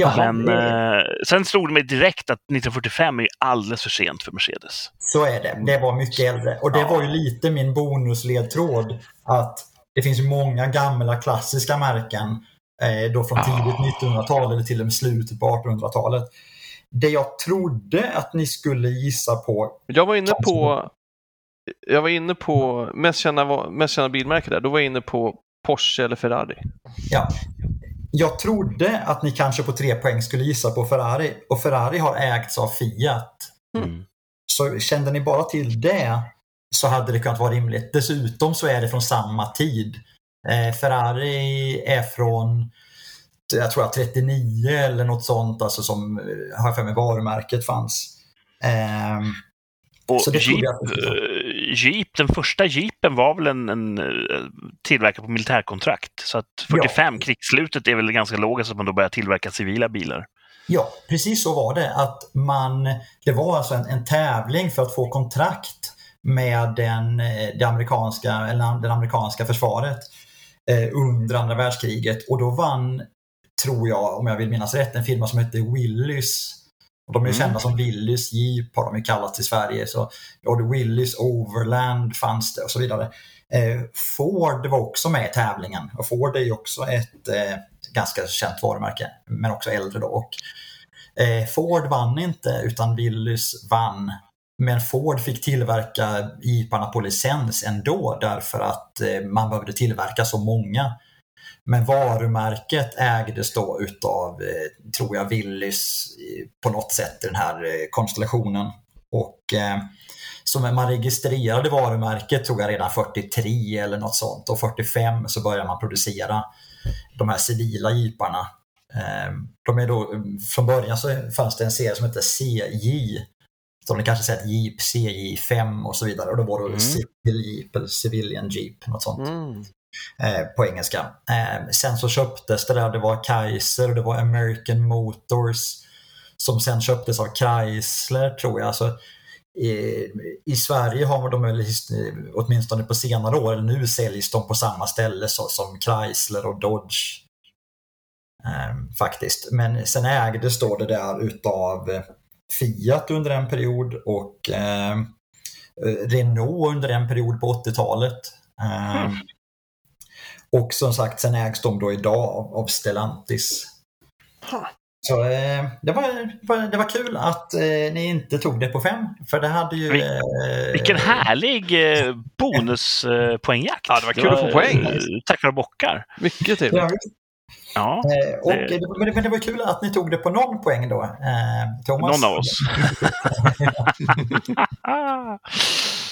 Speaker 4: Ja,
Speaker 2: Men
Speaker 4: det,
Speaker 2: eh, sen slog det mig direkt att 1945 är alldeles för sent för Mercedes.
Speaker 4: så är det. Det var mycket äldre. Och det
Speaker 2: Ja.
Speaker 4: var ju lite min bonusledtråd. Att det finns ju många gamla klassiska märken eh, då från
Speaker 2: Ja.
Speaker 4: tidigt 1900-tal eller till och med slutet på 1800-talet. Det jag trodde att ni skulle gissa på
Speaker 3: Jag var inne på jag var inne på mest kända, mest kända bilmärke där. Då var jag inne på Porsche eller Ferrari.
Speaker 4: Ja. Jag trodde att ni kanske på tre poäng skulle gissa på Ferrari och Ferrari har ägts av Fiat.
Speaker 2: Mm.
Speaker 4: Så kände ni bara till det så hade det kunnat vara rimligt. Dessutom så är det från samma tid. Eh, Ferrari är från jag tror jag 39 eller något sånt, alltså som eh, har jag för mig varumärket fanns. Ehm,
Speaker 2: Och Jeep, eh, Jeep, den första Jeepen var väl en, en eh, tillverkad på militärkontrakt. Så att 45, krigsslutet, är väl ganska logiskt att man då börjar tillverka civila bilar.
Speaker 4: Ja, precis så var det. Att man, det var alltså en, en tävling för att få kontrakt med den, eh, det amerikanska, eller det amerikanska försvaret eh, under andra världskriget. Och då vann, tror jag, om jag vill minnas rätt, en firma som hette Willys. Och de är
Speaker 3: Mm.
Speaker 4: kända som Willys Jeep har de ju kallats i Sverige. Så, det Willys Overland fanns det och så vidare. Eh, Ford var också med i tävlingen. Och Ford är ju också ett eh, ganska känt varumärke, men också äldre då. Och, eh, Ford vann inte, utan Willys vann. Men Ford fick tillverka jeeparna på licens ändå därför att eh, man behövde tillverka så många. Men varumärket ägdes då utav, eh, tror jag, Willys eh, på något sätt i den här eh, konstellationen. Och så när man registrerade varumärket tror jag redan 43 eller något sånt och 45 så började man producera de här civila jeeparna. De är då, från början så fanns det en serie som hette CJ som ni kanske sett Jeep CJ5 och så vidare och då var det
Speaker 2: Mm.
Speaker 4: Civil Jeep eller Civilian Jeep, något sånt
Speaker 3: Mm
Speaker 4: eh, på engelska. Eh, sen så köptes det där, det var Kaiser, det var American Motors som sen köptes av Chrysler tror jag. Alltså, i, I Sverige har de väl åtminstone på senare år, nu säljs de på samma ställe så, som Chrysler och Dodge. Eh, faktiskt. Men sen ägdes då det där utav Fiat under en period och eh, Renault under en period på 80-talet. Eh,
Speaker 2: Mm
Speaker 4: och som sagt, sen ägs de då idag av, av Stellantis.
Speaker 3: Ha.
Speaker 4: Så eh, det, var, det var- det var kul att eh, ni inte tog det på fem. För det hade ju...
Speaker 2: Vi-
Speaker 4: eh,
Speaker 2: Vilken härlig eh, bonuspoängjakt.
Speaker 3: Ja, det var kul att få poäng.
Speaker 2: eh, Tackar och bockar.
Speaker 3: Mycket trevligt.
Speaker 4: Ja, Eh, och,
Speaker 2: Det-
Speaker 4: det... men, det, men det var kul att ni tog det på någon poäng då, eh, Thomas.
Speaker 2: någon av oss.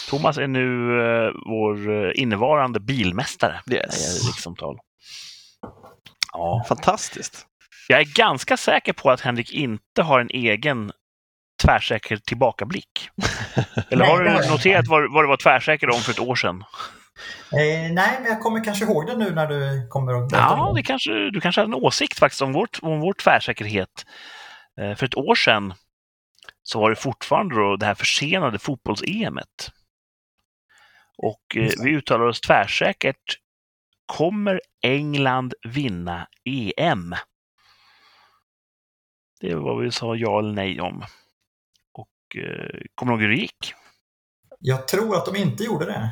Speaker 2: Thomas är nu eh, vår eh, innevarande bilmästare
Speaker 3: Yes.
Speaker 2: i rikssamtal. Ja.
Speaker 3: Fantastiskt.
Speaker 2: Jag är ganska säker på att Henrik inte har en egen tvärsäker tillbakablick. Eller har du noterat vad, vad du var tvärsäker om för ett år sedan?
Speaker 4: Eh, nej, men jag kommer kanske ihåg det nu när du kommer berätta
Speaker 2: Ja, det kanske, du kanske hade en åsikt faktiskt om, vårt, om vår tvärsäkerhet. Eh, För ett år sedan så var det fortfarande då det här försenade fotbolls-EMet. Och eh, vi uttalar oss tvärsäkert. Kommer England vinna EM? Det var vad vi sa ja eller nej om. Och eh, kommer du ihåg hur det gick?
Speaker 4: Jag tror att de inte gjorde det.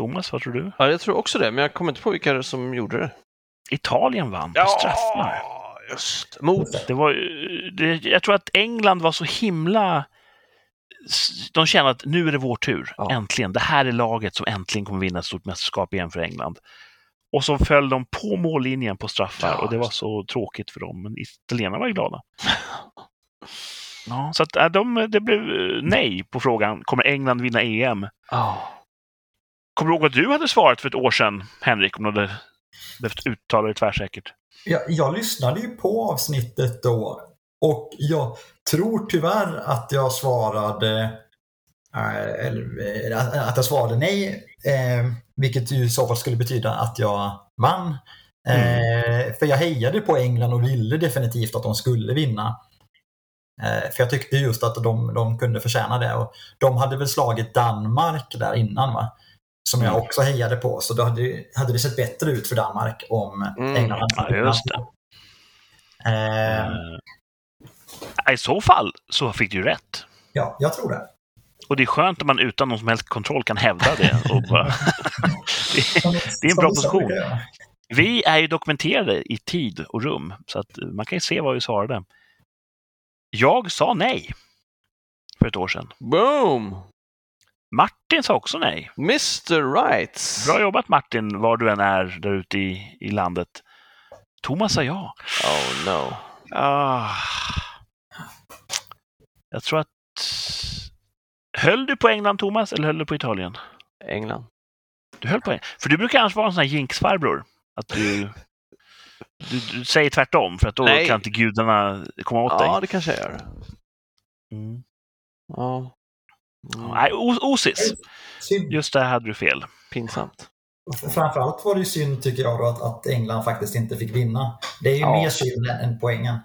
Speaker 2: Thomas, vad tror du?
Speaker 3: Ja, jag tror också det, men jag kommer inte på vilka som gjorde det.
Speaker 2: Italien vann på straffar.
Speaker 3: just Mot.
Speaker 2: Det var, det, jag tror att England var så himla... De kände att nu är det vår tur,
Speaker 3: Ja.
Speaker 2: äntligen. Det här är laget som äntligen kommer vinna ett stort mästerskap igen för England. Och så föll de på mållinjen på straffar
Speaker 3: Ja,
Speaker 2: och det var så tråkigt för dem. Men italienarna var ju glada. Ja, så att, äh, de, det blev eh, nej på frågan, kommer England vinna EM?
Speaker 3: Ja.
Speaker 2: Kommer du ihåg vad du hade svarat för ett år sedan, Henrik, om du hade behövt uttala det tvärsäkert?
Speaker 4: Jag, jag lyssnade ju på avsnittet då och jag tror tyvärr att jag svarade eh, att- jag svarade nej, eh, vilket ju i så fall skulle betyda att jag vann. Eh, För jag hejade på England och ville definitivt att de skulle vinna. Eh, För jag tyckte just att de, de kunde förtjäna det. Och de hade väl slagit Danmark där innan va? Som jag
Speaker 2: Mm.
Speaker 4: också hejade på. Så då hade, hade det sett bättre ut för Danmark om
Speaker 3: Mm.
Speaker 4: England hade
Speaker 2: Ja, just det.
Speaker 4: Eh,
Speaker 2: Eh, I så fall så fick du rätt.
Speaker 4: ja, jag tror det.
Speaker 2: Och det är skönt att man utan någon som helst kontroll kan hävda det. Och bara... det, det är en bra position. Vi är ju dokumenterade i tid och rum, så att man kan ju se vad vi svarade. Jag sa nej för ett år sedan.
Speaker 3: Boom!
Speaker 2: Martin sa också nej.
Speaker 3: Mr. Rights.
Speaker 2: Bra jobbat Martin, var du än är där ute i, i landet. Thomas sa ja.
Speaker 3: Oh no.
Speaker 2: Ah. Jag tror att... Höll du på England, Thomas, eller höll du på Italien?
Speaker 3: England.
Speaker 2: Du höll på England. För du brukar annars vara en sån här jinxfarbror. Att du, du, du säger tvärtom, för att då
Speaker 3: Nej.
Speaker 2: kan inte gudarna komma åt dig.
Speaker 3: Ja, det kanske jag gör.
Speaker 2: Mm.
Speaker 3: Ja. Mm.
Speaker 2: Nej, osis. Just där hade du fel.
Speaker 3: Pinsamt.
Speaker 4: Framförallt var det ju synd tycker jag då att, att England faktiskt inte fick vinna. Det är ju
Speaker 3: Ja.
Speaker 4: mer synd än, än poängen.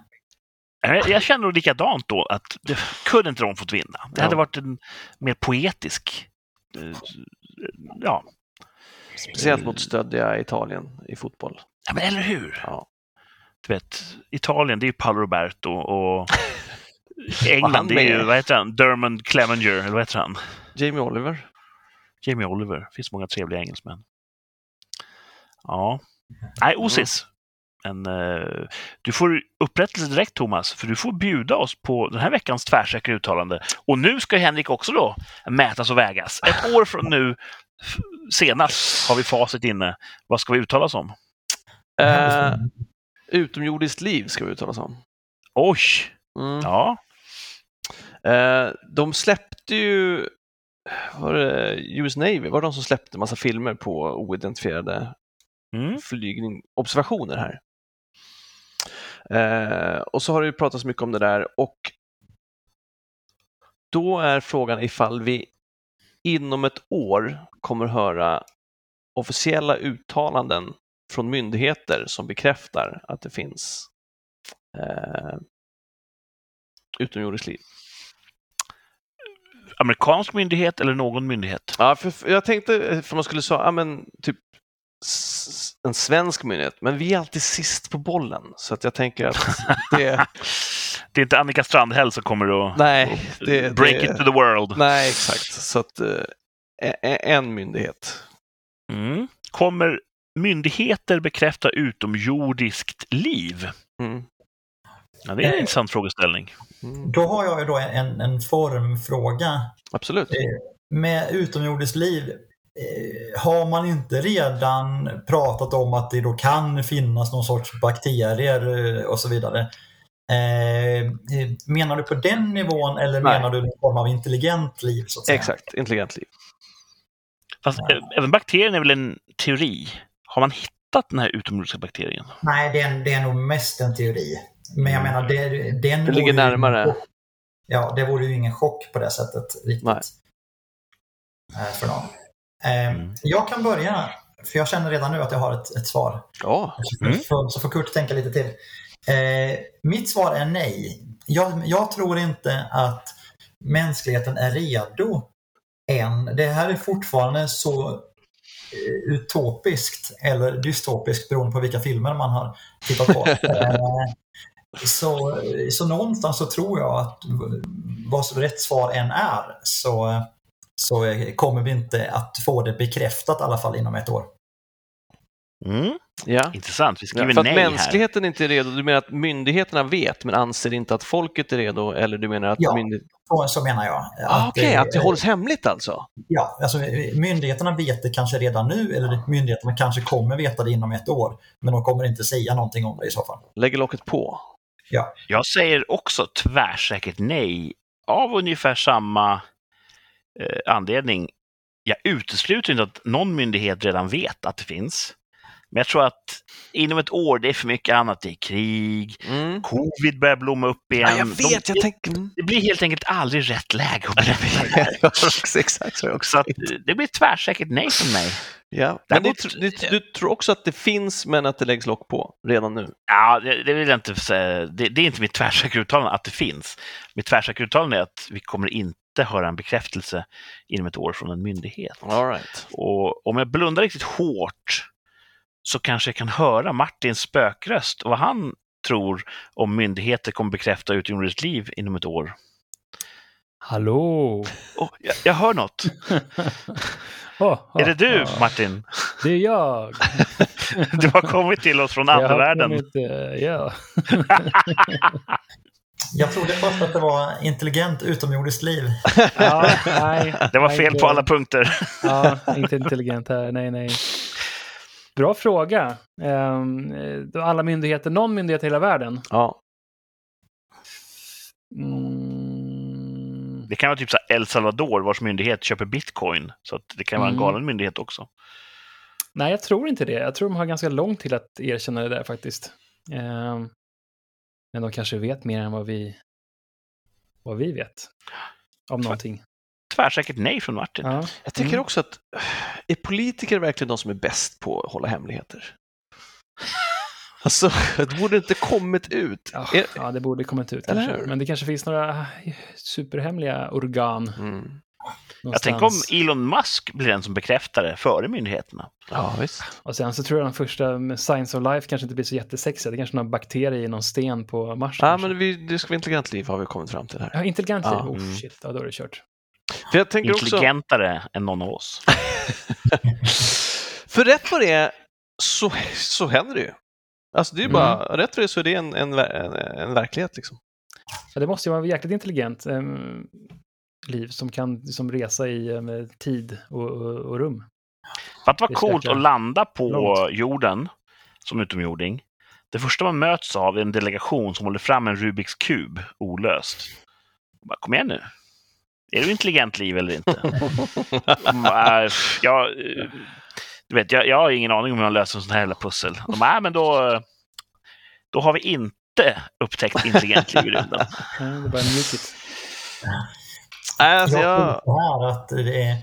Speaker 2: Jag, jag känner likadant då, att det kunde inte de fått vinna. Det
Speaker 3: Ja.
Speaker 2: hade varit en mer poetisk... eh, Ja,
Speaker 3: Speciellt mot stöddiga Italien i fotboll.
Speaker 2: ja men eller hur?
Speaker 3: Ja.
Speaker 2: Du vet, Italien, det är ju Paolo Roberto och England, det är ju, vad heter han, Dermond Clevenger, eller vad heter han?
Speaker 3: Jamie Oliver.
Speaker 2: Jamie Oliver. Det finns många trevliga engelsmän. Ja. Nej, Osis. Men, eh, du får upprättelse direkt, Thomas, för du får bjuda oss på den här veckans tvärsäkra uttalande. Och nu ska Henrik också då mätas och vägas. Ett år från nu, senast, har vi facit inne. Vad ska vi uttala oss om?
Speaker 3: Eh, utomjordiskt liv ska vi uttala oss om.
Speaker 2: Oj!
Speaker 3: Mm.
Speaker 2: Ja.
Speaker 3: Eh, de släppte ju, var det US Navy, var det de som släppte massa filmer på oidentifierade
Speaker 2: Mm.
Speaker 3: flygning, observationer här. Eh, och så har det ju pratats mycket om det där och då är frågan ifall vi inom ett år kommer höra officiella uttalanden från myndigheter som bekräftar att det finns eh, utomjordiskt liv.
Speaker 2: Amerikansk myndighet eller någon myndighet?
Speaker 3: Ja, för, för jag tänkte för man skulle säga, ja men typ en svensk myndighet, men vi är alltid sist på bollen så att jag tänker att det,
Speaker 2: Det är inte Annika Strandhäll som kommer att
Speaker 3: nej, det,
Speaker 2: break
Speaker 3: det,
Speaker 2: it to the world.
Speaker 3: nej exakt, så att eh, e- e- en myndighet.
Speaker 2: Mm. Kommer myndigheter bekräfta utomjordiskt liv?
Speaker 3: Mm.
Speaker 2: Ja, det är en intressant frågeställning.
Speaker 3: Mm.
Speaker 4: Då har jag ju då en, en formfråga.
Speaker 3: Absolut.
Speaker 4: Eh, Med utomjordiskt liv, eh, har man inte redan pratat om att det då kan finnas någon sorts bakterier eh, och så vidare? Eh, eh, menar du på den nivån eller
Speaker 3: Nej.
Speaker 4: menar du någon form av intelligent liv? Så att säga?
Speaker 3: Exakt, intelligent liv.
Speaker 2: Fast ä- även bakterien är väl en teori? Har man hittat den här utomjordiska bakterien?
Speaker 4: Nej, det är, det är nog mest en teori. Men jag menar, det, den
Speaker 3: Det ligger närmare.
Speaker 4: Ja, det vore ju ingen chock på det sättet riktigt.
Speaker 3: Nej.
Speaker 4: Eh, För någon. Eh,
Speaker 2: Mm.
Speaker 4: Jag kan börja, för jag känner redan nu att jag har ett, ett svar.
Speaker 3: Ja,
Speaker 2: Mm.
Speaker 4: Så, så får Kurt tänka lite till. Eh, mitt svar är nej. Jag, jag tror inte att mänskligheten är redo än. Det här är fortfarande så eh, utopiskt eller dystopiskt beroende på vilka filmer man har tittat på. Eh, så, så någonstans så tror jag att vad som rätt svar än är så, så kommer vi inte att få det bekräftat i alla fall inom ett år.
Speaker 2: Mm.
Speaker 3: ja.
Speaker 2: Intressant. Vi
Speaker 3: Ja,
Speaker 2: skriver
Speaker 3: för att
Speaker 2: nej här.
Speaker 3: mänskligheten inte är redo, du menar att myndigheterna vet men anser inte att folket är redo? Eller du menar att
Speaker 4: Ja.
Speaker 3: myndig...
Speaker 4: Så, menar jag.
Speaker 3: ah, Okej,
Speaker 4: eh,
Speaker 3: att det hålls hemligt alltså?
Speaker 4: Ja, alltså myndigheterna vet det kanske redan nu eller myndigheterna kanske kommer veta det inom ett år. Men de kommer inte säga någonting om det i så fall.
Speaker 3: Lägger locket på?
Speaker 2: Jag säger också tvärsäkert nej av ungefär samma eh, anledning. Jag utesluter inte att någon myndighet redan vet att det finns. Men jag tror att inom ett år, det är för mycket annat. Det är krig,
Speaker 3: Mm.
Speaker 2: covid börjar blomma upp igen.
Speaker 3: Ja, jag vet,
Speaker 2: De,
Speaker 3: jag tänker... Mm.
Speaker 2: det blir helt enkelt aldrig rätt läge att
Speaker 3: exakt så. också.
Speaker 2: Att, eh, det blir tvärsäkert nej från mig.
Speaker 3: Ja. Men
Speaker 2: Däremot-
Speaker 3: tr- ni, du tror också att det finns men att det läggs lock på redan nu?
Speaker 2: Ja, det, det vill jag inte säga. Det, det är inte mitt tvärsäkra uttalande att det finns. Mitt tvärsäkra uttalande är att vi kommer inte höra en bekräftelse inom ett år från en myndighet.
Speaker 3: Right.
Speaker 2: Och om jag blundar riktigt hårt så kanske jag kan höra Martins spökröst och vad han tror om myndigheter kommer bekräfta utomjordiskt liv inom ett år.
Speaker 5: Hallå!
Speaker 2: Oh, jag, jag hör något.
Speaker 5: Oh,
Speaker 2: Är det du,
Speaker 5: oh.
Speaker 2: Martin?
Speaker 5: Det är jag.
Speaker 2: Du har kommit till oss från andevärlden.
Speaker 5: kommit, eh, ja.
Speaker 4: Jag trodde först att det var intelligent utomjordiskt liv.
Speaker 5: ja, nej.
Speaker 2: Det var
Speaker 5: nej,
Speaker 2: fel
Speaker 5: inte-
Speaker 2: på alla punkter.
Speaker 5: Ja, inte intelligent här. Nej, nej. Bra fråga. Um, då alla myndigheter, någon myndighet i hela världen?
Speaker 3: Ja.
Speaker 5: Mm,
Speaker 2: Det kan vara typ så El Salvador vars myndighet köper bitcoin. Så det kan vara en
Speaker 5: Mm.
Speaker 2: galen myndighet också.
Speaker 5: nej, jag tror inte det. Jag tror de har ganska långt till att erkänna det där faktiskt. Ehm, men de kanske vet mer än vad vi, vad vi vet. Om någonting.
Speaker 2: Tvärsäkert nej från Martin.
Speaker 5: Ja.
Speaker 3: Jag tycker
Speaker 5: Mm.
Speaker 3: också att är politiker verkligen de som är bäst på att hålla hemligheter? Alltså, det borde inte kommit ut.
Speaker 5: Ja,
Speaker 3: Är-
Speaker 5: ja, det borde kommit ut kanske. Men det kanske finns några superhemliga organ.
Speaker 3: Mm.
Speaker 2: Jag tänker om. Elon Musk blir den som bekräftar det före myndigheterna.
Speaker 3: Ja, visst.
Speaker 5: Och sen så tror jag de första med Science of Life kanske inte blir så jättesexiga. Det är kanske någon bakterie i någon sten på Mars.
Speaker 3: Ja,
Speaker 5: kanske.
Speaker 3: men vi, det ska vara intelligent liv har vi kommit fram till här.
Speaker 5: Ja, intelligent liv.
Speaker 3: Ja.
Speaker 5: Oh,
Speaker 2: Mm.
Speaker 5: shit, ja, då är det kört.
Speaker 3: För jag tänker också,
Speaker 2: Intelligentare än någon av oss.
Speaker 3: för rätt vad det är så, så händer det ju. Alltså det är ju bara, rätt vad det är så är det en, en, en, en verklighet liksom.
Speaker 5: Ja, det måste ju vara jäkligt intelligent em, liv som kan som resa i em, tid och, och, och rum.
Speaker 2: För att det
Speaker 5: Det
Speaker 2: var
Speaker 5: är
Speaker 2: coolt att landa på
Speaker 5: långt.
Speaker 2: jorden som utomjording. Det första man möts av är en delegation som håller fram en Rubiks kub olöst. Jag Bara, Kom igen nu. Är du intelligent liv eller inte? "Äh, jag, du vet, jag, jag har ingen aning om hur man löser sån här jävla pussel. De "Nej, men då, då har vi inte upptäckt intelligent liv i rymden.
Speaker 5: Det är bara mjukigt.
Speaker 3: Nej, alltså
Speaker 4: jag
Speaker 3: jag,
Speaker 4: att det är,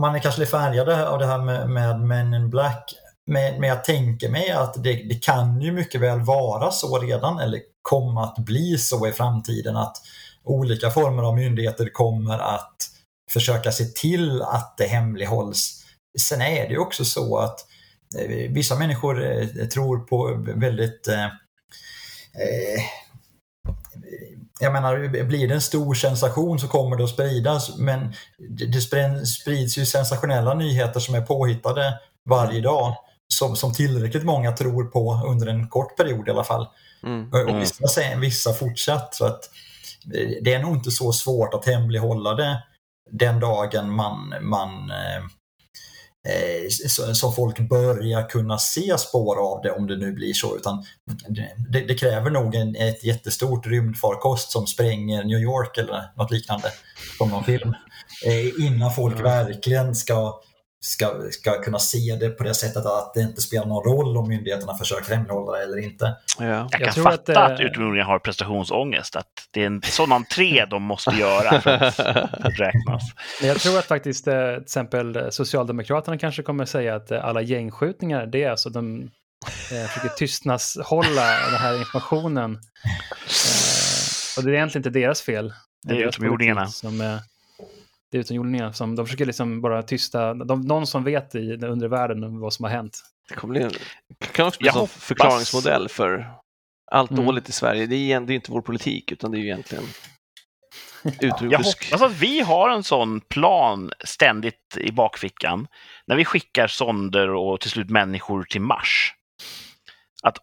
Speaker 4: man är kanske lite färgade av det här med, med Men in Black. Men, men jag tänker mig att det, det kan ju mycket väl vara så redan eller komma att bli så i framtiden att olika former av myndigheter kommer att försöka se till att det hemlighålls. Sen är det också så att eh, vissa människor eh, tror på väldigt eh, eh, jag menar, blir det en stor sensation så kommer det att spridas. Men det sprids ju sensationella nyheter som är påhittade varje dag. som, som tillräckligt många tror på under en kort period i alla fall.
Speaker 3: Mm.
Speaker 4: Och vissa, vissa fortsatt. Så att det är nog inte så svårt att hemlighålla det den dagen man, man eh, eh, så, så folk börjar kunna se spår av det om det nu blir så. Utan det, det kräver nog en, ett jättestort rymdfarkost som spränger New York eller något liknande som någon film. Eh, innan folk verkligen ska, ska, ska kunna se det på det sättet att det inte spelar någon roll om myndigheterna försöker hemlighålla det eller inte.
Speaker 3: Ja.
Speaker 2: Jag
Speaker 5: Jag
Speaker 2: kan
Speaker 5: tror
Speaker 2: fatta
Speaker 5: att
Speaker 2: att utomjordingar har prestationsångest. Att det är en sån entré de måste göra för att räknas.
Speaker 5: Jag tror att faktiskt eh, till exempel eh, Socialdemokraterna kanske kommer säga att eh, alla gängskjutningar, det är alltså de eh, försöker tystnadshålla den här informationen. Eh, och det är egentligen inte deras fel.
Speaker 2: Det är utomjordingarna.
Speaker 5: Som, eh, det är utomjordingarna som de försöker liksom bara tysta, de, någon som vet i den undre världen om vad som har hänt.
Speaker 3: Det kommer bli en, kan också bli
Speaker 2: Jag
Speaker 3: en förklaringsmodell för allt
Speaker 5: Mm.
Speaker 3: dåligt i Sverige. Det är, det är inte vår politik, utan det är ju egentligen
Speaker 2: Jag
Speaker 3: utrotning.
Speaker 2: hoppas att vi har en sån plan ständigt i bakfickan när vi skickar sonder och till slut människor till Mars. Att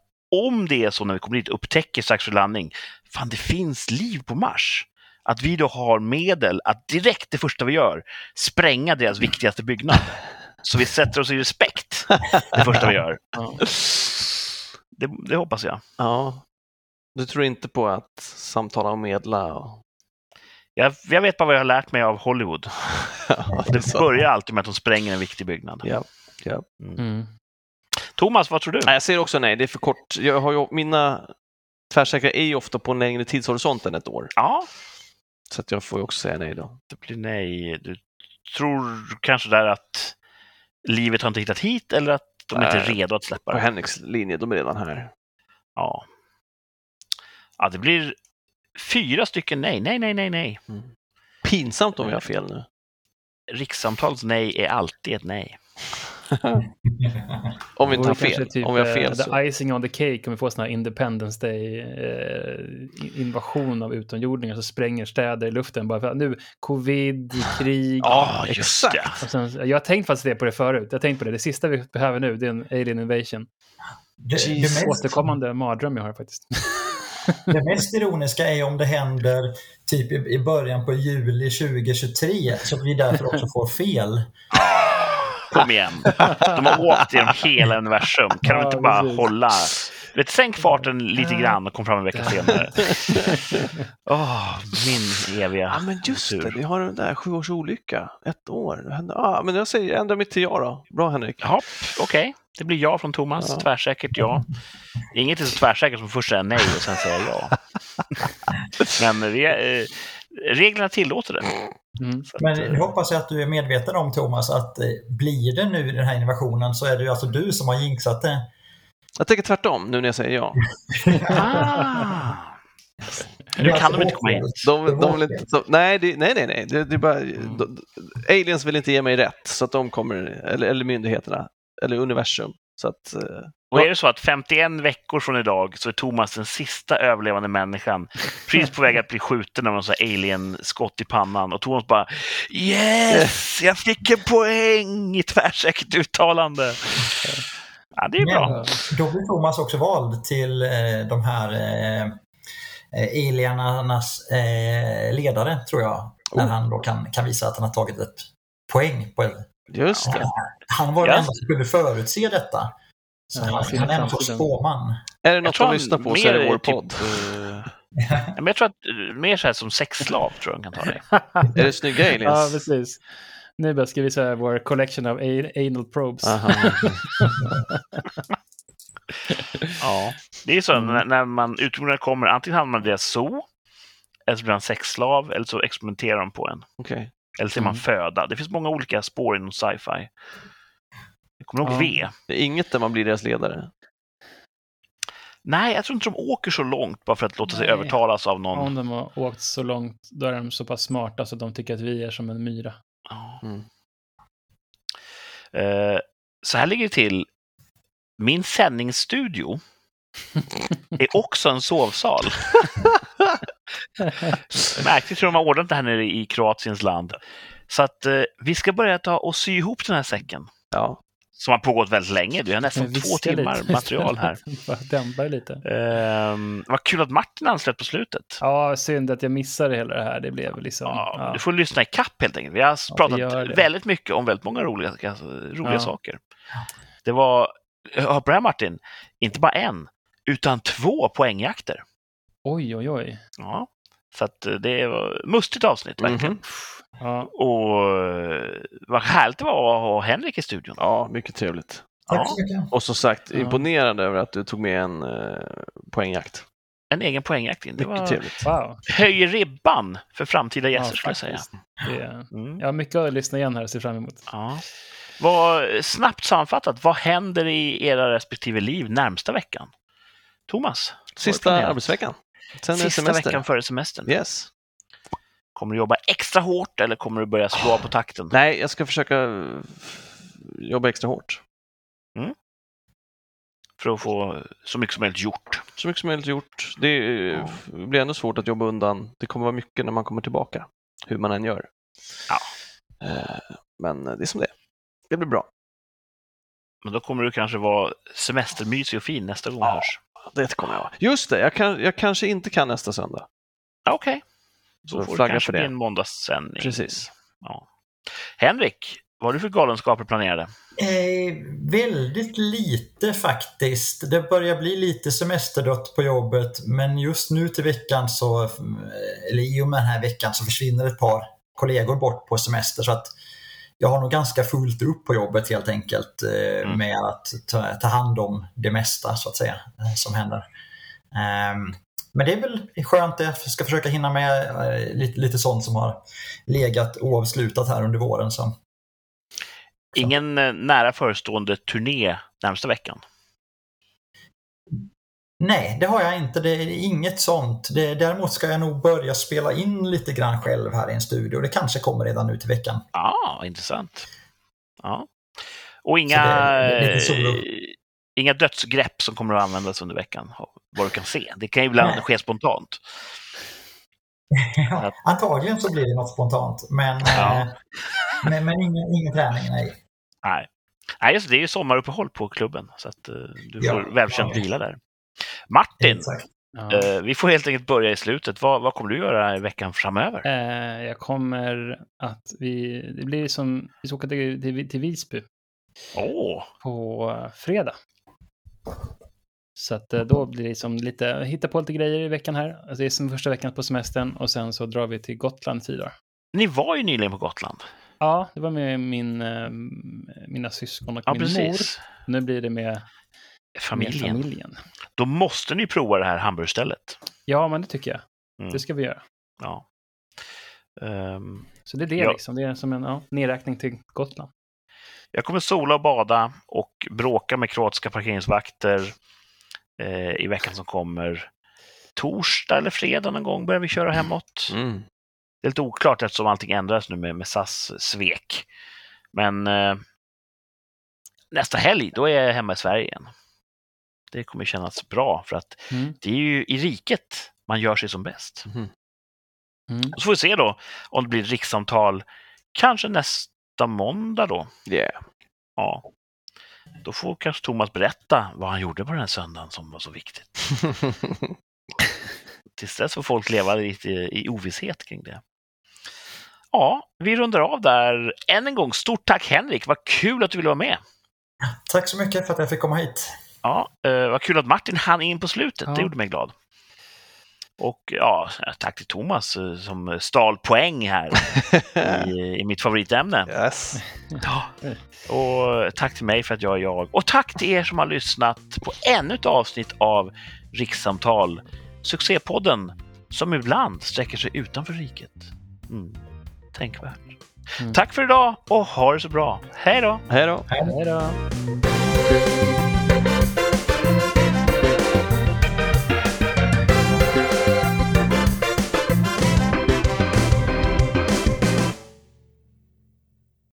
Speaker 2: om det är så när vi kommer dit och upptäcker strax för landning, fan det finns liv på Mars. Att vi då har medel att direkt det första vi gör spränga deras viktigaste byggnad. Så vi sätter oss i respekt det första vi gör.
Speaker 5: Ja.
Speaker 2: Det, det hoppas jag.
Speaker 3: Ja. Du tror inte på att samtala och medla? Och...
Speaker 2: jag. Jag vet bara vad jag har lärt mig av Hollywood.
Speaker 3: Ja, det
Speaker 2: Det börjar alltid med att de spränger en viktig byggnad.
Speaker 3: Ja. Ja.
Speaker 5: Mm.
Speaker 2: Thomas, vad tror du?
Speaker 3: Jag säger också nej, det är för kort. Jag har ju, mina tvärsäkra är ju ofta på en längre tidshorisont än ett år.
Speaker 2: Ja,
Speaker 3: Så att jag får ju också säga nej då.
Speaker 2: det blir nej. Du tror kanske där att livet har inte hittat hit eller att de inte är redo att släppa
Speaker 3: På
Speaker 2: det?
Speaker 3: Henriks linje, de är redan här.
Speaker 2: Ja. ja, det blir fyra stycken nej. Nej, nej, nej, nej.
Speaker 3: Pinsamt om vi har fel nu.
Speaker 2: Rikssamtalets nej är alltid ett nej.
Speaker 3: Om vi inte har
Speaker 5: Det vore kanske
Speaker 3: fel.
Speaker 5: Typ,
Speaker 3: om vi har
Speaker 5: eh,
Speaker 3: fel
Speaker 5: the
Speaker 3: så.
Speaker 5: icing on the cake om vi får sån här Independence Day-invasion av utomjordingar som spränger städer i luften. Bara för att nu, covid, krig.
Speaker 2: Ja, just
Speaker 3: exakt.
Speaker 2: det.
Speaker 5: Och sen, jag har tänkt faktiskt det på det förut. Jag har tänkt på det. Det sista vi behöver nu det är en alien invasion.
Speaker 4: Det, det, mest,
Speaker 5: Återkommande mardröm jag har faktiskt.
Speaker 4: det mest ironiska är om det händer typ i, i början på juli 2023 så att vi därför också får fel.
Speaker 2: Kom igen. De har åkt genom hela universum. Kan de inte bara
Speaker 5: precis.
Speaker 2: hålla... Vet, sänk farten lite grann och kom fram en vecka senare. Åh, min eviga
Speaker 3: Ja, men just
Speaker 2: tur.
Speaker 3: det. Vi har den där sju års olycka. Ett år. Ja, men jag säger, jag ändrar mitt till ja då. Bra Henrik.
Speaker 2: Ja, okej. Det blir ja från Thomas.
Speaker 3: Ja.
Speaker 2: Tvärsäkert ja. Inget är så tvärsäkert som först säga nej och sen säga ja. Men re, eh, reglerna tillåter det.
Speaker 5: Mm.
Speaker 2: Att,
Speaker 4: Men
Speaker 2: eh,
Speaker 4: nu hoppas jag att du är medveten om Thomas att eh, blir det nu den här innovationen så är det ju alltså du som har jinxat det.
Speaker 3: Jag tänker tvärtom nu när jag säger ja.
Speaker 2: ah. Nu kan
Speaker 4: alltså
Speaker 2: de inte komma in.
Speaker 4: fel.
Speaker 3: De, de vill inte, de, nej, det, nej, nej, nej. Det, det är bara, de, de, aliens vill inte ge mig rätt, så att de kommer, eller, eller myndigheterna, eller universum. Så att, eh,
Speaker 2: Och är det så att 51 veckor från idag så är Thomas den sista överlevande människan precis på väg att bli skjuten av någon sån alien-skott i pannan och Thomas bara Yes! Jag fick en poäng i tvärsäkert uttalande. Ja, det är bra.
Speaker 4: Men då blir Thomas också vald till eh, de här eh, eh, alienernas eh, ledare, tror jag. När
Speaker 3: Oh.
Speaker 4: han då kan, kan visa att han har tagit ett poäng på
Speaker 3: just det.
Speaker 4: Han var den enda som kunde förutse detta. Så
Speaker 5: Ja,
Speaker 4: han, han är
Speaker 5: framtiden.
Speaker 4: spåman.
Speaker 3: Är det något de
Speaker 2: han
Speaker 3: lyssnar på så
Speaker 2: mer
Speaker 3: är det vår
Speaker 2: typ,
Speaker 3: podd.
Speaker 2: ja, men jag tror att eh, mer så här som sexslav tror jag han kan ta dig.
Speaker 3: Är det snygga
Speaker 5: ja,
Speaker 3: aliens?
Speaker 5: precis. Nu bara ska vi säga vår collection of anal probes.
Speaker 2: Ja, det är så
Speaker 5: Mm.
Speaker 2: när, man utomjordingar kommer, antingen hamnar man i deras zoo, eller så blir man sexslav, eller så experimenterar de på en.
Speaker 3: Okej.
Speaker 2: Eller så är man
Speaker 5: Mm.
Speaker 2: föda. Det finns många olika spår inom sci-fi. Kommer ihåg
Speaker 5: Ja.
Speaker 2: V.
Speaker 3: Det är inget där man blir deras ledare.
Speaker 2: Nej, jag tror inte de åker så långt bara för att låta sig
Speaker 5: Nej.
Speaker 2: övertalas av någon.
Speaker 5: Om de har åkt så långt, då är de så pass smarta så de tycker att vi är som en myra.
Speaker 3: Mm.
Speaker 2: Eh, så här ligger det till. Min sändningsstudio är också en sovsal. Märkligt hur de har ordnat det här nere i Kroatiens land. Så att eh, vi ska börja ta och sy ihop den här säcken.
Speaker 3: Ja.
Speaker 2: Som har pågått väldigt länge. Du har nästan två timmar
Speaker 5: lite.
Speaker 2: material här.
Speaker 5: Bara dämpa det lite.
Speaker 2: Ehm, vad kul att Martin anslöt på slutet.
Speaker 5: Ja, synd att jag missade hela det här. Det blev liksom...
Speaker 2: Ja,
Speaker 5: Ja,
Speaker 2: Du får lyssna i kapp helt enkelt. Vi har
Speaker 5: Ja,
Speaker 2: pratat väldigt mycket om väldigt många roliga, roliga
Speaker 5: Ja.
Speaker 2: saker. Det var, hör på det här Martin, inte bara en, utan två poängjakter.
Speaker 5: Oj, oj, oj.
Speaker 2: Ja. Så att eh, det var ett mustigt avsnitt verkligen.
Speaker 3: Mhm.
Speaker 5: Ja,
Speaker 2: Och eh, vad härligt det var att ha Henrik i studion.
Speaker 3: Ja, mycket trevligt.
Speaker 4: Tack
Speaker 2: Ja,
Speaker 4: så mycket.
Speaker 3: Och som sagt,
Speaker 5: Ja.
Speaker 3: imponerande över att du tog med en eh, poängjakt.
Speaker 2: en egen poängjakt in. Det
Speaker 3: Mycket
Speaker 2: var,
Speaker 3: trevligt.
Speaker 5: wow.
Speaker 2: höjer ribban för framtida
Speaker 5: Ja,
Speaker 2: gäster skulle jag säga.
Speaker 5: Det,
Speaker 2: Mm.
Speaker 5: jag har mycket att lyssna igen här och se fram emot.
Speaker 2: Ja. Vad, snabbt sammanfattat, vad händer i era respektive liv närmsta veckan? Thomas?
Speaker 3: Sista arbetsveckan. Sen
Speaker 2: Sista
Speaker 3: semester.
Speaker 2: veckan före semestern.
Speaker 3: Yes.
Speaker 2: Kommer du jobba extra hårt eller kommer du börja slå på takten?
Speaker 3: Nej, jag ska försöka jobba extra hårt.
Speaker 2: För att få så mycket som möjligt gjort.
Speaker 3: Så mycket som möjligt gjort. Det eh, blir ändå svårt att jobba undan. Det kommer vara mycket när man kommer tillbaka, hur man än gör.
Speaker 2: Ja.
Speaker 3: Eh, Men det är som det är. Det blir bra.
Speaker 2: Men då kommer du kanske vara semestermysig och fin nästa gång vi
Speaker 3: Ja.
Speaker 2: hörs.
Speaker 3: Det kommer jag vara. Just det, jag, kan, jag kanske inte kan nästa söndag.
Speaker 2: Okej,
Speaker 3: Så
Speaker 2: då får det kanske bli en måndagssändning.
Speaker 3: Precis.
Speaker 2: Ja. Henrik, vad har du för galenskaper planerade?
Speaker 4: Eh, väldigt lite faktiskt. Det börjar bli lite semesterdött på jobbet men just nu till veckan så, eh, eller i och med den här veckan så försvinner ett par kollegor bort på semester så att jag har nog ganska fullt upp på jobbet helt enkelt eh,
Speaker 2: Mm.
Speaker 4: med att ta, ta hand om det mesta så att säga eh, som händer. Ehm, men det är väl skönt, jag ska försöka hinna med eh, lite, lite sånt som har legat oavslutat här under våren. Så.
Speaker 2: Ingen eh, nära förestående turné närmsta veckan?
Speaker 4: Nej, det har jag inte. Det är inget sånt. Det, däremot ska jag nog börja spela in lite grann själv här i en studio. Det kanske kommer redan nu till veckan.
Speaker 2: Ja, ah, intressant. Ja. Och
Speaker 4: Så
Speaker 2: inga,
Speaker 4: det är
Speaker 2: inga dödsgrepp som kommer att användas under veckan, vad du kan se. Det kan ju ibland
Speaker 4: Nej.
Speaker 2: ske spontant.
Speaker 4: Ja, Antagligen så blir det något spontant, men,
Speaker 2: Ja.
Speaker 4: eh, men, men ingen, ingen träning, nej.
Speaker 2: Nej, Nej just det, det är ju sommaruppehåll på klubben, så att eh, du
Speaker 4: Ja.
Speaker 2: får välkänt
Speaker 4: Ja.
Speaker 2: vila där. Martin, eh, vi får helt enkelt börja i slutet. Vad, vad kommer du göra i veckan framöver?
Speaker 5: Eh, jag kommer att vi, det blir som, vi ska åka till, till, till Visby
Speaker 2: Åh,
Speaker 5: på fredag. Så att eh, då blir det som lite, hitta på lite grejer i veckan här. Alltså det är som första veckan på semestern och sen så drar vi till Gotland tio dagar.
Speaker 2: ni var ju nyligen på Gotland.
Speaker 5: Ja, det var med min, eh, mina syskon och
Speaker 2: Ja,
Speaker 5: min
Speaker 2: precis.
Speaker 5: mor. Nu blir det med,
Speaker 2: Familjen.
Speaker 5: med familjen.
Speaker 2: Då måste ni prova det här hamburgerstället.
Speaker 5: Ja, men det tycker jag.
Speaker 2: Mm.
Speaker 5: Det ska vi göra.
Speaker 2: Ja. Ehm,
Speaker 5: Så det är det
Speaker 2: Ja.
Speaker 5: liksom. Det är som en ja, nedräkning till Gotland.
Speaker 2: Jag kommer sola och bada och bråka med kroatiska parkeringsvakter eh, i veckan som kommer. Torsdag eller fredag någon gång börjar vi köra hemåt.
Speaker 3: Mm.
Speaker 2: Det är lite oklart eftersom allting ändras nu med, med SAS svek. Men eh, nästa helg, då är jag hemma i Sverige igen. Det kommer kännas bra för att
Speaker 5: Mm.
Speaker 2: det är ju i riket man gör sig som bäst.
Speaker 5: Mm.
Speaker 2: Och så får vi se då om det blir rikssamtal kanske nästa måndag då.
Speaker 3: Yeah.
Speaker 2: Ja. Då får kanske Thomas berätta vad han gjorde på den här söndagen som var så viktigt. Tills dess får folk leva lite i ovisshet kring det. Ja, vi rundar av där. Än en gång, stort tack Henrik. Vad kul att du ville vara med.
Speaker 4: Tack så mycket för att jag fick komma hit.
Speaker 2: Ja, eh, vad kul att Martin hann in på slutet.
Speaker 5: Ja.
Speaker 2: Det gjorde mig glad. Och ja, tack till Thomas eh, som stal poäng här i, i mitt favoritämne.
Speaker 3: yes.
Speaker 2: Ja. Och tack till mig för att jag är jag. Och tack till er som har lyssnat på ännu ett avsnitt av Rikssamtal, succépodden som ibland sträcker sig utanför riket. Mm. Tänkvärt.
Speaker 5: Mm.
Speaker 2: Tack för idag och ha det så bra. Hej då!
Speaker 3: Hej då.
Speaker 5: Hej då!